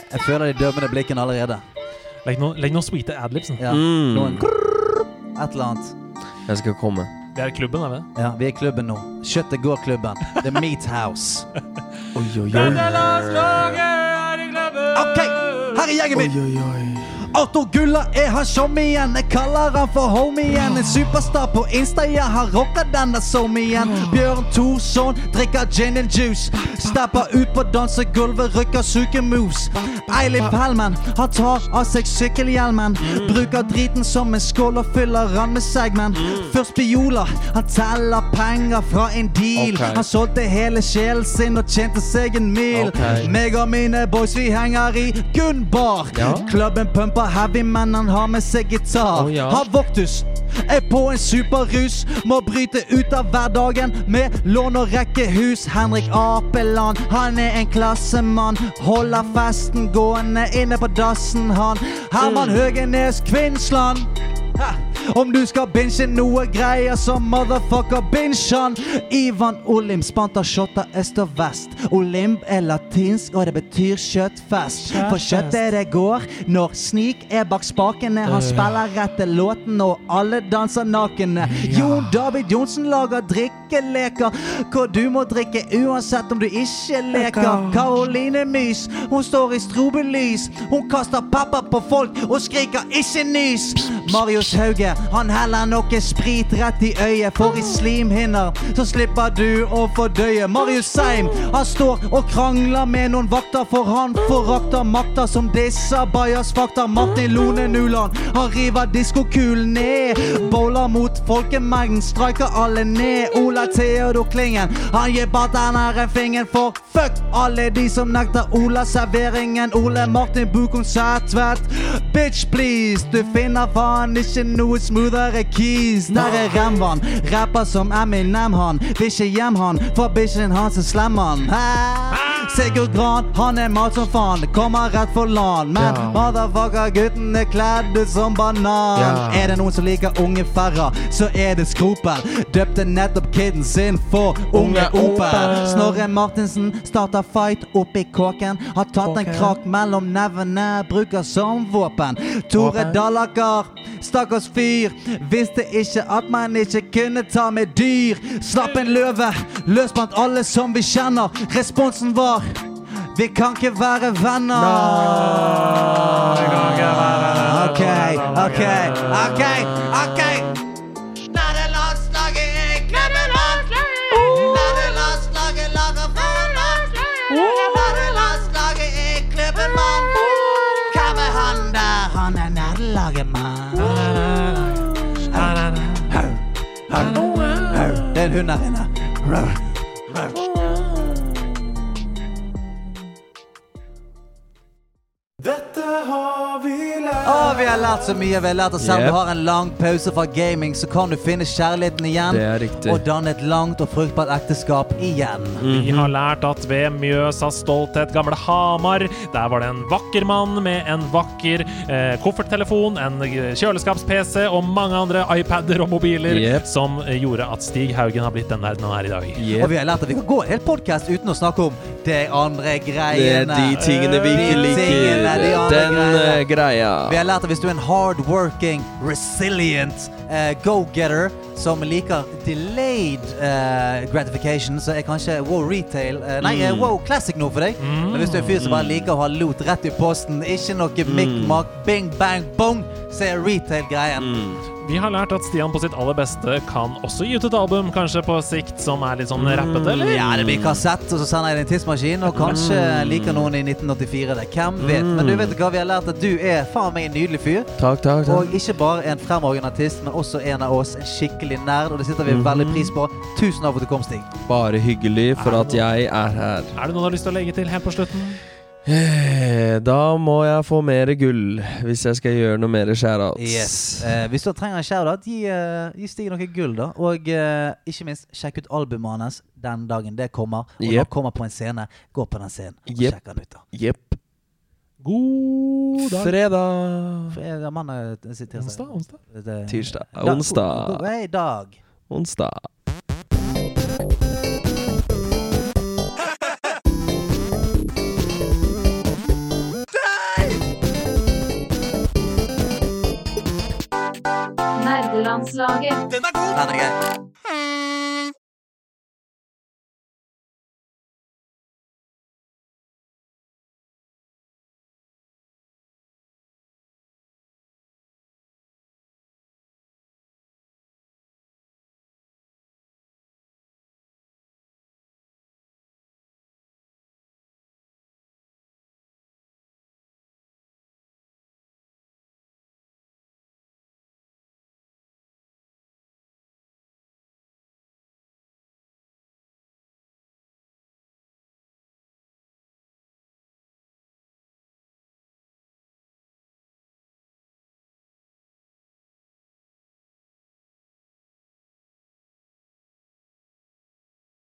This Jeg føler de dømmende blikkene allerede. Legg noen, noen sweete adlibs. Ja. Mm. Noen Et eller annet. Jeg skal komme. Vi er i klubben, er vi? Ja, vi er i klubben nå. Kjøttet går-klubben. The Meat House. [laughs] Oi, oi, oi. OK, her er gjengen min. Oi, oi, oi. Arthur Gulla er han igjen Jeg kaller han for homien. En superstar på Insta, ja, han rocker denne somien. Bjørn Thorsson drikker gin and juice. Stepper ut på dansegulvet, rykker sukemoves. Eilif Helmen, han tar av seg sykkelhjelmen. Bruker driten som en skål og fyller han med segmen. Først Biola, han teller penger fra en deal. Han solgte hele sjelen sin og tjente seg en mil. Meg og mine boys, vi henger i Gunbar. Klubben pumper heavy, men han har med seg gitar. Oh, ja. Har Voktus er på en superrus. Må bryte ut av hverdagen med lån og rekkehus. Henrik Apeland, han er en klassemann. Holder festen gående inne på dassen, han. Herman Mm. Høgenes Kvinnsland. Ha! Om du skal binge noe greier, så motherfucker binge han. Ivan Olim spanta shotta øst og vest. Olimp er latinsk, og det betyr kjøttfest. For kjøttet det går når Snik er bak spakene. Han spiller rette låten, og alle danser nakne. Jon David Johnsen lager drikkeleker, hvor du må drikke uansett om du ikke leker. Karoline Mys, hun står i strobelys. Hun kaster pepper på folk og skriker 'ikke nys'. Marius Hauge, han heller noe sprit rett i øyet, for i slimhinner så slipper du å fordøye. Marius Seim, han står og krangler med noen vakter, for han forakter makter som disse bajas fakta. Martin Lone Nuland, han river diskokulen ned. Bowler mot folkemengden, streiker alle ned. Ola Theodor Klingen, han gir bartenderen en finger, for fuck alle de som nekter Ola serveringen. Ole Martin Bukom Sætvedt, bitch please, du finner faen ikke noe smoothere keys. Der er Remvan, rapper som Eminem han. Vil ikke hjem han, for bikkjen hans er slem han. Sigurd Gran, han er mat som faen. Kommer rett for land. Men Ja. motherfucker, gutten er kledd ut som banan. Ja. Er det noen som liker unge ferra, så er det Skropel. Døpte nettopp kiden sin for Unge Unge Opel. Snorre Martinsen starter fight oppi kåken. Har tatt en krakk mellom nevene, bruker som våpen. Tore Dallaker, stakkars fyr, visste ikke at man ikke kunne ta med dyr. Slapp en løve, løs blant alle som vi kjenner. Responsen var vi kan ikke være venner. OK, OK, OK. ok hund her Å, vi har lært så mye. Vi har lært at selv om Yep. du har en lang pause fra gaming, så kan du finne kjærligheten igjen. Det er riktig. Og danne et langt og fruktbart ekteskap igjen. Vi har lært at ved Mjøsas stolthet, gamle Hamar, der var det en vakker mann med en vakker eh, kofferttelefon, en eh, kjøleskapsPC og mange andre iPader og mobiler Yep. som eh, gjorde at Stig Haugen har blitt den verden han er i dag. Og vi har lært at vi kan gå en hel podkast uten å snakke om de andre Det er greiene. de tingene vi ikke De tingene, de liker. andre Den greiene. eh, greia. Vi har lært at hvis du er en hardworking, resilient uh, go-getter som liker delayed uh, gratification, så er kanskje wow retail uh, Nei, eh, wow classic noe for deg. Men hvis du er en fyr som bare liker å ha lot rett i posten, ikke noe mikk-makk, bing, bang, bong, så er retail greien. Vi har lært at Stian på sitt aller beste kan også gi ut et album, kanskje på sikt, som er litt sånn rappete, eller? Ja, det blir kassett, og så sender jeg det i en tidsmaskin, og kanskje liker noen i 1984 det. Hvem vet? Men du vet hva vi har lært? At du er faen meg en nydelig fyr. Takk, takk, takk. Og ikke bare en fremragende artist, men også en av oss. En skikkelig nerd, og det setter vi veldig pris på. Tusen takk for at du kom, Stig. Bare hyggelig for at jeg er her. Er det noe du har lyst til å legge til helt på slutten? Eh, Da må jeg få mer gull hvis jeg skal gjøre noe mer shoutouts. Yes. Eh, hvis du trenger en shout-out, gi, uh, gi Stig noe gull, da. Og uh, ikke minst, sjekk ut albumet hans den dagen det kommer. Og når Yep. han kommer på en scene, gå på den scenen og Yep. sjekk den ut. da Yep. God dag. Fredag. Fredag mandag, eh, tirsdag. Onsdag? onsdag? Det- Tirsdag. Da- Onsdag. god, dag. Onsdag. Juniorlandslaget. Den er god! Den er gøy.